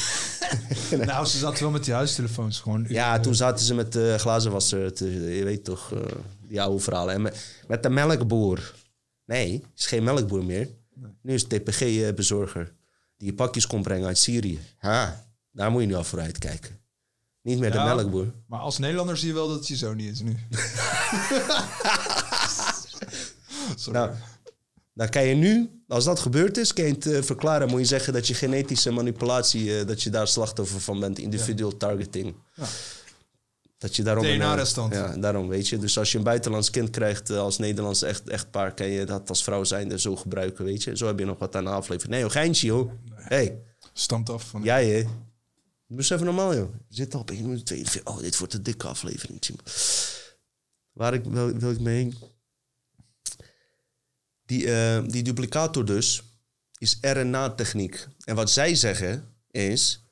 Nou, ze zaten wel met die huistelefoons gewoon. Ja, toen zaten ze met de glazenwasser. Te, je weet toch, eh, die oude verhalen. En met, met de melkboer. Nee, is geen melkboer meer. Nu is het TPG-bezorger. Die je pakjes komt brengen uit Syrië. Ha, daar moet je nu al vooruit kijken. Niet meer Ja, de melkboer. Maar als Nederlander zie je wel dat het je zo niet is nu. Nou, dan kan je nu, als dat gebeurd is, kan je het eh, verklaren. Moet je zeggen dat je genetische manipulatie, eh, dat je daar slachtoffer van bent. Individual targeting. Ja. Dat je daarom... eh, DNA-restant. Ja, daarom weet je. Dus als je een buitenlands kind krijgt als Nederlands echt, echtpaar... kan je dat als vrouw zijnde zo gebruiken, weet je. Zo heb je nog wat aan de aflevering. Nee, joh, geintje, joh. Hey. Stamt af van... Jij, hè. Doe even normaal, joh. Al op 1 minuut 42. Oh, dit wordt een dikke aflevering. Waar ik, wil, wil ik mee heen? Die, eh, die duplicator dus is RNA-techniek. En wat zij zeggen is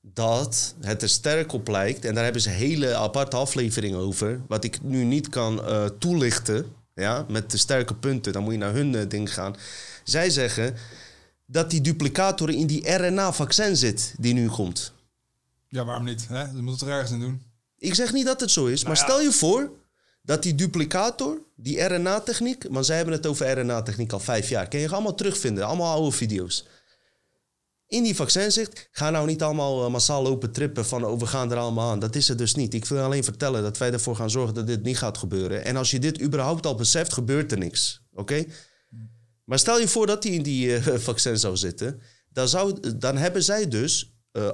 dat het er sterk op lijkt... en daar hebben ze hele aparte afleveringen over... wat ik nu niet kan eh, toelichten, ja, met de sterke punten. Dan moet je naar hun eh, ding gaan. Zij zeggen dat die duplicator in die RNA-vaccin zit die nu komt. Ja, waarom niet? Hè? Je moet het er ergens in doen. Ik zeg niet dat het zo is, maar ja. stel je voor dat die duplicator, die RNA-techniek, want zij hebben het over RNA-techniek al vijf jaar, kun je allemaal terugvinden, allemaal oude video's. In die vaccin zegt, ga nou niet allemaal eh, massaal lopen trippen van oh, we gaan er allemaal aan. Dat is het dus niet. Ik wil alleen vertellen dat wij ervoor gaan zorgen dat dit niet gaat gebeuren. En als je dit überhaupt al beseft, gebeurt er niks. Oké? Maar stel je voor dat die in die eh, vaccin zou zitten, dan, zou, dan hebben zij dus eh,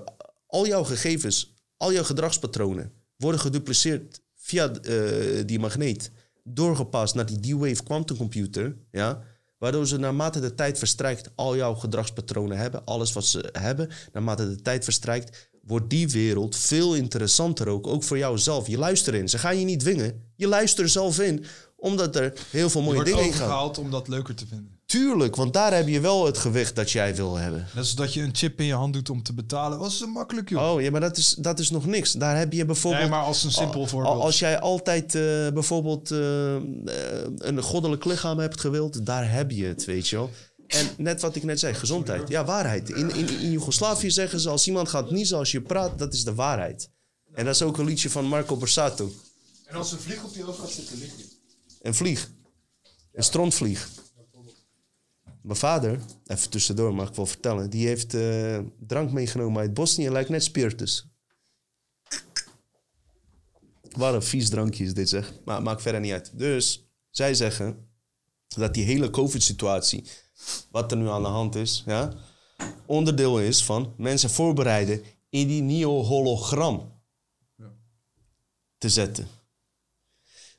al jouw gegevens, al jouw gedragspatronen worden gedupliceerd via eh, die magneet, doorgepast naar die D-Wave quantum computer, ja, waardoor ze naarmate de tijd verstrijkt al jouw gedragspatronen hebben, alles wat ze hebben, naarmate de tijd verstrijkt, wordt die wereld veel interessanter ook, ook voor jou zelf. Je luistert in. Ze gaan je niet dwingen. Je luistert er zelf in, omdat er heel veel mooie dingen in gaan. overgehaald om dat leuker te vinden. Tuurlijk, want daar heb je wel het gewicht dat jij wil hebben. Net als dat je een chip in je hand doet om te betalen. Was zo makkelijk, joh. Oh ja, maar dat is, dat is nog niks. Daar heb je bijvoorbeeld. Nee, maar als een simpel voorbeeld. Als jij altijd eh, bijvoorbeeld eh, eh, een goddelijk lichaam hebt gewild, daar heb je het, weet je wel. En net wat ik net zei, gezondheid. Ja, waarheid. In, in, in Joegoslavië zeggen ze, als iemand gaat niezen als je praat, dat is de waarheid. En dat is ook een liedje van Marco Borsato. En als een vlieg op je hoofd gaat zitten, ligt je. Een vlieg. Een strontvlieg. Mijn vader, even tussendoor mag ik wel vertellen, die heeft eh, drank meegenomen uit Bosnië, lijkt net spiritus. Wat een vies drankje is dit zeg, maar maakt verder niet uit. Dus zij zeggen dat die hele COVID-situatie, wat er nu aan de hand is, ja, onderdeel is van mensen voorbereiden in die nieuwe hologram te zetten.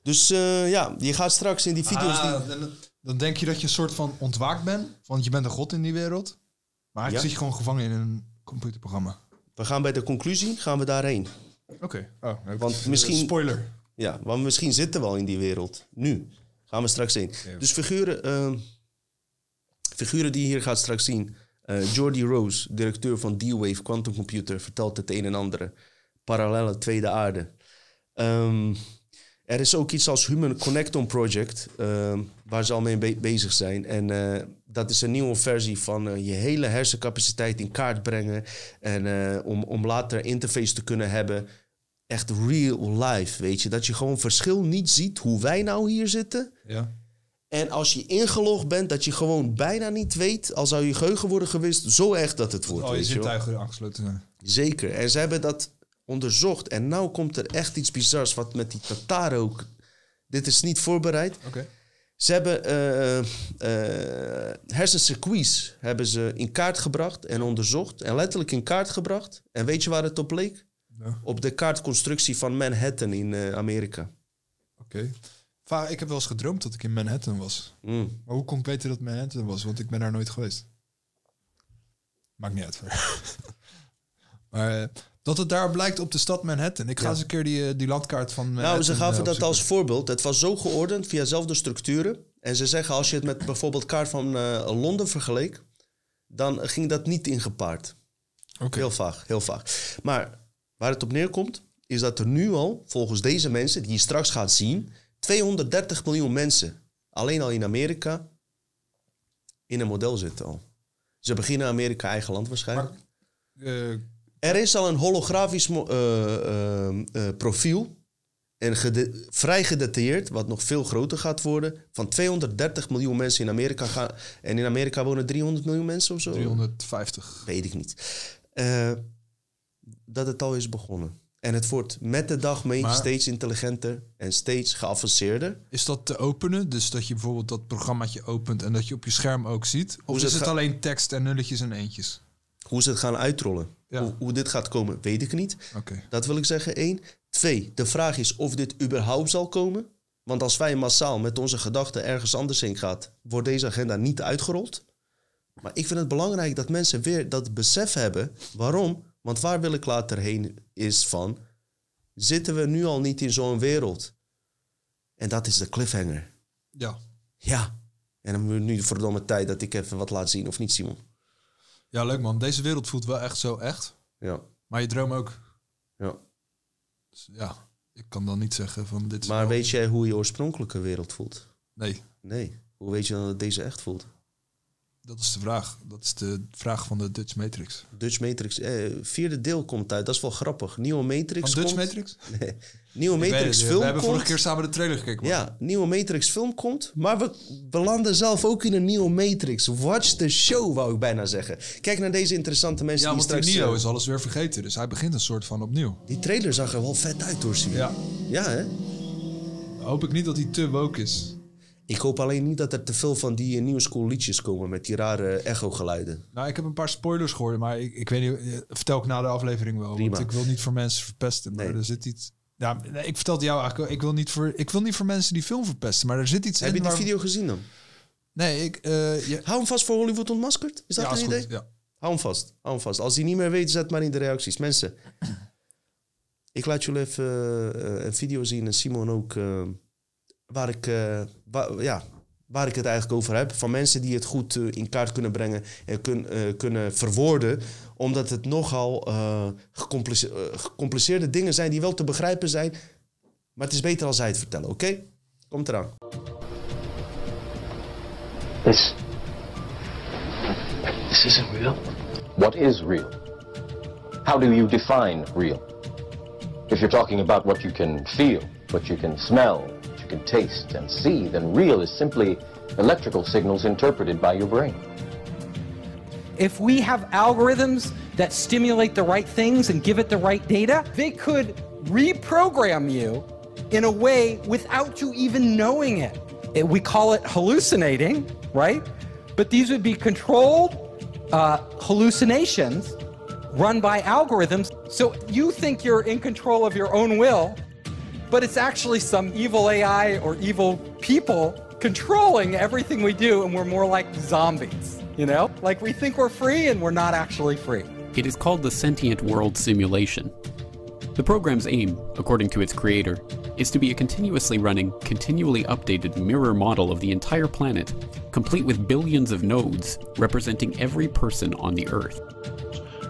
Dus eh, ja, je gaat straks in die video's... die... Ah, dan, dan denk je dat je een soort van ontwaakt bent. Want je bent een god in die wereld. Maar eigenlijk Ja. zit je gewoon gevangen in een computerprogramma. We gaan bij de conclusie, gaan we daarheen. Oké. Oh, Want misschien... Spoiler. Ja, want misschien zitten we al in die wereld. Nu. Gaan we straks heen. Dus figuren, eh, figuren die je hier gaat straks zien. Eh Jordi Rose, directeur van D-Wave Quantum Computer, vertelt het een en ander. Parallele tweede aarde. Ehm, er is ook iets als Human Connectome Project, ehm, waar ze al mee be- bezig zijn. En eh, dat is een nieuwe versie van eh, je hele hersencapaciteit in kaart brengen. En eh, om, om later interface te kunnen hebben. Echt real life, weet je. Dat je gewoon verschil niet ziet hoe wij nou hier zitten. Ja. En als je ingelogd bent, dat je gewoon bijna niet weet, al zou je geheugen worden gewist, zo echt dat het wordt. Oh, je zintuigen aangesloten. Zeker. En ze hebben dat onderzocht. En nou komt er echt iets bizars, wat met die Tataren ook... Dit is niet voorbereid. Oké. Ze hebben hersencircuits hebben ze in kaart gebracht en onderzocht. En letterlijk in kaart gebracht. En weet je waar het op leek? Ja. Op de kaartconstructie van Manhattan in Amerika. Oké. Ik heb wel eens gedroomd dat ik in Manhattan was. Mm. Maar hoe kon ik weten dat Manhattan was? Want ik ben daar nooit geweest. Maakt niet uit. maar dat het daar blijkt op de stad Manhattan. Ik ga Ja. eens een keer die, eh, die landkaart van Manhattan... Nou, ze gaven eh, dat als voorbeeld. Het was zo geordend via dezelfde structuren. En ze zeggen als je het met bijvoorbeeld kaart van eh, Londen vergeleek, dan ging dat niet ingepaard. Heel vaag, heel vaag. Maar waar het op neerkomt, is dat er nu al, volgens deze mensen, die je straks gaat zien, 230 miljoen mensen, alleen al in Amerika, in een model zitten al. Ze beginnen Amerika eigen land waarschijnlijk. Er is al een holografisch eh, eh, eh, profiel. En gede- vrij gedetailleerd, wat nog veel groter gaat worden. Van 230 miljoen mensen in Amerika gaan. En in Amerika wonen 300 miljoen mensen of zo? 350. Weet ik niet. Dat het al is begonnen. En het wordt met de dag mee Maar- steeds intelligenter en steeds geavanceerder. Is dat te openen? Dus dat je bijvoorbeeld dat programmaatje opent en dat je op je scherm ook ziet? Of Hoe is het het alleen tekst en nulletjes en eentjes? Hoe ze het gaan uitrollen. Ja. Hoe, hoe dit gaat komen, weet ik niet. Dat wil ik zeggen, één. Twee, de vraag is of dit überhaupt zal komen. Want als wij massaal met onze gedachten ergens anders heen gaan, wordt deze agenda niet uitgerold. Maar ik vind het belangrijk dat mensen weer dat besef hebben. Waarom? Want waar wil ik later heen is van... Zitten we nu al niet in zo'n wereld? En dat is de cliffhanger. Ja. Ja. En dan moet nu verdomme tijd dat ik even wat laat zien, of niet, Simon? Ja, leuk man. Deze wereld voelt wel echt zo echt. Ja. Maar je droom ook. Ja. Dus ja, ik kan dan niet zeggen van dit is Maar wel- weet jij hoe je oorspronkelijke wereld voelt? Nee. Nee. Hoe weet je dan dat deze echt voelt? Dat is de vraag. Dat is de vraag van de Dutch Matrix. Dutch Matrix, eh, vierde deel komt uit. Dat is wel grappig. Nieuwe Matrix Van Dutch komt. Matrix? Nee. Nieuwe Ik Matrix film We hebben komt. vorige keer samen de trailer gekeken. man. Ja, nieuwe Matrix film komt. Maar we belanden zelf ook in een nieuwe Matrix. Watch the show, wou ik bijna zeggen. Kijk naar deze interessante mensen Ja, die want die straks... Neo eh, is alles weer vergeten. Dus hij begint een soort van opnieuw. Die trailer zag er wel vet uit hoor, Simon. Ja. Ja, hè? Hoop ik niet dat hij te woke is. Ik hoop alleen niet dat er te veel van die eh, nieuwe school liedjes komen met die rare echo-geluiden. Nou, ik heb een paar spoilers gehoord, maar ik, ik weet niet. eh, Vertel ik na de aflevering wel. Prima. Want ik wil niet voor mensen verpesten. Maar er zit iets. Ja, ik vertelde jou eigenlijk. Ik wil niet voor. Ik wil niet voor mensen die film verpesten. Maar er zit iets Heb in. je die waar- video gezien dan? Nee, ik. eh, je- Hou hem vast voor Hollywood Ontmaskerd. Is dat Ja, een is goed, idee? ja. Hou hem vast. Hou hem vast. Als hij niet meer weet, zet maar in de reacties. Mensen, ik laat jullie even eh, een video zien en Simon ook. eh, waar, ik, waar, ja, waar ik het eigenlijk over heb. Van mensen die het goed eh, in kaart kunnen brengen en kun, eh, kunnen verwoorden. Omdat het nogal eh, gecomplice- gecompliceerde dingen zijn die wel te begrijpen zijn. Maar het is beter als zij het vertellen, oké? Komt eraan. This. This isn't real. What is real? How do you define real? If you're talking about what you can feel, what you can smell, you can taste and see, then real is simply electrical signals interpreted by your brain. If we have algorithms that stimulate the right things and give it the right data, they could reprogram you in a way without you even knowing it. It- We call it hallucinating, right? But these would be controlled uh, hallucinations run by algorithms. So you think you're in control of your own will, but it's actually some evil AI or evil people controlling everything we do, and we're more like zombies, you know? Like we think we're free and we're not actually free. It is called the Sentient World Simulation. The program's aim, according to its creator, is to be a continuously running, continually updated mirror model of the entire planet, complete with billions of nodes representing every person on the Earth.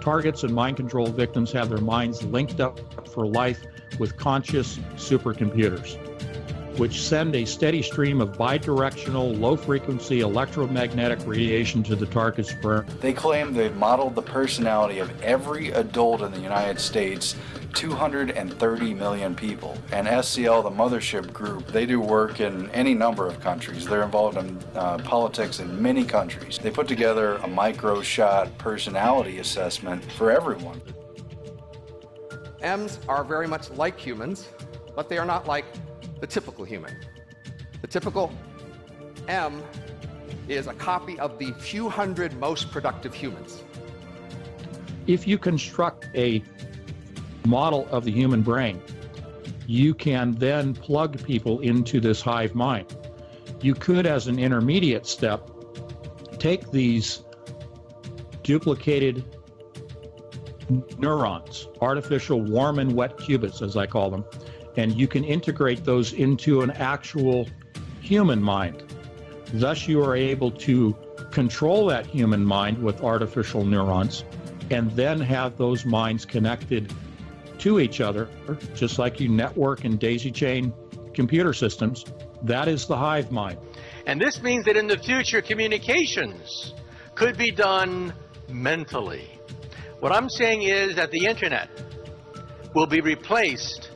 Targets and mind control victims have their minds linked up for life with conscious supercomputers, which send a steady stream of bidirectional, low frequency electromagnetic radiation to the target's brain. They claim they've modeled the personality of every adult in the United States, 230 million people. And SCL, the mothership group, they do work in any number of countries. They're involved in uh, politics in many countries. They put together a micro shot personality assessment for everyone. M's are very much like humans, but they are not like the typical human. The typical M is a copy of the few hundred most productive humans. If you construct a model of the human brain, you can then plug people into this hive mind. You could, as an intermediate step, take these duplicated neurons, artificial warm and wet qubits, as I call them, and you can integrate those into an actual human mind. Thus, you are able to control that human mind with artificial neurons and then have those minds connected to each other, just like you network and daisy chain computer systems. That is the hive mind. And this means that in the future, communications could be done mentally. What I'm saying is that the internet will be replaced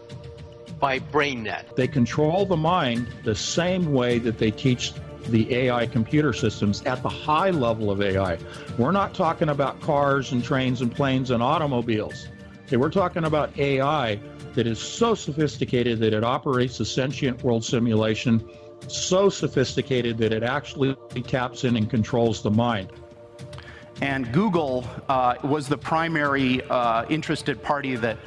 by BrainNet. They control the mind the same way that they teach the AI computer systems at the high level of AI. We're not talking about cars and trains and planes and automobiles. Okay, we're talking about AI that is so sophisticated that it operates a sentient world simulation, so sophisticated that it actually taps in and controls the mind. And Google uh, was the primary uh, interested party that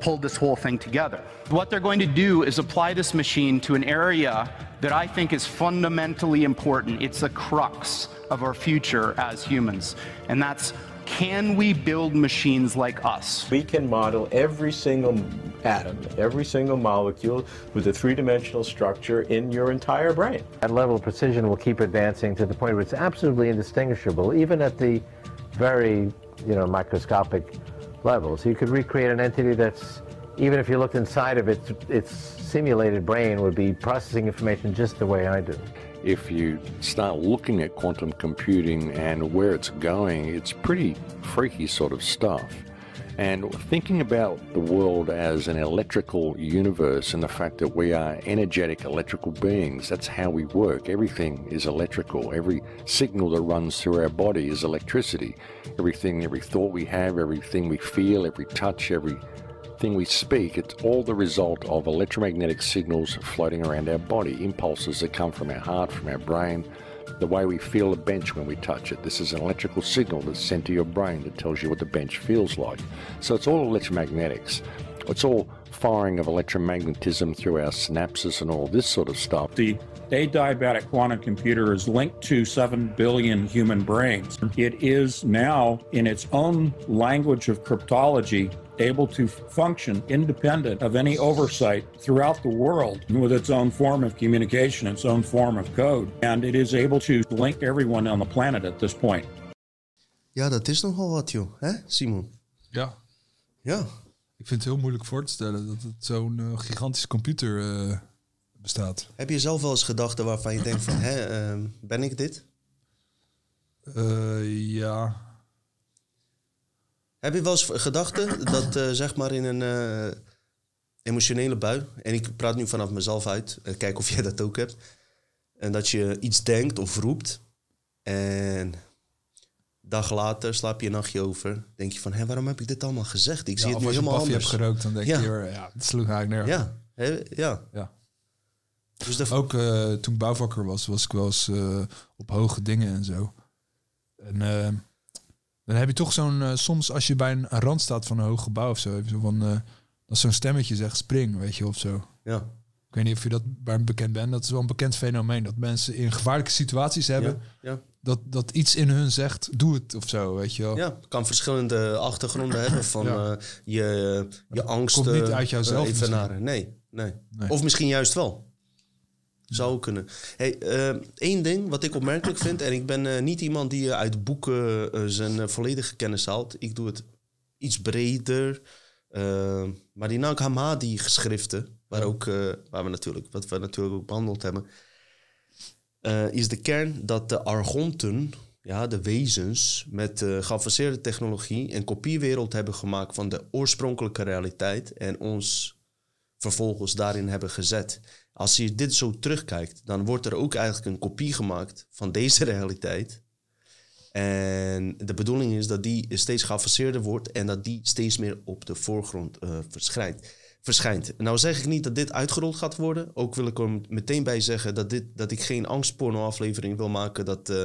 pulled this whole thing together. What they're going to do is apply this machine to an area that I think is fundamentally important. It's the crux of our future as humans, and that's can we build machines like us? We can model every single atom, every single molecule with a three-dimensional structure in your entire brain. That level of precision will keep advancing to the point where it's absolutely indistinguishable, even at the very, you know, microscopic levels. You could recreate an entity that's, even if you looked inside of it, its simulated brain would be processing information just the way I do. If you start looking at quantum computing and where it's going, it's pretty freaky sort of stuff. And thinking about the world as an electrical universe and the fact that we are energetic electrical beings, that's how we work. Everything is electrical. Every signal that runs through our body is electricity. Everything, every thought we have, everything we feel, every touch, every thing we speak, it's all the result of electromagnetic signals floating around our body, impulses that come from our heart, from our brain, the way we feel a bench when we touch it. This is an electrical signal that's sent to your brain that tells you what the bench feels like. So it's all electromagnetics. It's all firing of electromagnetism through our synapses and all this sort of stuff. The adiabatic quantum computer is linked to 7 billion human brains. It is now, in its own language of cryptology, able to function independent of any oversight throughout the world with its own form of communication, its own form of code. And it is able to link everyone on the planet at this point. Ja, dat is nogal wat, joh. Hè, Simon? Ja. Ja. Ik vind het heel moeilijk voor te stellen dat het zo'n uh, gigantische computer uh, bestaat. Heb je zelf wel eens gedachten waarvan je denkt van, hè, uh, ben ik dit? Uh, ja. Heb je wel eens gedachten dat, uh, zeg maar, in een uh, emotionele bui, en ik praat nu vanaf mezelf uit, kijk of jij dat ook hebt, en dat je iets denkt of roept, en dag later slaap je een nachtje over, denk je van, hé, waarom heb ik dit allemaal gezegd? Ik ja, zie het nu als helemaal je anders. hebt gerookt, dan denk ja. je, ja, het sloeg eigenlijk nergens. Ja, He, ja. ja. Dus. Ook toen ik bouwvakker was, was ik wel eens op hoge dingen en zo. En dan heb je toch zo'n, uh, soms als je bij een, een, rand staat van een hoog gebouw of zo, je zo van, uh, dat zo'n stemmetje zegt spring, weet je, of zo. Ja. Ik weet niet of je dat bij bekend bent. Dat is wel een bekend fenomeen. Dat mensen in gevaarlijke situaties hebben. Ja, ja. Dat, dat iets in hun zegt, doe het of zo, weet je wel. Ja, kan verschillende achtergronden hebben van ja. uh, je, je angst. Komt niet uit jouzelf. Even nee, nee, nee. Of misschien juist wel. Zou kunnen. Hey, uh, één ding wat ik opmerkelijk vind, en ik ben uh, niet iemand die uit boeken zijn volledige kennis haalt. Ik doe het iets breder. maar die Nag Hammadi geschriften, waar, ook, waar we natuurlijk, wat we natuurlijk ook behandeld hebben, is de kern dat de Argonten, ja, de wezens met geavanceerde technologie, een kopiewereld hebben gemaakt van de oorspronkelijke realiteit en ons vervolgens daarin hebben gezet. Als je dit zo terugkijkt, dan wordt er ook eigenlijk een kopie gemaakt van deze realiteit. En de bedoeling is dat die steeds geavanceerder wordt en dat die steeds meer op de voorgrond uh, verschijnt. verschijnt. Nou zeg ik niet dat dit uitgerold gaat worden. Ook wil ik er meteen bij zeggen dat, dit, dat ik geen angstporno-aflevering wil maken. Dat uh,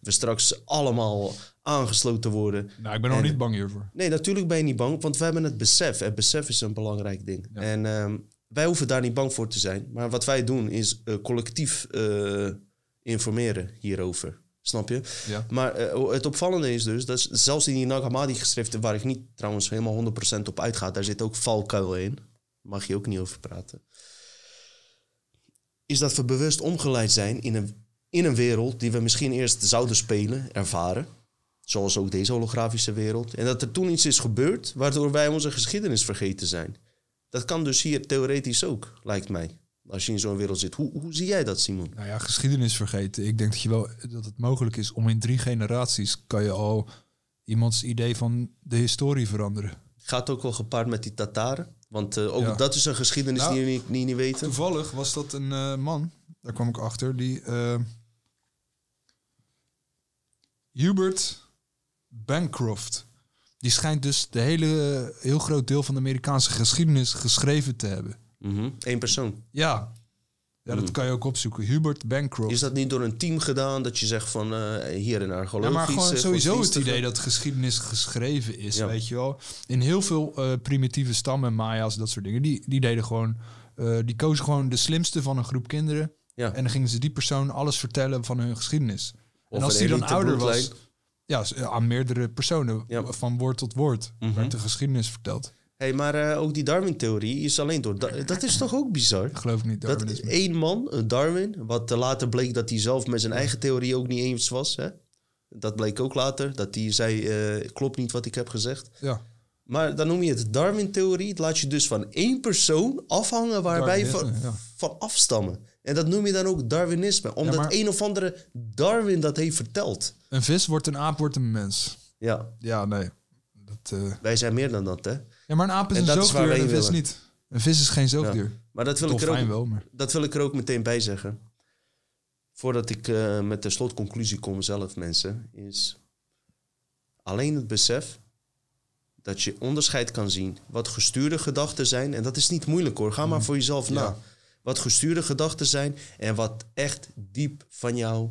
we straks allemaal aangesloten worden. Nou, ik ben nog niet bang hiervoor. Nee, natuurlijk ben je niet bang, want we hebben het besef. Het besef is een belangrijk ding. Ja. En um, wij hoeven daar niet bang voor te zijn. Maar wat wij doen is uh, collectief uh, informeren hierover. Snap je? Ja. Maar uh, het opvallende is dus dat zelfs in die Nag Hammadi geschriften, waar ik niet trouwens helemaal 100% op uitga, daar zit ook valkuil in. Mag je ook niet over praten. Is dat we bewust omgeleid zijn in een, in een wereld die we misschien eerst zouden spelen, ervaren. Zoals ook deze holografische wereld. En dat er toen iets is gebeurd waardoor wij onze geschiedenis vergeten zijn. Dat kan dus hier theoretisch ook, lijkt mij. Als je in zo'n wereld zit. Hoe, hoe zie jij dat, Simon? Nou ja, geschiedenis vergeten. Ik denk dat, je wel, dat het mogelijk is om in drie generaties... kan je al iemands idee van de historie veranderen. Gaat ook wel gepaard met die Tataren? Want uh, ook ja. dat is een geschiedenis nou, die je niet, niet, niet weten. Toevallig was dat een uh, man, daar kwam ik achter, die... Uh, Hubert Bancroft. Die schijnt dus de hele, heel groot deel van de Amerikaanse geschiedenis geschreven te hebben. Eén persoon. Ja. Ja, dat Mhm. kan je ook opzoeken. Hubert Bancroft. Is dat niet door een team gedaan dat je zegt van eh, hier in archeologisch... Ja, maar gewoon eh, sowieso het idee dat geschiedenis geschreven is, Ja. weet je wel. In heel veel eh, primitieve stammen, Maya's, dat soort dingen, die, die deden gewoon, eh, die kozen gewoon de slimste van een groep kinderen. Ja. En dan gingen ze die persoon alles vertellen van hun geschiedenis. Of en als die dan ouder was. Ja, s- aan meerdere personen, van woord tot woord, Mhm. werd de geschiedenis verteld. Hé, hey, maar eh, ook die Darwin-theorie is alleen door... Da- dat is toch ook bizar? geloof ik niet, Dat één man, een Darwin, wat eh, later bleek dat hij zelf met zijn eigen theorie ook niet eens was. Hè? Dat bleek ook later, dat hij zei, eh, klopt niet wat ik heb gezegd. Ja. Maar dan noem je het Darwin-theorie. Het laat je dus van één persoon afhangen waarbij je van, ja. van afstammen. En dat noem je dan ook Darwinisme. Omdat maar- een of andere Darwin dat heeft verteld. Een vis wordt een aap, wordt een mens. Ja. Ja, nee. Dat, eh, Wij zijn meer dan dat, hè? Ja, maar een aap is En een dat is waar zoogdier en wij een vis willen. niet. Een vis is geen zoogdier. Maar dat wil, ik er Dolfijn ook, wel, maar... dat wil ik er ook meteen bij zeggen. Voordat ik eh, met de slotconclusie kom zelf, mensen, is alleen het besef dat je onderscheid kan zien wat gestuurde gedachten zijn. En dat is niet moeilijk hoor, ga maar voor jezelf na. Wat gestuurde gedachten zijn en wat echt diep van jou,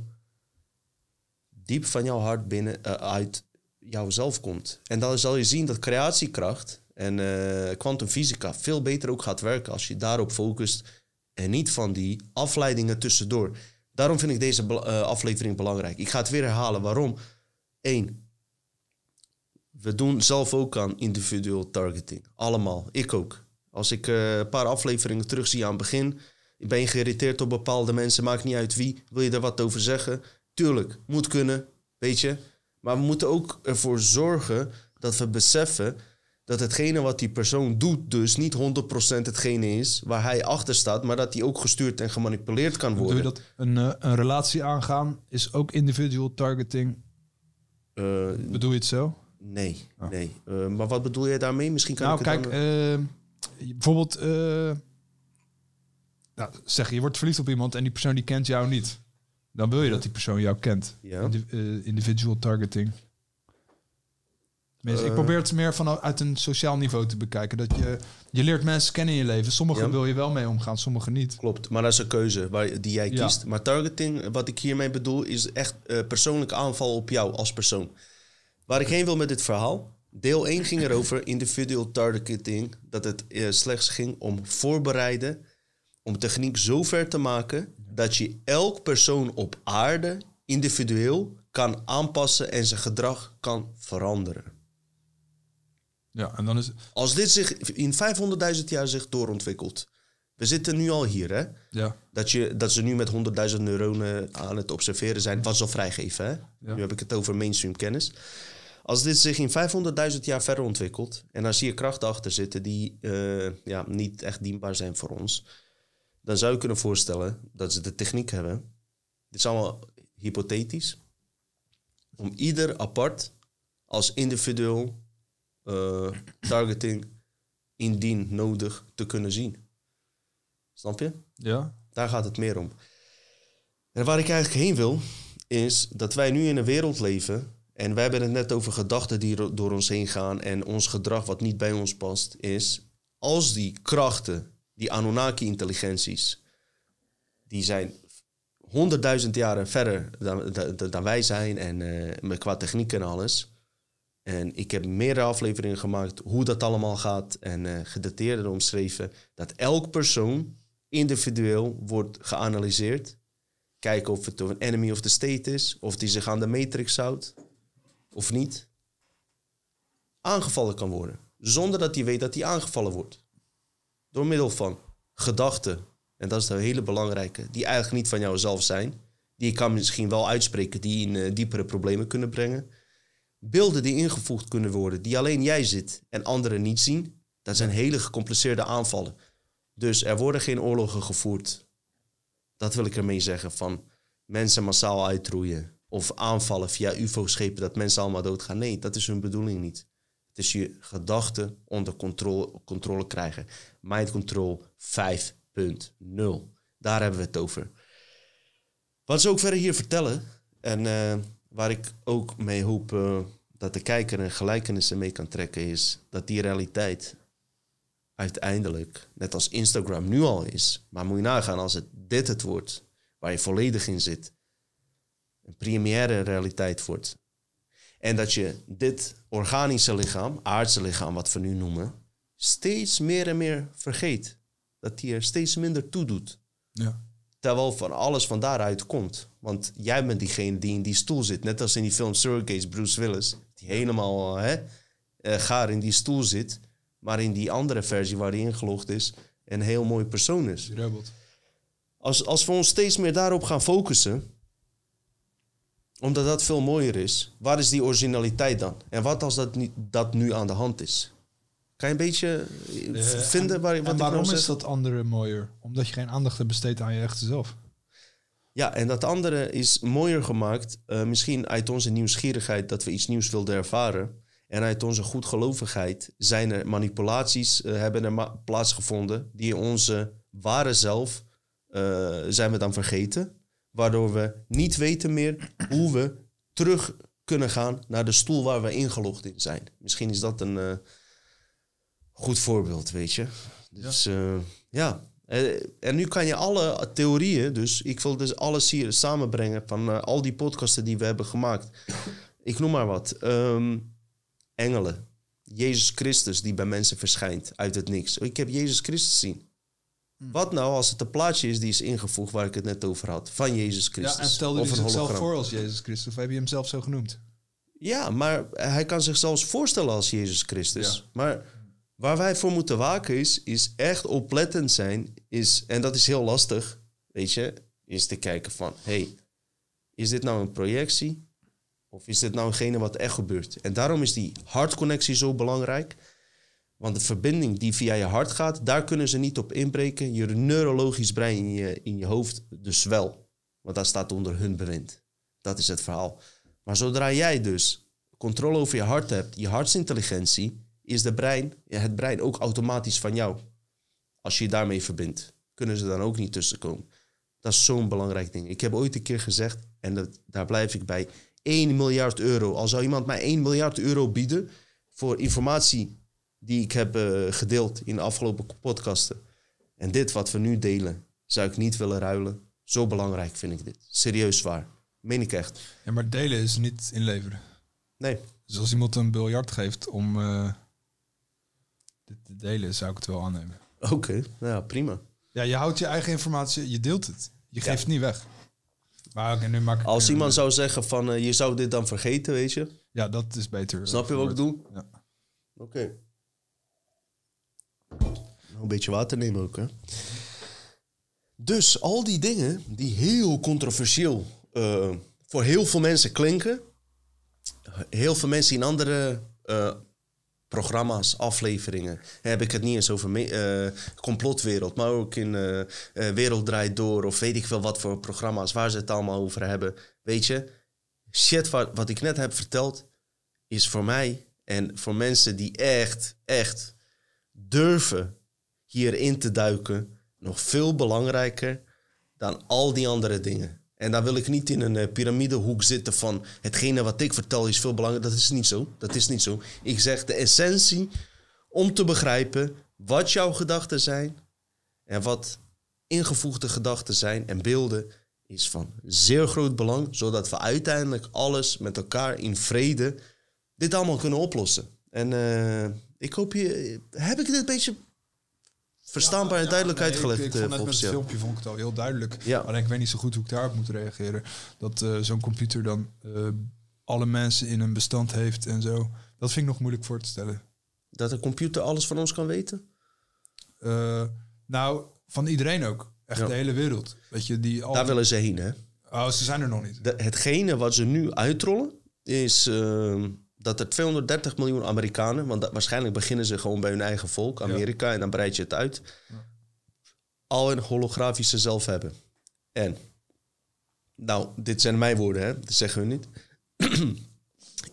diep van jouw hart binnen, eh, uit jouzelf komt. En dan zal je zien dat creatiekracht en eh kwantumfysica veel beter ook gaat werken als je daarop focust en niet van die afleidingen tussendoor. Daarom vind ik deze eh, aflevering belangrijk. Ik ga het weer herhalen. Waarom? Eén, we doen zelf ook aan individual targeting. Allemaal. Ik ook. Als ik eh, een paar afleveringen terugzie aan het begin, ben je geïrriteerd op bepaalde mensen, maakt niet uit wie. Wil je er wat over zeggen? Tuurlijk, moet kunnen, weet je. Maar we moeten ook ervoor zorgen dat we beseffen dat hetgene wat die persoon doet, dus niet 100% hetgene is waar hij achter staat, maar dat hij ook gestuurd en gemanipuleerd kan Bedoel worden. je dat een, eh, een relatie aangaan is ook individual targeting? Bedoel je het zo? Nee, nee. Eh, maar wat bedoel jij daarmee? Misschien kan nou, ik het kijk, dan- eh, bijvoorbeeld, eh, nou, zeg je wordt verliefd op iemand en die persoon die kent jou niet. Dan wil je dat die persoon jou kent. Ja. Indi- eh, individual targeting. Ik Eh. probeer het meer vanuit een sociaal niveau te bekijken. Dat je, je leert mensen kennen in je leven. Sommigen Ja. wil je wel mee omgaan, sommigen niet. Klopt, maar dat is een keuze waar, die jij Ja. kiest. Maar targeting, wat ik hiermee bedoel, is echt persoonlijke aanval op jou als persoon. Waar ik heen wil met dit verhaal. Deel 1 ging erover, individual targeting, dat het eh, slechts ging om voorbereiden, om techniek zo ver te maken dat je elk persoon op aarde individueel kan aanpassen en zijn gedrag kan veranderen. Ja, en dan is... Als dit zich in 500.000 jaar zich doorontwikkelt. We zitten nu al hier, hè? Ja. Dat, je, dat ze nu met 100.000 neuronen aan het observeren zijn. Wat ze al vrijgeven, hè? Nu heb ik het over mainstream kennis. Als dit zich in 500.000 jaar verder ontwikkelt... en dan zie je krachten achter zitten die eh, ja, niet echt dienbaar zijn voor ons... dan zou je kunnen voorstellen dat ze de techniek hebben... dit is allemaal hypothetisch... om ieder apart als individueel eh, targeting indien nodig te kunnen zien. Snap je? Ja. Daar gaat het meer om. En waar ik eigenlijk heen wil, is dat wij nu in een wereld leven. En wij hebben het net over gedachten die door ons heen gaan. En ons gedrag wat niet bij ons past. Is als die krachten, die Anunnaki-intelligenties. die zijn honderdduizend jaren verder dan, dan, wij zijn. En met qua techniek en alles. En ik heb meerdere afleveringen gemaakt hoe dat allemaal gaat. En gedetailleerd omschreven. Dat elk persoon individueel wordt geanalyseerd. Kijken of het een enemy of the state is. Of die zich aan de matrix houdt. Of niet. Aangevallen kan worden. Zonder dat hij weet dat hij aangevallen wordt. Door middel van gedachten. En dat is de hele belangrijke. Die eigenlijk niet van jouzelf zijn. Die je kan misschien wel uitspreken. Die in eh, diepere problemen kunnen brengen. Beelden die ingevoegd kunnen worden. Die alleen jij ziet en anderen niet zien. Dat zijn hele gecompliceerde aanvallen. Dus er worden geen oorlogen gevoerd. Dat wil ik ermee zeggen. Van mensen massaal uitroeien. Of aanvallen via ufo-schepen dat mensen allemaal doodgaan. Nee, dat is hun bedoeling niet. Het is je gedachten onder controle, controle krijgen. Mind Control 5.0. Daar hebben we het over. Wat ze ook verder hier vertellen. En eh, waar ik ook mee hoop eh, dat de kijker een gelijkenissen mee kan trekken, is dat die realiteit uiteindelijk, net als Instagram nu al is, maar moet je nagaan als het dit het wordt, waar je volledig in zit, een primaire realiteit wordt. En dat je dit organische lichaam, aardse lichaam wat we nu noemen, steeds meer en meer vergeet. Dat die er steeds minder toe doet. Ja. Terwijl van alles van daaruit komt. Want jij bent diegene die in die stoel zit. Net als in die film Surrogates, Bruce Willis. Die helemaal eh, hè, eh, gaar in die stoel zit. Maar in die andere versie waar hij ingelogd is... een heel mooi persoon is. Als, als we ons steeds meer daarop gaan focussen... omdat dat veel mooier is... waar is die originaliteit dan? En wat als dat, niet, dat nu aan de hand is? Kan je een beetje eh, Eh, vinden en- waar, en wat ik waarom nou is dat andere mooier? Omdat je geen aandacht hebt besteed aan je echte zelf. Ja, en dat andere is mooier gemaakt. eh, misschien uit onze nieuwsgierigheid dat we iets nieuws wilden ervaren. En uit onze goedgelovigheid zijn er manipulaties, hebben er ma- plaatsgevonden. Die onze ware zelf zijn we dan vergeten. Waardoor we niet weten meer hoe we terug kunnen gaan naar de stoel waar we ingelogd in zijn. Misschien is dat een eh, goed voorbeeld, weet je. Dus ja. ja. Eh, En nu kan je alle theorieën, dus ik wil dus alles hier samenbrengen van eh, al die podcasten die we hebben gemaakt. Ik noem maar wat. Ehm, engelen. Jezus Christus die bij mensen verschijnt uit het niks. Ik heb Jezus Christus gezien. Wat nou als het een plaatje is die is ingevoegd waar ik het net over had, van Jezus Christus? Ja, en stelde of hij zichzelf voor als Jezus Christus? Of heb je hem zelf zo genoemd? Ja, maar hij kan zich zelfs voorstellen als Jezus Christus. Maar waar wij voor moeten waken is, is echt oplettend zijn. Is, en dat is heel lastig, weet je. Is te kijken van, hey, is dit nou een projectie? Of is dit nou hetgene wat echt gebeurt? En daarom is die hartconnectie zo belangrijk. Want de verbinding die via je hart gaat, daar kunnen ze niet op inbreken. Je neurologisch brein in je, in je hoofd dus wel. Want dat staat onder hun bewind. Dat is het verhaal. Maar zodra jij dus controle over je hart hebt, je hartsintelligentie, is de brein, het brein ook automatisch van jou. Als je je daarmee verbindt, kunnen ze dan ook niet tussenkomen. Dat is zo'n belangrijk ding. Ik heb ooit een keer gezegd, en dat, daar blijf ik bij, 1 miljard euro. Al zou iemand mij 1 miljard euro bieden voor informatie die ik heb eh, gedeeld in de afgelopen podcasten. En dit wat we nu delen, zou ik niet willen ruilen. Zo belangrijk vind ik dit. Serieus waar. Meen ik echt. Ja, maar delen is niet inleveren. Nee. Dus als iemand een biljart geeft om eh, dit te delen, zou ik het wel aannemen. Oké, nou ja, prima. Ja, je houdt je eigen informatie, je deelt het. Je geeft het niet weg. Maar oké, nu maak ik Als iemand zou zeggen van eh, je zou dit dan vergeten, weet je. Ja, dat is beter. Snap je wat ik doe? Ja. Oké. Een beetje water nemen ook, hè. Dus al die dingen die heel controversieel eh, voor heel veel mensen klinken. Heel veel mensen in andere eh, programma's, afleveringen. Heb ik het niet eens over eh, complotwereld, maar ook in Wereld Draait Door of weet ik veel wat voor programma's waar ze het allemaal over hebben. Weet je, shit wat, wat ik net heb verteld is voor mij en voor mensen die echt, echt durven hierin te duiken nog veel belangrijker dan al die andere dingen. En dan wil ik niet in een eh, piramidehoek zitten van hetgene wat ik vertel is veel belangrijker. Dat is niet zo. Dat is niet zo. Ik zeg de essentie om te begrijpen wat jouw gedachten zijn en wat ingevoegde gedachten zijn en beelden is van zeer groot belang, zodat we uiteindelijk alles met elkaar in vrede dit allemaal kunnen oplossen. En eh, ik hoop je, heb ik dit een beetje verstaanbaar en duidelijk Nee, uitgelegd Ik, ik eh, vond net met het filmpje vond ik het al heel duidelijk. Ja. Alleen ik weet niet zo goed hoe ik daarop moet reageren. Dat eh, zo'n computer dan eh, alle mensen in een bestand heeft en zo. Dat vind ik nog moeilijk voor te stellen. Dat een computer alles van ons kan weten? Nou, van iedereen ook. Echt Ja. de hele wereld. Weet je, die al... Daar willen ze heen, hè? Oh, ze zijn er nog niet. De, hetgene wat ze nu uitrollen is ehm, dat er 230 miljoen Amerikanen, want dat- waarschijnlijk beginnen ze gewoon bij hun eigen volk, Amerika, en dan breid je het uit, al een holografische zelf hebben. En, nou, dit zijn mijn woorden, hè? Dat zeggen we niet.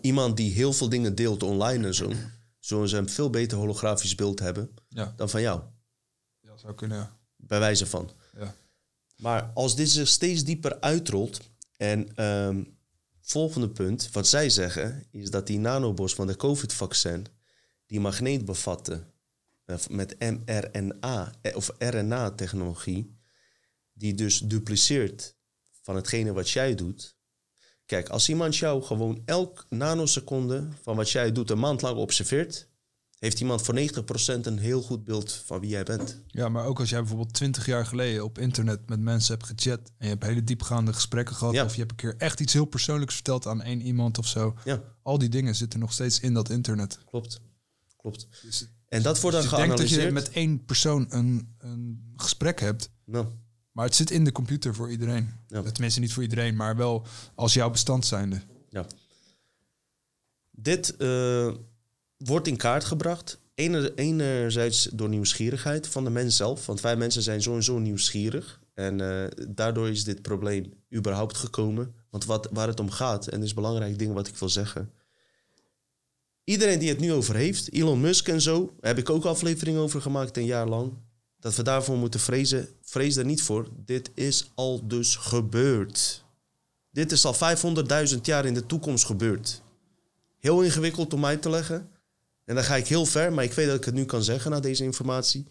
Iemand die heel veel dingen deelt online en zo, zullen ze een veel beter holografisch beeld hebben Ja. dan van jou. Ja, zou kunnen, ja. Bij wijze van. Ja. Maar als dit zich steeds dieper uitrolt en ehm, volgende punt, wat zij zeggen, is dat die nanobos van de COVID-vaccin die magneet bevatten eh, met mRNA eh, of RNA-technologie, die dus dupliceert van hetgene wat jij doet. Kijk, als iemand jou gewoon elk nanoseconde van wat jij doet een maand lang observeert, heeft iemand voor 90% een heel goed beeld van wie jij bent. Ja, maar ook als jij bijvoorbeeld 20 jaar geleden op internet met mensen hebt gechat en je hebt hele diepgaande gesprekken gehad, of je hebt een keer echt iets heel persoonlijks verteld aan één iemand of zo. Ja. Al die dingen zitten nog steeds in dat internet. Klopt. Klopt. en dat wordt dan Dus ik denk dat je geanalyseerd. met één persoon een, een gesprek hebt. Nou. Maar het zit in de computer voor iedereen. Tenminste, niet voor iedereen, maar wel als jouw bestand zijnde. Ja. Dit eh, wordt in kaart gebracht. Ener- Enerzijds door nieuwsgierigheid van de mens zelf. Want wij mensen zijn sowieso nieuwsgierig. En eh, daardoor is dit probleem überhaupt gekomen. Want wat, waar het om gaat, en dit is belangrijk ding wat ik wil zeggen. Iedereen die het nu over heeft, Elon Musk en zo, daar heb ik ook afleveringen over gemaakt een jaar lang. Dat we daarvoor moeten vrezen. Vrees er niet voor. Dit is al dus gebeurd. Dit is al 500.000 jaar in de toekomst gebeurd. Heel ingewikkeld om uit te leggen. En dan ga ik heel ver, maar ik weet dat ik het nu kan zeggen na deze informatie.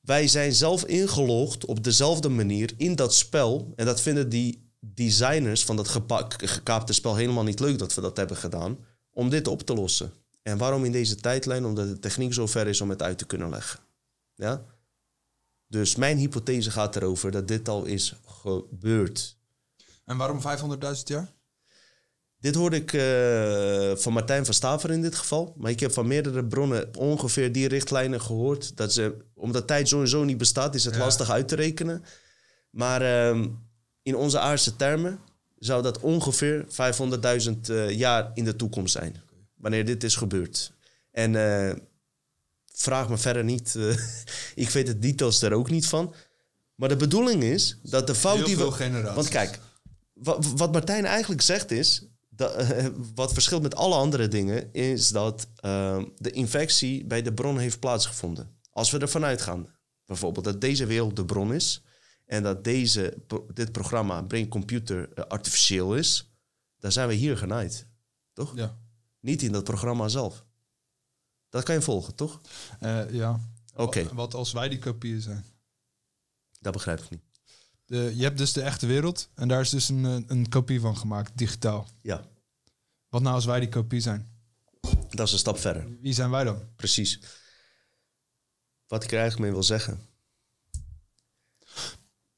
Wij zijn zelf ingelogd op dezelfde manier in dat spel. En dat vinden die designers van dat gekaapte spel helemaal niet leuk dat we dat hebben gedaan. Om dit op te lossen. En waarom in deze tijdlijn? Omdat de techniek zo ver is om het uit te kunnen leggen. Ja? Dus mijn hypothese gaat erover dat dit al is gebeurd. En waarom 500.000 jaar? Dit hoorde ik eh, van Martijn van Staver in dit geval. Maar ik heb van meerdere bronnen ongeveer die richtlijnen gehoord. Dat ze, omdat tijd sowieso niet bestaat, is het Ja. lastig uit te rekenen. Maar ehm, in onze aardse termen zou dat ongeveer 500.000 eh, jaar in de toekomst zijn. Wanneer dit is gebeurd. En eh, vraag me verder niet. ik weet het details er ook niet van. Maar de bedoeling is dat de fout Heel die we... generaties. Want kijk, wa- wat Martijn eigenlijk zegt is... Dat, wat verschilt met alle andere dingen... is dat eh, de infectie bij de bron heeft plaatsgevonden. Als we ervan uitgaan, bijvoorbeeld dat deze wereld de bron is... en dat deze, dit programma Brain Computer eh, artificieel is... dan zijn we hier genaaid. Toch? Ja. Niet in dat programma zelf. Dat kan je volgen, toch? Eh, ja. Oké. Wat- Wat als wij die kopieën zijn? Dat begrijp ik niet. De, je hebt dus de echte wereld en daar is dus een, eh, een kopie van gemaakt, digitaal. Ja. Wat nou als wij die kopie zijn? Dat is een stap verder. Wie zijn wij dan? Precies. Wat ik er eigenlijk mee wil zeggen.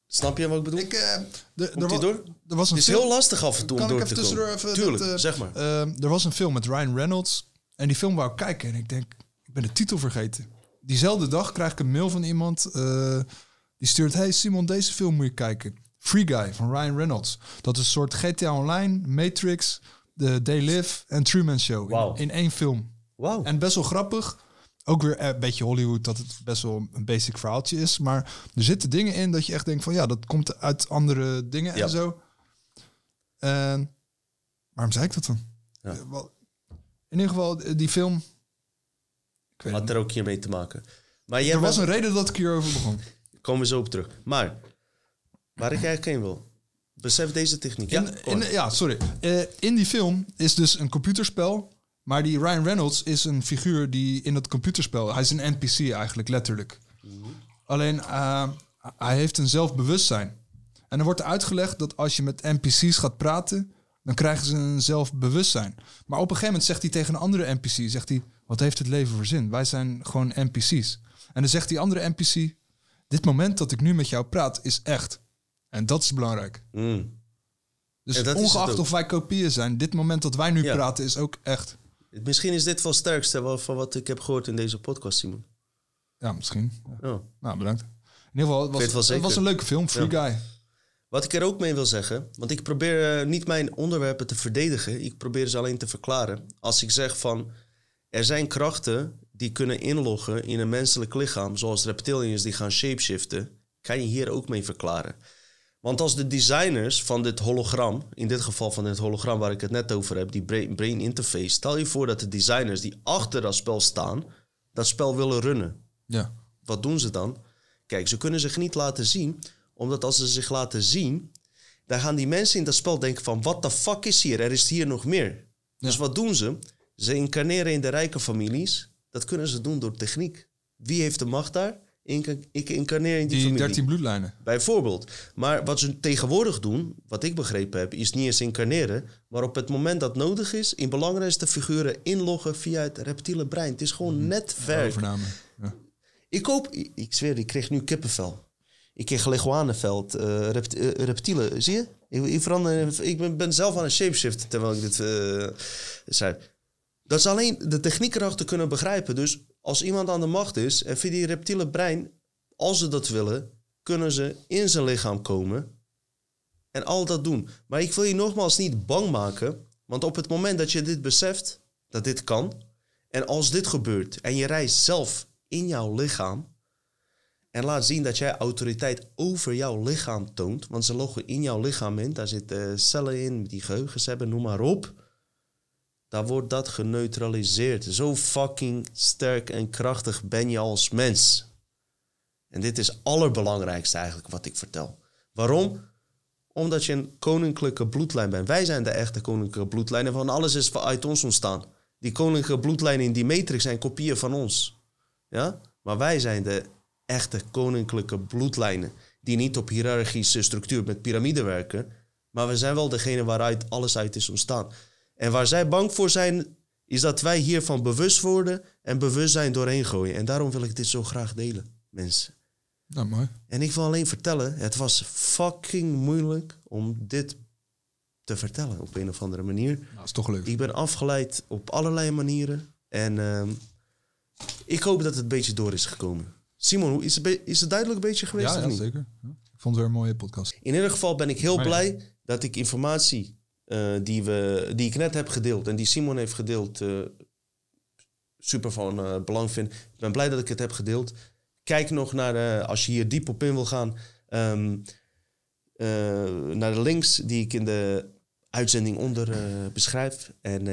Snap je wat ik bedoel? Ik, eh, de, die wa- door? Er was een Het is heel lastig af en toe om Kan door ik te komen. even... Tuurlijk, dat, eh, zeg maar. eh, er was een film met Ryan Reynolds. En die film wou ik kijken. En ik denk, ik ben de titel vergeten. Diezelfde dag krijg ik een mail van iemand. die stuurt, hey Simon, deze film moet je kijken. Free Guy van Ryan Reynolds. Dat is een soort GTA Online, Matrix, The They Live en Truman Show. In, in één film. Wow. En best wel grappig. Ook weer een beetje Hollywood, dat het best wel een basic verhaaltje is. Maar er zitten dingen in dat je echt denkt van... ja, dat komt uit andere dingen Ja. en zo. En waarom zei ik dat dan? Ja. Eh, In ieder geval, eh, die film... Had er ook hiermee te maken. Maar jij er was een reden dat ik hierover begon. Komen we zo op terug. Maar, waar ik eigenlijk heen wil. Besef deze techniek. Ja, In, ja, sorry. Eh, in die film is dus een computerspel. Maar die Ryan Reynolds is een figuur die in dat computerspel... Hij is een NPC eigenlijk, letterlijk. Alleen, eh, hij heeft een zelfbewustzijn. En er wordt uitgelegd dat als je met NPC's gaat praten... dan krijgen ze een zelfbewustzijn. Maar op een gegeven moment zegt hij tegen een andere NPC... zegt hij, wat heeft het leven voor zin? Wij zijn gewoon NPC's. En dan zegt die andere NPC... dit moment dat ik nu met jou praat is echt. En dat is belangrijk. Dus Mm. Ja, het ongeacht of wij kopieën zijn, dit moment dat wij nu Ja. praten is ook echt. Misschien is dit wel het sterkste van wat ik heb gehoord in deze podcast, Simon. Ja, misschien. Ja. Nou, bedankt. In ieder geval, het was, het was een leuke film, Free. Guy. Wat ik er ook mee wil zeggen, want ik probeer eh, niet mijn onderwerpen te verdedigen, ik probeer ze alleen te verklaren. Als ik zeg van er zijn krachten die kunnen inloggen in een menselijk lichaam, zoals reptilians die gaan shapeshiften, kan je hier ook mee verklaren. Want als de designers van dit hologram, in dit geval van dit hologram waar ik het net over heb, die brain, interface, stel je voor dat de designers die achter dat spel staan, dat spel willen runnen. Ja. Wat doen ze dan? Kijk, ze kunnen zich niet laten zien, omdat als ze zich laten zien, Dan gaan die mensen in dat spel denken van... wat de fuck is hier? Er is hier nog meer. Dus wat doen ze? Ze incarneren in de rijke families. Dat kunnen ze doen door techniek. Wie heeft de macht daar? Ik incarneer in die, Die familie. 13 bloedlijnen. Bijvoorbeeld. Maar wat ze tegenwoordig doen, wat ik begrepen heb, is niet eens incarneren. Maar op het moment dat nodig is, in belangrijkste figuren inloggen via het reptiele brein. Het is gewoon netwerk. Overname. Ja. Ik hoop, ik, ik zweer, ik kreeg nu kippenvel. Ik kreeg leguanenveld, rept, eh, reptielen. Zie je? Ik, ik, verander, ik ben, ben zelf aan het shapeshiften terwijl ik dit eh zei. Dat is alleen de techniek erachter kunnen begrijpen. Dus als iemand aan de macht is en via die reptiele brein, als ze dat willen, kunnen ze in zijn lichaam komen en al dat doen. Maar ik wil je nogmaals niet bang maken, want op het moment dat je dit beseft, dat dit kan, en als dit gebeurt en je reist zelf in jouw lichaam en laat zien dat jij autoriteit over jouw lichaam toont, want ze loggen in jouw lichaam in, daar zitten cellen in die geheugens hebben, noem maar op. Dan wordt dat geneutraliseerd. Zo fucking sterk en krachtig ben je als mens. En dit is het allerbelangrijkste eigenlijk wat ik vertel. Waarom? Omdat je een koninklijke bloedlijn bent. Wij zijn de echte koninklijke bloedlijn en van alles is uit ons ontstaan. Die koninklijke bloedlijnen in die matrix zijn kopieën van ons. Ja? Maar wij zijn de echte koninklijke bloedlijnen. Die niet op hiërarchische structuur met piramide werken. Maar we zijn wel degene waaruit alles uit is ontstaan. En waar zij bang voor zijn, is dat wij hiervan bewust worden en bewustzijn doorheen gooien. En daarom wil ik dit zo graag delen, mensen. Nou, mooi. En ik wil alleen vertellen, het was fucking moeilijk om dit te vertellen op een of andere manier. Nou, is toch leuk. Ik ben afgeleid op allerlei manieren. En ehm, ik hoop dat het een beetje door is gekomen. Simon, hoe- is het, is het duidelijk een beetje geweest Ja, of ja niet? zeker. Ja. Ik vond het weer een mooie podcast. In ieder geval ben ik heel Maar blij dat ik informatie eh, die, we, die ik net heb gedeeld en die Simon heeft gedeeld, eh, super van eh, belang vind. Ik ben blij dat ik het heb gedeeld. Kijk nog naar, als je hier diep op in wil gaan, ehm, eh, naar de links die ik in de uitzending onder beschrijf. En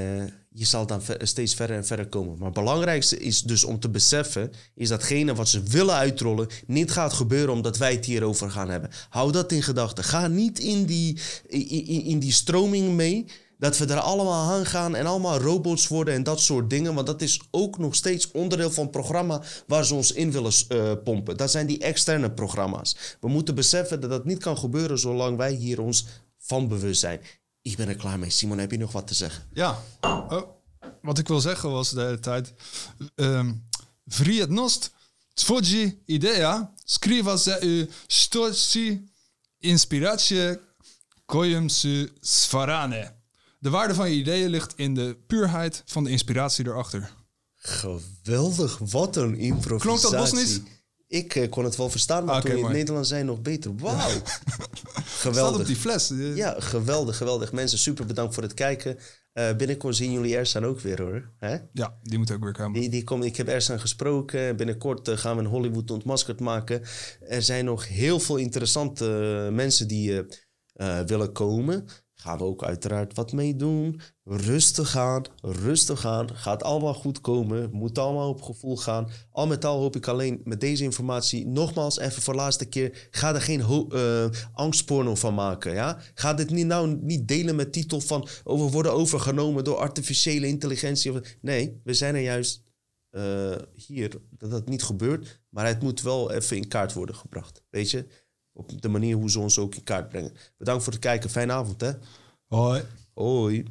je zal dan steeds verder en verder komen. Maar het belangrijkste is dus om te beseffen... is datgene wat ze willen uitrollen... niet gaat gebeuren omdat wij het hierover gaan hebben. Hou dat in gedachten. Ga niet in die, in, in, in die stroming mee... dat we er allemaal aan gaan en allemaal robots worden en dat soort dingen. Want dat is ook nog steeds onderdeel van het programma... waar ze ons in willen eh, pompen. Dat zijn die externe programma's. We moeten beseffen dat dat niet kan gebeuren... zolang wij hier ons van bewust zijn. Ik ben er klaar mee. Simon, heb je nog wat te zeggen? Ja. Oh, wat ik wil zeggen was de hele tijd... Um, Vrijednost, twoji idea, skriva se u stoci inspiratie kojem su svarane. De waarde van je ideeën ligt in de puurheid van de inspiratie erachter. Geweldig, wat een improvisatie. Klonk dat Bosnisch? Ik eh, kon het wel verstaan, maar Ah, toen je in het. Nederlands zei nog beter. Wauw. geweldig. Staat op die fles. Ja, geweldig, geweldig. Mensen, super bedankt voor het kijken. Eh, binnenkort zien jullie Ersan ook weer hoor. Hè? Ja, die moet ook weer komen. Die, die komt, ik heb Ersan gesproken. Binnenkort eh, gaan we een Hollywood ontmaskerd maken. Er zijn nog heel veel interessante eh, mensen die eh, eh, willen komen. Gaan we ook uiteraard wat mee doen. Rustig aan, rustig aan. Gaat allemaal goed komen. Moet allemaal op gevoel gaan. Al met al hoop ik alleen met deze informatie... nogmaals even voor de laatste keer... ga er geen eh, angstporno van maken. Ja? Ga dit niet, nou niet delen met titel van... Oh, we worden overgenomen door artificiële intelligentie. Nee, we zijn er juist eh, hier dat dat niet gebeurt. Maar het moet wel even in kaart worden gebracht. Weet je? Op de manier hoe ze ons ook in kaart brengen. Bedankt voor het kijken. Fijne avond, hè? Hoi. Hoi.